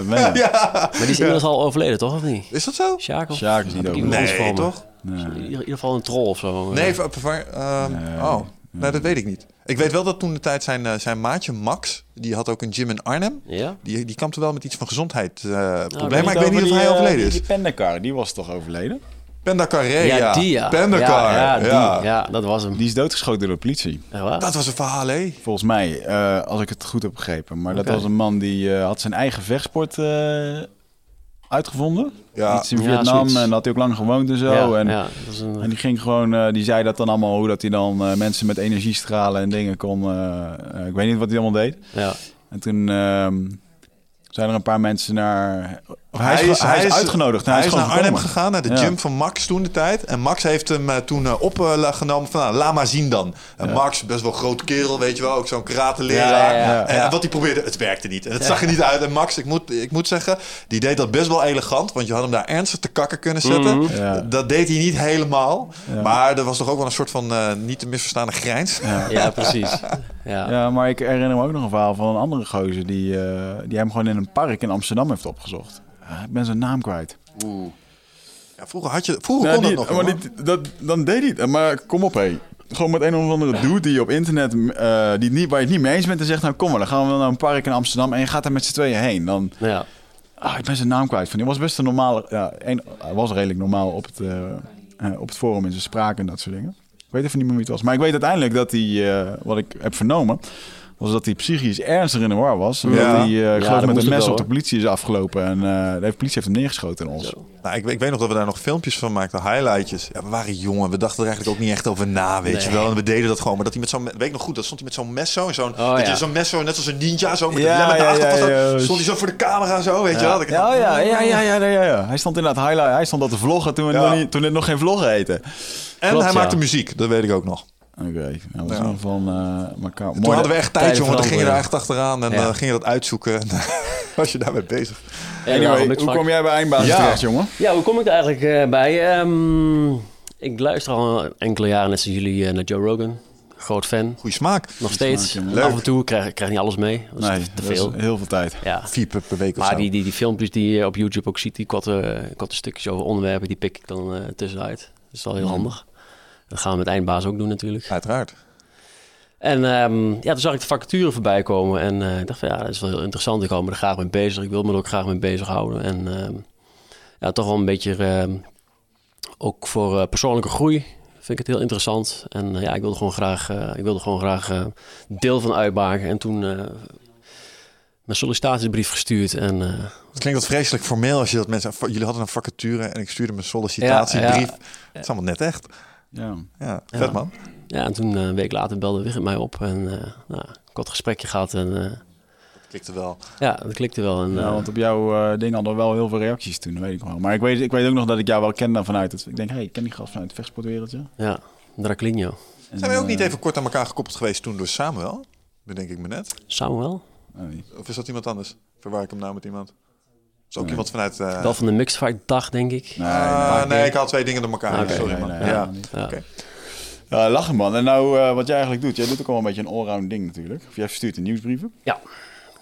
Ja. Maar die is inmiddels al overleden, toch? Of niet? Is dat zo? Sjaak? Sjaak is niet overleden. Nee, toch? Nee. In ieder, geval een troll of zo. Nee, ehm, oh, nee, dat weet ik niet. Ik weet wel dat toen de tijd zijn, zijn maatje Max, die had ook een gym in Arnhem. Ja? Die, die kampte wel met iets van gezondheid eh Nou, probleem, maar ik weet niet of hij overleden is. Die pendekar, die was toch overleden? Penda Carré, ja. Ja, die ja. Ja, ja. ja, die. ja, dat was hem. Die is doodgeschoten door de politie. Dat was een verhaal, hé. Volgens mij, eh, als ik het goed heb begrepen. Maar dat was een man die eh, had zijn eigen vechtsport eh, uitgevonden. Ja. Iets in Vietnam en had hij ook lang gewoond en zo. ja, en, een, en die ging gewoon, eh, die zei dat dan allemaal hoe dat hij dan eh, mensen met energiestralen en dingen kon. ik weet niet wat hij allemaal deed. ja. En toen ehm, zijn er een paar mensen naar. Of hij, Hij is, is- hij is hij is- uitgenodigd. en Hij is gewoon naar Arnhem gegaan, naar de Ja. gym van Max toen de tijd. En Max heeft hem eh, toen eh, opgenomen van, nou, laat maar zien dan. En Max, best wel groot kerel, weet je wel, ook zo'n karate-leraar. Ja, ja, ja. En Ja. wat hij probeerde, het werkte niet. En het zag er niet uit. En Max, ik moet, ik moet zeggen, die deed dat best wel elegant. Want je had hem daar ernstig te kakken kunnen zetten. Mhm. Ja. Dat deed hij niet helemaal. Ja. Maar er was toch ook wel een soort van eh, niet te misverstaande grijns. ja, precies. Ja. Ja, maar ik herinner me ook nog een verhaal van een andere gozer die, eh, die hem gewoon in een park in Amsterdam heeft opgezocht. Ah, ik ben zijn naam kwijt. Ja, vroeger had je, vroeger Nou, kon die- dat nog. maar jongen. die- dat, dan deed hij het. Maar kom op, hé. Gewoon met een of andere dude die je op internet, eh, die niet, waar je het niet mee eens bent, en zegt: Nou, kom maar, dan gaan we wel naar een park in Amsterdam en je gaat daar met z'n tweeën heen. Dan, Ja. ah, ik ben zijn naam kwijt. Van die was best een normale, ja, een, hij was redelijk normaal op het, eh, eh, op het forum in zijn spraak en dat soort dingen. Ik weet even niet meer wie het was. Maar ik weet uiteindelijk dat hij, eh, wat ik heb vernomen, was dat hij psychisch ernstig in de war was. Ja. dat hij, eh, ik Ja, geloof dat met een mes wel, op de politie is afgelopen. En eh, de politie heeft hem neergeschoten in ons. Nou, ik, ik weet nog dat we daar nog filmpjes van maakten, highlightjes. Ja, we waren jongen, we dachten er eigenlijk ook niet echt over na, weet je wel. En we deden dat gewoon. Maar dat hij met zo'n, weet ik nog goed, dat stond hij met zo'n mes zo. en Zo'n, Oh, dat ja. je zo'n mes zo, net als een ninja, zo met Ja, de ja. Stond hij zo voor de camera zo, weet je wel. Dat ik Ja, dacht, ja, ja, ja, ja, ja, ja. Hij stond inderdaad highlight. Hij stond dat te vloggen toen, we Ja. nog niet, toen het nog geen vloggen heette. En Klopt, hij ja. maakte muziek, dat weet ik ook nog. Oké, nou, dat was Ja. in ieder geval eh elkaar. Toen hadden we echt tijd, jongen. Dan ging je er echt achteraan en Ja. dan ging je dat uitzoeken. En was je daarmee bezig. Ja, hoe van. kom jij bij eindbaas Ja. terecht, jongen? Ja, hoe kom ik er eigenlijk eh, bij? Ehm, ik luister al enkele jaren net zoals jullie eh, naar Joe Rogan. Groot fan. Goeie smaak. Nog steeds. smaak, ja. Leuk. Af en toe krijg ik krijg niet alles mee. Dat is Nee, te dat veel. is heel veel tijd. Ja. Vier per, per week of Maar zo. die, die, die filmpjes die je op YouTube ook ziet, die korte, korte stukjes over onderwerpen, die pik ik dan eh, tussenuit. Dat is wel heel handig. Dat gaan we met eindbaas ook doen natuurlijk. Uiteraard. En ehm, ja, toen zag ik de vacature voorbij komen en eh, ik dacht van ja, dat is wel heel interessant. Ik hou me er graag mee bezig. Ik wil me er ook graag mee bezighouden. En ehm, ja, toch wel een beetje ehm, ook voor eh, persoonlijke groei vind ik het heel interessant. En eh, ja, ik wilde gewoon graag, eh, ik wilde gewoon graag eh, deel van uitmaken. En toen eh, mijn sollicitatiebrief gestuurd en eh, Het klinkt wat vreselijk formeel als je dat mensen... Jullie hadden een vacature en ik stuurde mijn sollicitatiebrief. Ja, Het is allemaal net echt. Ja. Ja, vet Ja. man. Ja, en toen eh, een week later belde Wigert mij op en eh nou, kort gesprekje gehad en eh, Klikte wel. ja, dat klikte wel. En, Ja, want op jouw eh, ding hadden we wel heel veel reacties toen, dat weet ik wel. Maar ik weet, ik weet ook nog dat ik jou wel kende vanuit het... Ik denk, hey, ik ken die gast vanuit het vechtsportwereldje. ja, Draclinho. En, Zijn wij ook niet even kort aan elkaar gekoppeld geweest toen door Samuel? Bedenk ik me net. Samuel? nee. Of is dat iemand anders? Verwar ik hem nou met iemand? Is ook Nee. iemand vanuit... eh, Wel van de Mixed Fight dag, denk ik. Nee, Ah, nee. ik had twee dingen door elkaar. Sorry Nee, man. nee, ja. Ja. Ja, lachen man. En nou, eh, wat jij eigenlijk doet, jij doet ook wel een beetje een allround ding natuurlijk. Of jij verstuurt de nieuwsbrieven.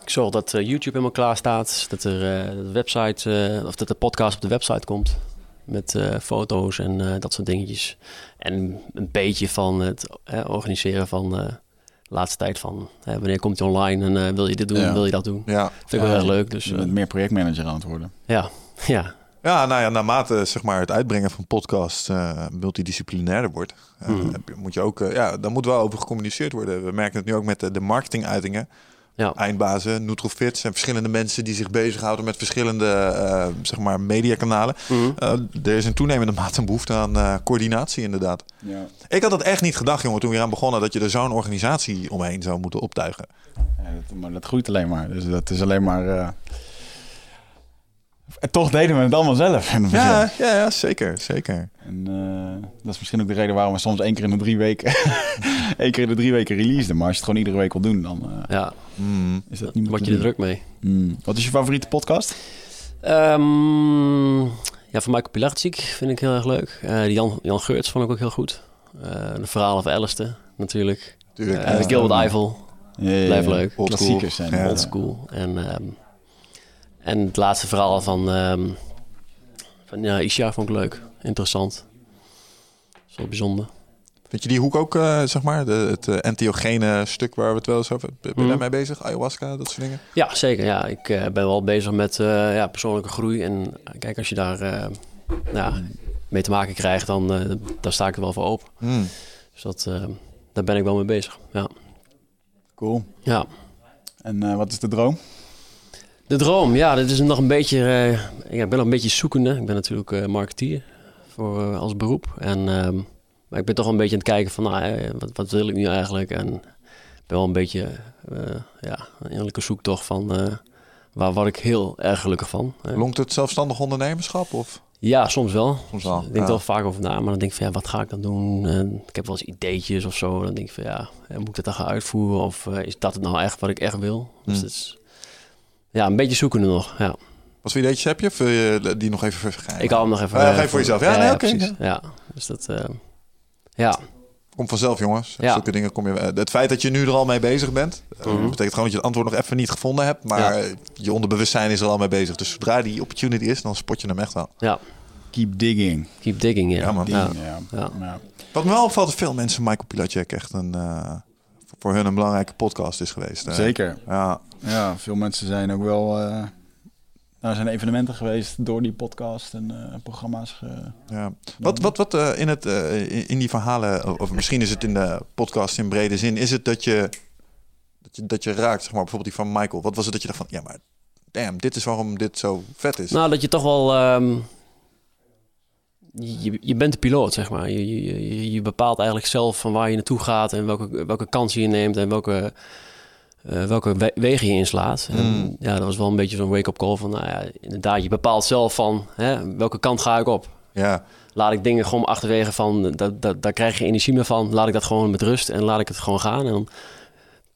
Ik zorg dat eh, YouTube helemaal klaar staat. Dat er eh, de website, eh, of dat de podcast op de website komt. Met eh, foto's en eh, dat soort dingetjes. En een beetje van het organiseren van eh, laatste tijd van... eh, wanneer komt hij online en eh, wil je dit doen, Ja. wil je dat doen. Ja. Vind ik wel Ja, erg leuk. Dus je eh, bent meer projectmanager aan het worden. ja, ja. ja, nou ja, naarmate zeg maar, het uitbrengen van podcasts eh multidisciplinairder wordt, eh, Mhm. heb je- moet je ook, ja, dan moet wel over gecommuniceerd worden. We merken het nu ook met de, de marketinguitingen Ja. eindbazen, Nutrofit. zijn verschillende mensen die zich bezighouden met verschillende eh, zeg maar mediakanalen. Mhm. Eh, er is in toenemende mate een behoefte aan eh, coördinatie inderdaad. Ja. Ik had dat echt niet gedacht, jongen, toen we eraan begonnen... dat je er zo'n organisatie omheen zou moeten optuigen. Ja, dat, maar dat groeit alleen maar. Dus dat is alleen maar. En toch deden we het allemaal zelf. In het begin. Ja, ja, ja, zeker, zeker. En eh, dat is misschien ook de reden waarom we soms één keer in de drie weken, één keer in de drie weken releasen. Maar als je het gewoon iedere week wil doen, dan eh, Ja, Mm. is dat niet meer word je er druk mee. Hmm. Wat is je favoriete podcast? Ehm, ja, van Michael Pilarczyk vind ik heel erg leuk. Eh, Jan, Jan Geurts vond ik ook heel goed. Eh, de verhalen van Alistair, natuurlijk. Tuurlijk. Ja. Gilbert Eiffel, Ja, ja, ja. Blijft leuk. Old Klassiekers school. zijn old school. En, ehm, en het laatste verhaal van, ehm van ja, Isha vond ik leuk. Interessant. Dat is wel bijzonder. Vind je die hoek ook, eh, zeg maar, de, het eh, entheogene stuk waar we het wel eens over hebben? Ben je Mhm. daarmee bezig? Ayahuasca, dat soort dingen? Ja, zeker. Ja. Ik eh, ben wel bezig met eh, ja, persoonlijke groei. En kijk, als je daar eh, ja, mee te maken krijgt, dan eh, daar sta ik er wel voor open. Mm. Dus dat, eh, daar ben ik wel mee bezig. Ja. Cool. ja. En eh, wat is de droom? De droom, ja, dat is nog een beetje. eh, ja, ik ben nog een beetje zoekende. Ik ben natuurlijk eh, marketeer voor, eh, als beroep. En, ehm, maar ik ben toch een beetje aan het kijken van, nou, wat, wat wil ik nu eigenlijk? En ik ben wel een beetje, ja, een innerlijke zoektocht van waar word ik heel erg gelukkig van. Longt het zelfstandig ondernemerschap? Of? ja, soms wel. Soms wel, Ik denk ja. er wel vaak over na, maar dan denk ik van ja, wat ga ik dan doen? En ik heb wel eens ideetjes of zo. Dan denk ik van ja, moet ik dat dan gaan uitvoeren? Of is dat het nou echt wat ik echt wil? Dus Hmm. het is ja, een beetje zoekende nog. Ja. Wat voor ideetjes heb je? Of wil je die nog even vergeten? Ik hou hem nog even. Ja, ga je voor jezelf. Ja, nee, oké, precies. ja. Ja, dus dat. eh, ja, Komt vanzelf, jongens. Ja. Zulke dingen kom je... eh, Het feit dat je nu er al mee bezig bent... Mhm. betekent gewoon dat je het antwoord nog even niet gevonden hebt. Maar Ja. je onderbewustzijn is er al mee bezig. Dus zodra die opportunity is, dan spot je hem echt wel. ja. Keep digging. Keep digging, ja. Ja, man. Ja. Digging, ja. Ja. Ja. Wat me wel opvalt, veel mensen Michael Pilacek echt een... eh, voor hun een belangrijke podcast is geweest. Zeker. Ja. Ja, veel mensen zijn ook wel. er zijn evenementen geweest door die podcast en eh, programma's. ge- Ja. Wat, wat, wat eh, in, het, eh, in, die verhalen, of misschien is het in de podcast in brede zin, is het dat je, dat je, dat je raakt, zeg maar, bijvoorbeeld die van Michael. Wat was het dat je dacht van, ja, maar damn, dit is waarom dit zo vet is. Nou, dat je toch wel. ehm, je, je bent de piloot, zeg maar. Je, je, je- je bepaalt eigenlijk zelf van waar je naartoe gaat en welke, welke kansen je neemt en welke, eh, welke we- wegen je inslaat. En Mm. ja, dat was wel een beetje zo'n wake-up call van, nou ja, inderdaad, je bepaalt zelf van hè, welke kant ga ik op. Ja, Laat ik dingen gewoon achterwege van, dat, dat, daar krijg je energie meer van. Laat ik dat gewoon met rust en laat ik het gewoon gaan. En dan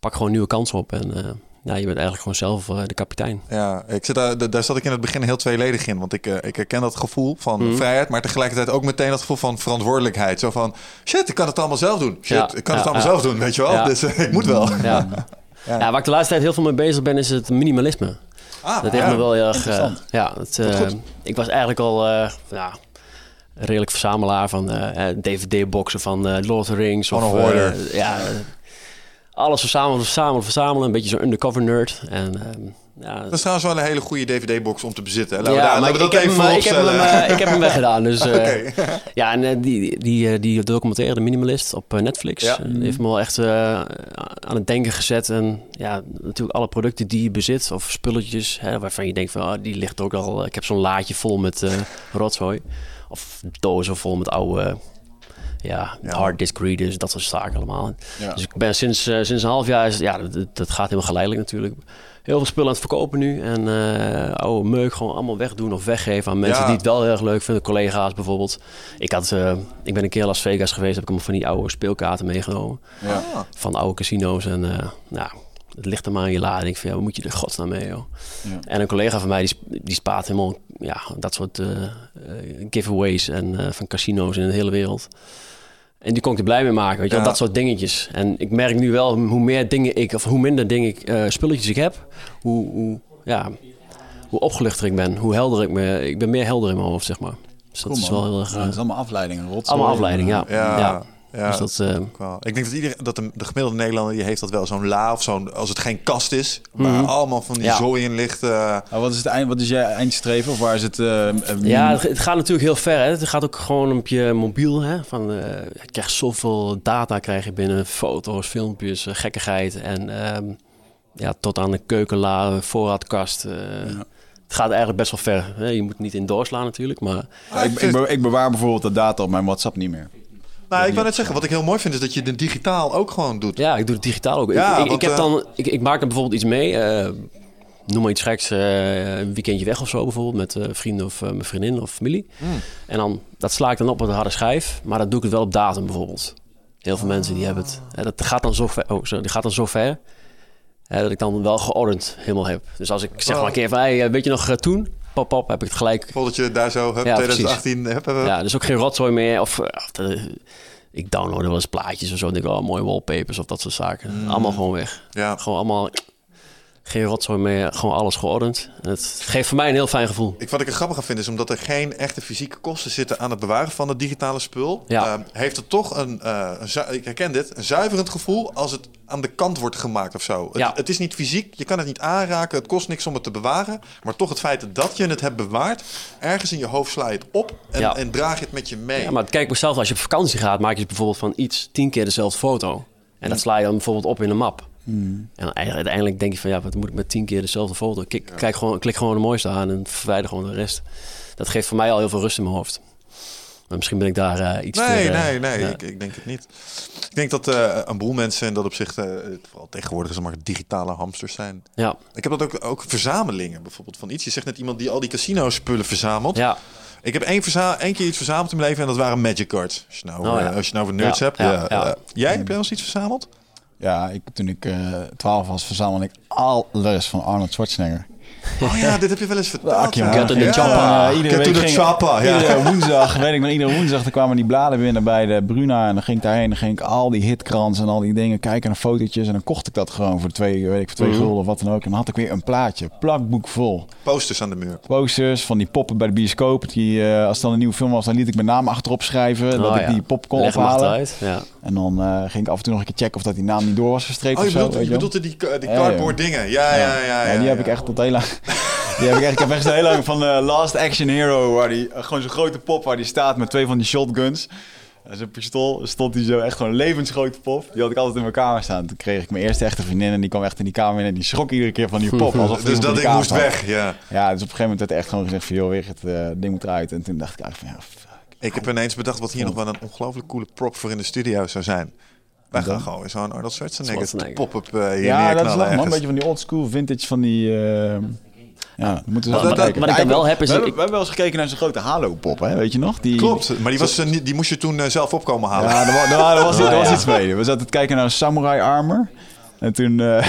pak gewoon nieuwe kansen op. En eh, ja, je bent eigenlijk gewoon zelf eh, de kapitein. ja ik zit daar, da- daar zat ik in het begin heel tweeledig in. Want ik, ik herken dat gevoel van Mhm. vrijheid, maar tegelijkertijd ook meteen dat gevoel van verantwoordelijkheid. Zo van, shit, ik kan het allemaal zelf doen. Shit, Ja, ik kan ja, het allemaal zelf doen, weet je wel. Dus ik moet wel. Ja. Ja. waar ik de laatste tijd heel veel mee bezig ben, is het minimalisme. Ah, Dat heeft me wel heel erg... eh, ja, het, eh, ik was eigenlijk al eh, ja, redelijk verzamelaar van DVD-boxen van Lord of the Rings. Of, ja, alles verzamelen, verzamelen, verzamelen. Een beetje zo'n undercover nerd. En ehm, ja, Dat is trouwens wel een hele goede DVD-box om te bezitten. Laten ja, maar we ik, dat heb even hem, eh, ik, heb hem, eh, ik heb hem weggedaan. Dus, eh. Ja, en die, die, die documentaire, De Minimalist, op Netflix... Ja. heeft me wel echt aan het denken gezet. En ja, natuurlijk alle producten die je bezit of spulletjes... Hè, waarvan je denkt van, oh, die ligt ook al... Ik heb zo'n laadje vol met rotzooi. Of dozen vol met oude... ja, Ja. hard disk readers, dat soort zaken allemaal. Ja. Dus ik ben sinds, sinds een half jaar... Is, ja, dat, dat gaat helemaal geleidelijk natuurlijk. Heel veel spullen aan het verkopen nu. En eh, oude meuk gewoon allemaal wegdoen of weggeven aan mensen Ja. die het wel heel erg leuk vinden. Collega's bijvoorbeeld. Ik, had, eh, ik ben een keer in Las Vegas geweest. Heb ik hem van die oude speelkaarten meegenomen. Ja. Van oude casino's. En eh, nou, het ligt er maar in je lading. Ik vind, ja, wat moet je er godsnaam mee, joh. Ja. En een collega van mij, die, die spaart helemaal ja, dat soort giveaways en van casino's in de hele wereld. En die kon ik er blij mee maken, weet je Ja. dat soort dingetjes. En ik merk nu wel, hoe meer dingen ik, of hoe minder dingen ik, eh, spulletjes ik heb, hoe, hoe, ja, hoe opgeluchter ik ben, hoe helder ik me, ik ben meer helder in mijn hoofd, zeg maar. Dus dat is wel heel erg, Ja, het is allemaal afleidingen. Rotzooi. allemaal afleiding, ja. Ja, ja. Dus dat, eh, wel. Ik denk dat iedereen, dat de, de gemiddelde Nederlander die heeft dat wel zo'n la of zo'n als het geen kast is, waar Mhm. allemaal van die Ja. zooi in ligt. eh, Maar wat is het eind? Wat is jij eindstreven? Of waar is het? eh, Ja, het, het gaat natuurlijk heel ver. Hè. Het gaat ook gewoon op je mobiel. Hè. Van, eh, je krijgt zoveel data krijg je binnen. Foto's, filmpjes, gekkigheid. En ehm, ja, tot aan de keukenla, voorraadkast. eh, Het gaat eigenlijk best wel ver. Hè? Je moet niet in doorslaan natuurlijk, maar... ik, ik bewaar bijvoorbeeld de data op mijn WhatsApp niet meer. Nou, ik wou net zeggen, wat ik heel mooi vind is dat je het digitaal ook gewoon doet. Ja, ik doe het digitaal ook. Ja, ik, ik, heb eh, dan, ik, ik maak er bijvoorbeeld iets mee. eh, noem maar iets geks. eh, een weekendje weg of zo bijvoorbeeld. Met vrienden of mijn vriendin of familie. Hmm. En dan, dat sla ik dan op op de harde schijf. Maar dan doe ik het wel op datum bijvoorbeeld. Heel veel mensen die hebben het. Hè, dat gaat dan zo ver. Oh, sorry, die gaat dan zo ver. hè, dat ik dan wel geordend helemaal heb. Dus als ik zeg maar een keer van... Hey, weet je nog toen? Pop, pop, heb ik het gelijk. Voordat je daar zo, hup, Ja, 2018, hup. Ja, dus ook geen rotzooi meer. Of, eh, of de- ik download wel eens plaatjes of zo. En denk ik, oh, mooie wallpapers of dat soort zaken. Mm. Allemaal gewoon weg. Ja. Gewoon allemaal geen rotzooi meer. Gewoon alles geordend. En het geeft voor mij een heel fijn gevoel. Ik, wat ik er grappig aan vind is omdat er geen echte fysieke kosten zitten aan het bewaren van het digitale spul. Ja. eh, heeft het toch een, eh, een ik herken dit, een zuiverend gevoel als het aan de kant wordt gemaakt of zo. Ja. Het, het is niet fysiek, je kan het niet aanraken, het kost niks om het te bewaren. Maar toch het feit dat je het hebt bewaard, ergens in je hoofd sla je het op en, Ja. en draag je het met je mee. Ja, maar kijk maar zelf, als je op vakantie gaat, maak je bijvoorbeeld van iets tien keer dezelfde foto. En dat sla je dan bijvoorbeeld op in een map. En uiteindelijk denk je van, ja, wat moet ik met tien keer dezelfde foto? Kijk, kijk gewoon, klik gewoon de mooiste aan en verwijder gewoon de rest. Dat geeft voor mij al heel veel rust in mijn hoofd. Maar misschien ben ik daar eh, iets Nee, te... eh, nee, nee, ik, ik denk het niet. Ik denk dat eh, een boel mensen in dat opzicht, vooral tegenwoordig, zeg maar, digitale hamsters zijn. Ja. Ik heb dat ook, ook verzamelingen bijvoorbeeld van iets. Je zegt net iemand die al die casino-spullen verzamelt. Ja. Ik heb één, één keer iets verzameld in mijn leven en dat waren Magic Cards. Als je nou, Oh, ja. als je nou voor nerds Ja, hebt. ja, jij, heb jij wel eens iets verzameld? Ja, ik, toen ik eh 12 was, verzamelde ik alles van Arnold Schwarzenegger. Oh ja, dit heb je wel eens verteld. Ja. Ja. Ja, Ja. iedere Get week to ging- chopper, ja. Iedere woensdag, weet ik nog, iedere woensdag dan kwamen die bladen binnen bij de Bruna. En dan ging ik daarheen en dan ging ik al die hitkrans en al die dingen kijken naar fotootjes. En dan kocht ik dat gewoon voor twee, weet ik, voor twee Mhm. gulden of wat dan ook. En dan had ik weer een plaatje, plakboek vol. Posters aan de muur. Posters van die poppen bij de bioscoop. Die, eh, als het dan een nieuwe film was, dan liet ik mijn naam achterop schrijven. dat Oh, ik ja. die pop kon Leg ophalen. ja. En dan eh, ging ik af en toe nog een keer checken of dat die naam niet door was gestreept Oh, je of zo. bedoelt, weet je die, die Ja, cardboard ja. dingen. Ja, ja, ja. ja, die heb ja. ik echt tot heel lang. Die heb ik, echt, ik heb echt heel lang van eh, Last Action Hero, waar die eh, gewoon zo'n grote pop waar die staat met twee van die shotguns. En zijn pistool stond die zo echt gewoon een levensgrote pop. Die had ik altijd in mijn kamer staan. Toen kreeg ik mijn eerste echte vriendin en die kwam echt in die kamer in en die schrok iedere keer van die pop. Alsof Dus dat ding kamer moest weg, ja. Ja, dus op een gegeven moment werd er echt gewoon gezegd van joh, weer het eh, ding moet eruit. En toen dacht ik eigenlijk van ja, Ik heb ineens bedacht wat hier nog wel een ongelooflijk coole prop voor in de studio zou zijn. Wij gaan gewoon weer zo'n Arnold Schwarzenegger Schwarzenegger. pop-up eh, hier ja, dat is leuk man. Een beetje van die old school vintage van die... eh, ja, we moeten Wat- zo wat- kijken. wat ik dan wel heb is- We, hebben, ik- we hebben wel eens gekeken naar zo'n grote Halo-pop, hè? weet je nog? Die, Klopt, maar die, was, eh, die moest je toen zelf opkomen halen. Ja, er was, er Oh, was ja. iets mee. We zaten te kijken naar een Samurai Armor. En toen... eh,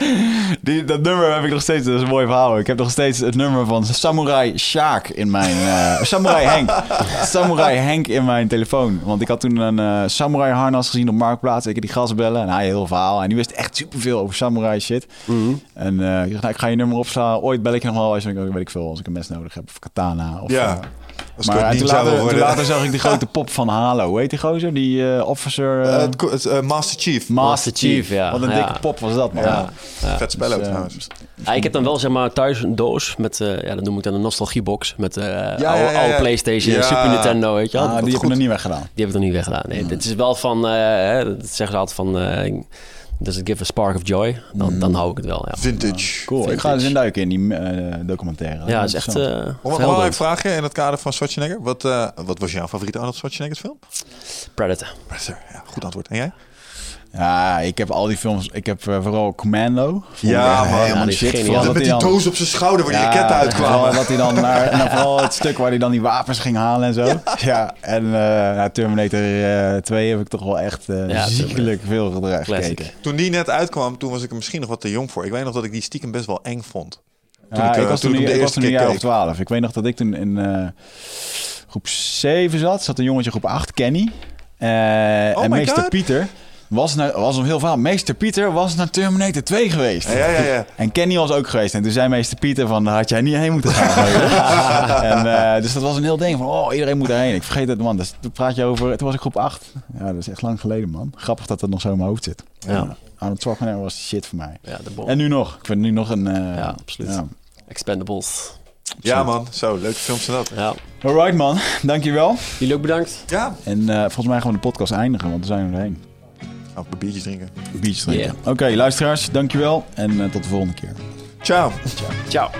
die, dat nummer heb ik nog steeds... Dat is een mooi verhaal. Ik heb nog steeds het nummer van Samurai Sjaak in mijn... eh, Samurai Henk. Samurai Henk in mijn telefoon. Want ik had toen een eh, Samurai harnas gezien op Marktplaats. Ik heb die gast bellen en hij heel verhaal. En die wist echt superveel over Samurai shit. En eh, ik dacht, nou, ik ga je nummer opslaan. Ooit bel ik je nog wel als ik, weet ik veel, als ik een mes nodig heb. Of katana. Of, Ja. Als maar toen later, toen later zag ik die grote pop van Halo. Hoe heet die gozer? Die eh, officer... eh, Master Chief. Master Chief, ja. Wat een Ja. dikke pop was dat, man. Ja. Ja. Vet spel ook Dus, trouwens. Ja, ik heb dan wel zeg maar thuis een doos met, eh, ja, dat noem ik dan een nostalgiebox met eh oude, ja, ja, ja. oude PlayStation, Ja. Super Nintendo, weet je wel. Ah, die heb ik nog niet weggedaan. Die heb ik nog niet weggedaan. Nee, dit is wel van, eh, hè, dat zeggen ze altijd van, eh, does it give a spark of joy? Dan, dan hou ik het wel, ja. Vintage. Cool. Ik ga eens induiken in die eh, documentaire. Ja, dat is echt eh Om een belangrijk vraagje in het kader van Schwarzenegger. Wat, eh, wat was jouw favoriete Arnold Schwarzenegger film? Predator. Predator, ja, goed antwoord. En jij? Ja, ik heb al die films. Ik heb eh, vooral Commando. Ja, man. helemaal Ja, shit. geniaal. Vooral dat Met die doos op zijn schouder waar die Ja, raketten uitkwamen. Dat hij dan naar, en dan vooral het stuk waar hij dan die wapens ging halen en zo. Ja, en eh nou, Terminator eh 2 heb ik toch wel echt eh Ja, ziekelijk veel gedra- Classic. gekeken. Toen die net uitkwam, toen was ik er misschien nog wat te jong voor. Ik weet nog dat ik die stiekem best wel eng vond. Toen ik, ik, was toen toen, ik de ik was eerste toen een keer jaar of. 12. Ik weet nog dat ik toen in eh, groep 7 zat. Zat een jongetje groep 8, Kenny. Eh, Oh en my meester God. Pieter was, naar, was een heel verhaal. Meester Pieter was naar Terminator 2 geweest. Ja, ja, ja. En Kenny was ook geweest. En toen zei meester Pieter van, daar had jij niet heen moeten gaan. en, eh, dus dat was een heel ding van, oh, iedereen moet erheen. Ik vergeet het, man. Dus, toen praat je over, toen was ik groep 8. Ja, dat is echt lang geleden, man. Grappig dat dat nog zo in mijn hoofd zit. Ja. Arnold Schwarzenegger was shit voor mij. Ja, de bom. En nu nog. Ik vind nu nog een... eh, Ja, absoluut. ja. Expendables. Ja, man. Zo, leuke films dat. Ja. Alright, man. Dankjewel. Jullie ook bedankt. Ja. En eh, volgens mij gaan we de podcast eindigen, want we zijn er heen. Of biertjes drinken. Biertjes drinken. Oké, luisteraars, dankjewel. En eh, tot de volgende keer. Ciao. Ciao.